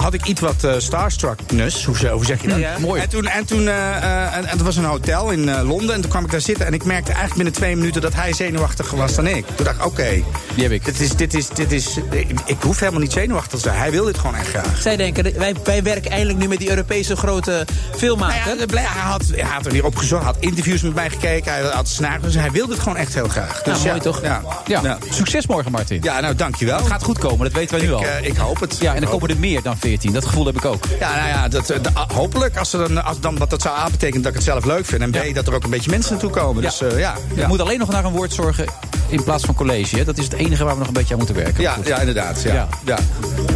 had ik iets wat eh, starstruckness. Hoe, hoe zeg je dat? Ja. Mooi. En toen, en toen en, en het was een hotel in eh, Londen. En toen kwam ik daar zitten. En ik merkte eigenlijk binnen twee minuten dat hij zenuwachtiger was dan ik. Toen dacht ik, oké. Die heb ik. Dit is, dit is, dit is, ik, ik hoef helemaal niet zenuwachtig te zijn. Hij wil dit gewoon echt graag. zij denken, wij, wij werken eindelijk nu met die Europese grote filmmaker. Nou ja, hij, had, hij had er weer opgezocht, had interviews met mij gekeken, hij had scenario's. Hij wilde het gewoon echt heel graag. Dus Nou, mooi toch? Ja, Ja, succes morgen Martin. Ja, nou dankjewel. Het gaat goed komen, dat weten wij nu Ik, al. eh, ik hoop het. Ja, en dan komen er meer dan 14. Dat gevoel heb ik ook. Ja, nou ja, dat, eh, hopelijk. Als, er dan, als dan, wat dat zou A betekenen dat ik het zelf leuk vind. En B, dat er ook een beetje mensen naartoe komen. Dus eh, ja. Je Ja. moet alleen nog naar een woord zorgen in plaats van college. Hè? Dat is het enige waar we nog een beetje aan moeten werken. Ja, ja, inderdaad. Ja. Ja. Ja.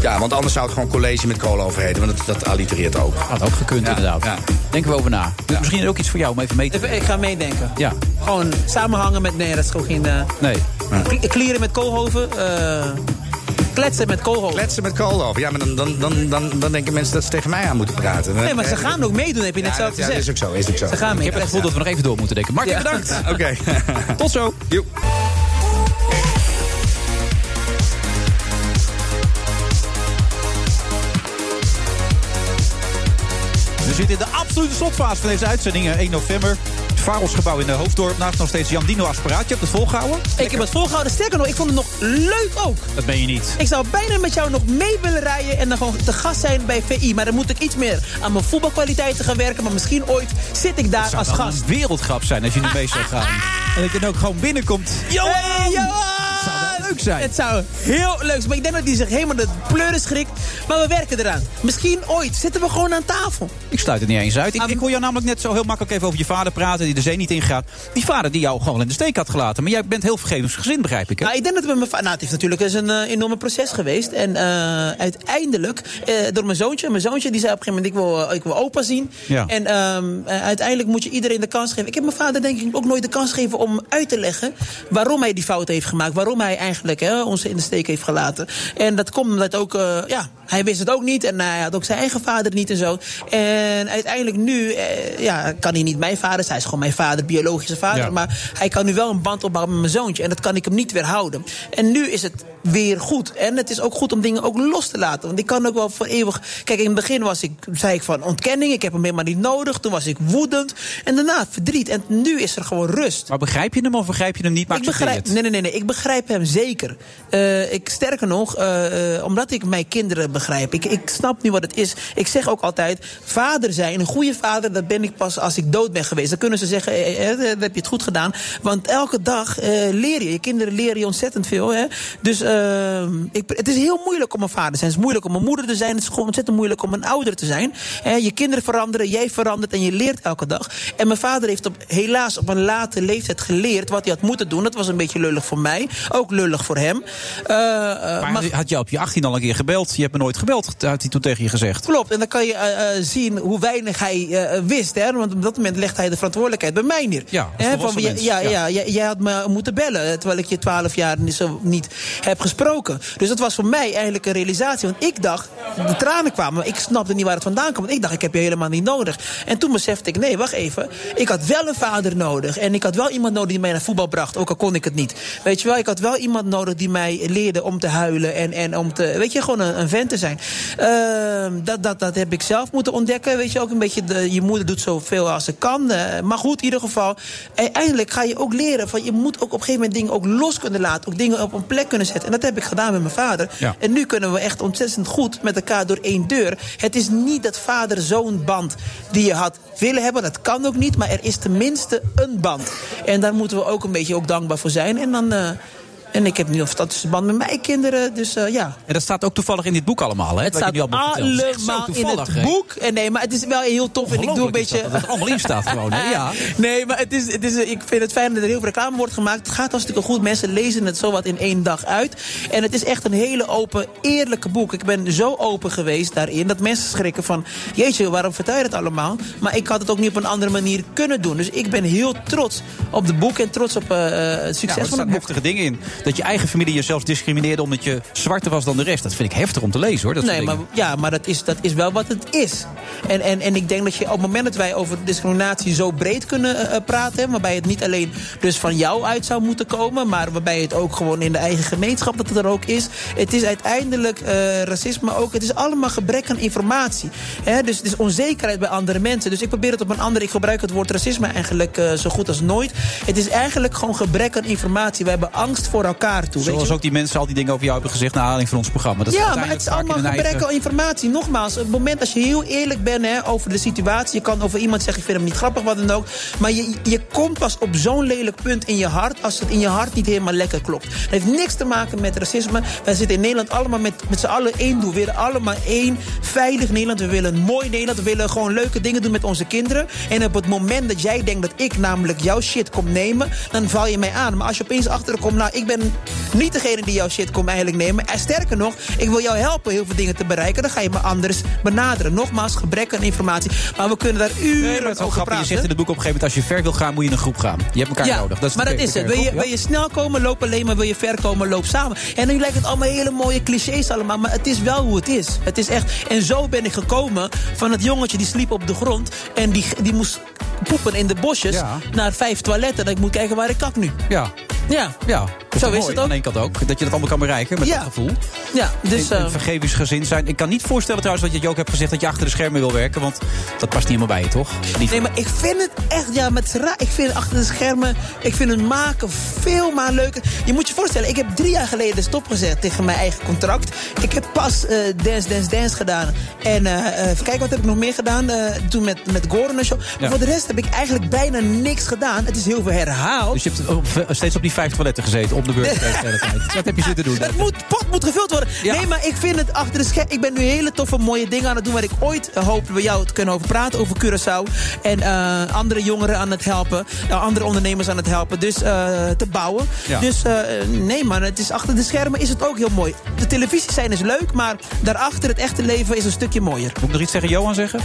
Ja. want anders zou het gewoon college met kolen overheden. Want dat, dat allitereert ook. Had ook gekund, Ja, inderdaad. ja. Denken we over na. Dus Misschien ook iets voor jou om even mee te ik ga meedenken. Ja, Gewoon samenhangen met... Nee, dat is gewoon geen... eh, nee. kli- Klieren met koolhoven. eh, kletsen met koolhoven. Kletsen met koolhoven. Ja, maar dan, dan, dan, dan, dan denken mensen dat ze tegen mij aan moeten praten. Nee, maar ze gaan ook meedoen, heb je net zelf dat- ja, gezegd. is ook zo. Is ook zo. Ze gaan Ik mee. heb het gevoel dat we nog even door moeten denken. Martin, Ja. bedankt. <laughs> Oké. Tot zo. Joep. We zitten in de absolute slotfase van deze uitzending. eh, 1 november. Het Varelsgebouw in de Hoofddorp. Naast nog steeds Jan Dino apparaat. Je hebt het volgehouden? Ik heb het volgehouden. Sterker nog, ik vond het nog leuk ook. Dat ben je niet. Ik zou bijna met jou nog mee willen rijden en dan gewoon te gast zijn bij VI. Maar dan moet ik iets meer aan mijn voetbalkwaliteiten gaan werken. Maar misschien ooit zit ik daar Het zou als gast. een wereldgrap zijn als je nu mee zou gaan. <laughs> En dat je dan ook gewoon binnenkomt. Johan! Hey, Johan! Leuk zijn. Het zou heel leuk zijn. Maar ik denk dat hij zich helemaal de pleuren schrikt. Maar we werken eraan. Misschien ooit zitten we gewoon aan tafel. Ik sluit het niet eens uit. Ik, ik hoor jou namelijk net zo heel makkelijk even over je vader praten... die de zee niet ingaat. Die vader die jou gewoon in de steek had gelaten. Maar jij bent heel vergevensgezind, begrijp ik, hè? Nou, ik denk dat het met mijn va- Nou, het is natuurlijk eens een eh, enorme proces geweest. En eh, uiteindelijk, eh, door mijn zoontje. Mijn zoontje die zei op een gegeven moment, ik wil, ik wil opa zien. Ja. En ehm, eh, uiteindelijk moet je iedereen de kans geven. Ik heb mijn vader denk ik ook nooit de kans gegeven om uit te leggen... waarom hij die fout heeft gemaakt. Waarom hij eigenlijk hè, ons in de steek heeft gelaten. En dat komt omdat ook, eh, ja, hij wist het ook niet. En hij had ook zijn eigen vader niet en zo. En uiteindelijk nu, eh, ja, kan hij niet mijn vader zijn. Hij is gewoon mijn vader, biologische vader. Ja. Maar hij kan nu wel een band opbouwen met mijn zoontje. En dat kan ik hem niet weerhouden. En nu is het weer goed. En het is ook goed om dingen ook los te laten. Want ik kan ook wel voor eeuwig... Kijk, in het begin was ik, zei ik van ontkenning. Ik heb hem helemaal niet nodig. Toen was ik woedend. En daarna verdriet. En nu is er gewoon rust. Maar begrijp je hem of begrijp je hem niet? Maar Ik begrijp, nee, nee, nee, nee, ik begrijp hem zeker. Eh, ik, sterker nog, eh, omdat ik mijn kinderen begrijp. Ik, ik snap nu wat het is. Ik zeg ook altijd, vader zijn, een goede vader... dat ben ik pas als ik dood ben geweest. Dan kunnen ze zeggen, eh, eh, heb je het goed gedaan. Want elke dag leer je. Je kinderen leren je ontzettend veel. Hè? Dus eh, ik, het is heel moeilijk om een vader te zijn. Het is moeilijk om een moeder te zijn. Het is gewoon ontzettend moeilijk om een ouder te zijn. Je kinderen veranderen, jij verandert en je leert elke dag. En mijn vader heeft op, helaas op een late leeftijd geleerd... wat hij had moeten doen. Dat was een beetje lullig voor mij. Ook lullig voor hem. Eh, eh, Maar maar- had je op je 18 al een keer gebeld? Je hebt me nooit gebeld, had hij toen tegen je gezegd. Klopt, en dan kan je eh, zien hoe weinig hij wist. Hè? Want op dat moment legt hij de verantwoordelijkheid bij mij neer. Ja, volwassen ja, ja, Ja. jij, jij had me moeten bellen, terwijl ik je twaalf jaar niet, zo, niet heb gesproken. Dus dat was voor mij eigenlijk een realisatie. Want ik dacht, de tranen kwamen, maar ik snapte niet waar het vandaan kwam. Want ik dacht, ik heb je helemaal niet nodig. En toen besefte ik, nee, wacht even. Ik had wel een vader nodig. En ik had wel iemand nodig die mij naar voetbal bracht, ook al kon ik het niet. Weet je wel, ik had wel iemand nodig die mij leerde om te huilen en, en om te, weet je, gewoon een, een vent te zijn. Ehm, dat, dat, dat heb ik zelf moeten ontdekken. Weet je, ook een beetje, de, je moeder doet zoveel als ze kan. Eh, maar goed, in ieder geval, uiteindelijk ga je ook leren van je moet ook op een gegeven moment dingen ook los kunnen laten. Ook dingen op een plek kunnen zetten. En dat heb ik gedaan met mijn vader. Ja. En nu kunnen we echt ontzettend goed met elkaar door één deur. Het is niet dat vader-zoon band die je had willen hebben. Dat kan ook niet, maar er is tenminste een band. En daar moeten we ook een beetje ook dankbaar voor zijn. En dan. eh, en ik heb nu een fantastische band met mijn kinderen, dus eh, ja. En dat staat ook toevallig in dit boek allemaal, hè? Het staat nu allemaal is allemaal in het boek. En nee, maar het is wel heel tof. En ik doe een is beetje. dat, dat het allemaal in staat gewoon, hè? Ja. <laughs> Nee, maar het is, het is, ik vind het fijn dat er heel veel reclame wordt gemaakt. Het gaat hartstikke goed. Mensen lezen het zowat in één dag uit. En het is echt een hele open, eerlijke boek. Ik ben zo open geweest daarin dat mensen schrikken van... Jeetje, waarom vertel je dat allemaal? Maar ik had het ook niet op een andere manier kunnen doen. Dus ik ben heel trots op het boek en trots op eh, eh, het succes er van het boek. heftige dingen in. Dat je eigen familie jezelf discrimineerde omdat je zwarter was dan de rest. Dat vind ik heftig om te lezen, hoor. Dat nee, maar, ja, maar dat is, dat is wel wat het is. En, en, en ik denk dat je op het moment dat wij over discriminatie zo breed kunnen eh, eh, praten... waarbij het niet alleen dus van jou uit zou moeten komen... maar waarbij het ook gewoon in de eigen gemeenschap dat het er ook is. Het is uiteindelijk eh, racisme ook. Het is allemaal gebrek aan informatie. Hè? Dus het is onzekerheid bij andere mensen. Dus ik probeer het op een andere... Ik gebruik het woord racisme eigenlijk zo goed als nooit. Het is eigenlijk gewoon gebrek aan informatie. We hebben angst voor elkaar toe. weet Zoals je? ook die mensen al die dingen over jou hebben gezegd... naar aanleiding van ons programma. Dat ja, maar het is allemaal gebrek aan informatie. Nogmaals, op het moment als je heel eerlijk bent hè, over de situatie... je kan over iemand zeggen, ik vind hem niet grappig, wat dan ook... maar je, je komt pas op zo'n lelijk punt in je hart... als het in je hart niet helemaal lekker klopt. Het heeft niks te maken met racisme. Wij zitten in Nederland allemaal met, met z'n allen één doel. We willen allemaal één veilig Nederland. We willen een mooi Nederland. We willen gewoon leuke dingen doen met onze kinderen. En op het moment dat jij denkt dat ik namelijk jouw shit kom nemen... dan val je mij aan. Maar als je opeens achterkomt, nou, ik ben niet degene die jouw shit komt eigenlijk nemen... En sterker nog, ik wil jou helpen heel veel dingen te bereiken. Dan ga je me anders benaderen. Nogmaals, gebrek aan informatie. Maar we kunnen daar uren Nee, over grappig. Je praten. zegt in het boek op een gegeven moment... als je ver wil gaan, moet je in een groep gaan. Je hebt elkaar ja, nodig. Dat is maar dat is het. Wil je, wil je snel komen, loop alleen maar. Wil je ver komen, loop samen. En nu lijkt het allemaal hele mooie clichés allemaal. Maar het is wel hoe het is. Het is echt... En zo ben ik gekomen van het jongetje die sliep op de grond. En die, die moest poepen in de bosjes. Ja. Naar vijf toiletten. Dat ik moet kijken waar ik kak nu. Ja. Ja. Ja, Zo is het ook. Aan één kant ook. Dat je dat allemaal kan bereiken met Ja. dat gevoel. Ja, dus... en, en eh, vergevingsgezind zijn. Ik kan niet voorstellen trouwens dat je ook hebt gezegd... dat je achter de schermen wil werken. Want dat past niet helemaal bij je, toch? Niet Nee, maar ik vind het echt, ja, met. Ik vind achter de schermen, ik vind het maken veel maar leuker. Je moet je voorstellen, ik heb drie jaar geleden stopgezet tegen mijn eigen contract. Ik heb pas eh, Dance, Dance, Dance gedaan. En eh, even kijken, wat heb ik nog meer gedaan? Toen met, met Gordon en zo. Maar Ja. voor de rest heb ik eigenlijk bijna niks gedaan. Het is heel veel herhaald. Dus je hebt op- steeds op die vijf toiletten gezeten, de beurt de hele <laughs> tijd. Dat heb je zitten doen. Het moet, pot moet gevuld worden. Nee, maar ik vind het achter de scherm. Ik ben nu hele toffe, mooie dingen aan het doen. Waar ik ooit uh, hoop bij jou te kunnen over praten. Over Curaçao. En eh, andere jongeren aan het helpen. eh, andere ondernemers aan het helpen. Dus eh, te bouwen. Ja. Dus eh, nee, man. Het is achter de schermen is het ook heel mooi. De televisie zijn is leuk. Maar daarachter het echte leven is een stukje mooier. Moet ik nog iets tegen Johan zeggen?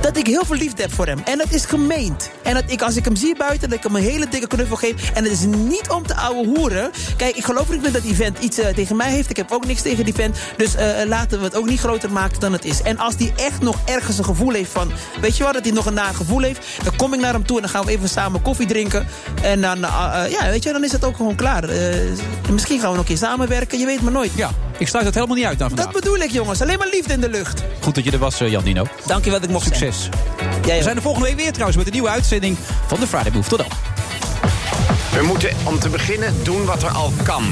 Dat ik heel veel liefde heb voor hem. En dat is gemeend. En dat ik, als ik hem zie buiten, dat ik hem een hele dikke knuffel geef. En het is niet om te ouwe hoeren. Kijk, ik geloof niet meer dat die vent iets eh, tegen mij heeft. Ik heb ook niks tegen die vent. Dus eh, laten we het ook niet groter maken dan het is. En als die echt nog ergens een gevoel heeft van... Weet je wat, dat hij nog een naar gevoel heeft... dan kom ik naar hem toe en dan gaan we even samen koffie drinken. En dan, eh, eh, ja, weet je, dan is het ook gewoon klaar. Eh, misschien gaan we nog een keer samenwerken. Je weet maar nooit. Ja, ik sluit het helemaal niet uit aan vandaag. Dat bedoel ik, jongens. Alleen maar liefde in de lucht. Goed dat je er was, eh, Jan Dino. Dank je wel dat ik mocht Succes. We zijn de volgende week weer trouwens met een nieuwe uitzending van de Friday Move. Tot dan. We moeten om te beginnen doen wat er al kan.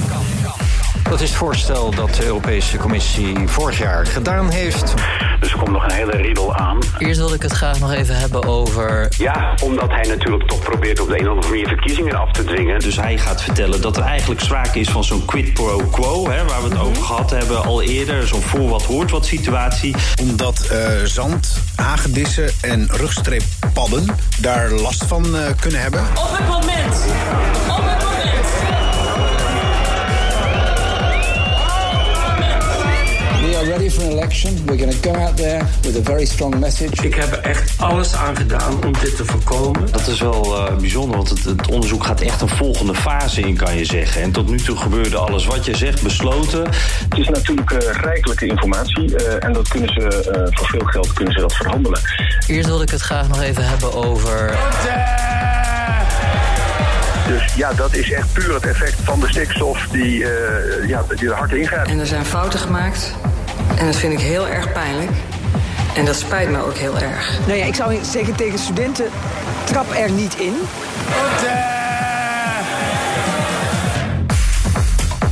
Dat is het voorstel dat de Europese Commissie vorig jaar gedaan heeft. Dus er komt nog een hele riedel aan. Eerst wilde ik het graag nog even hebben over. Ja, omdat hij natuurlijk toch probeert op de een of andere manier verkiezingen af te dwingen. Dus hij gaat vertellen dat er eigenlijk sprake is van zo'n quid pro quo, hè, waar we het over gehad hebben al eerder. Zo'n voor wat hoort wat situatie. Omdat eh, zand, hagedissen en rugstreeppadden daar last van eh, kunnen hebben. Op het moment. Op het moment. We are ready for an election. We're going to go out there with a very strong message. Ik heb er echt alles aan gedaan om dit te voorkomen. Dat is wel eh, bijzonder, want het, het onderzoek gaat echt een volgende fase in, kan je zeggen. En tot nu toe gebeurde alles wat je zegt besloten. Het is natuurlijk eh, rijkelijke informatie eh, en dat kunnen ze eh, voor veel geld kunnen ze dat verhandelen. Eerst wilde ik het graag nog even hebben over. Dus ja, dat is echt puur het effect van de stikstof die, eh, ja, die er hard ingrijpt. En er zijn fouten gemaakt. En dat vind ik heel erg pijnlijk. En dat spijt me ook heel erg. Nou ja, ik zou zeggen tegen studenten, trap er niet in.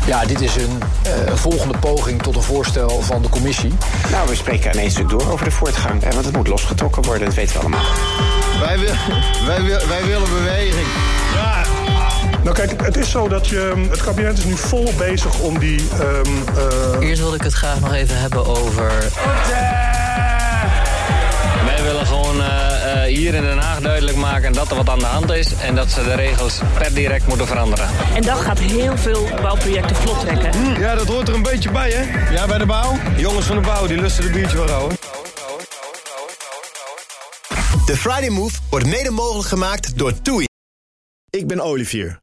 Ja, dit is een eh, volgende poging tot een voorstel van de commissie. Nou, we spreken één stuk door over de voortgang. hè, Want het moet losgetrokken worden, dat weten we allemaal. Wij, wil, <laughs> wij, wil, wij willen beweging. Ja. Nou kijk, het is zo dat je, het kabinet is nu vol bezig om die... ehm, eh, Eerst wilde ik het graag nog even hebben over... Wij willen gewoon eh, eh, hier in Den Haag duidelijk maken dat er wat aan de hand is... en dat ze de regels per direct moeten veranderen. En dat gaat heel veel bouwprojecten vlot trekken. Ja, dat hoort er een beetje bij, hè? Ja, bij de bouw. Jongens van de bouw, die lusten de biertje wel houden. De Friday Move wordt mede mogelijk gemaakt door TUI. Ik ben Olivier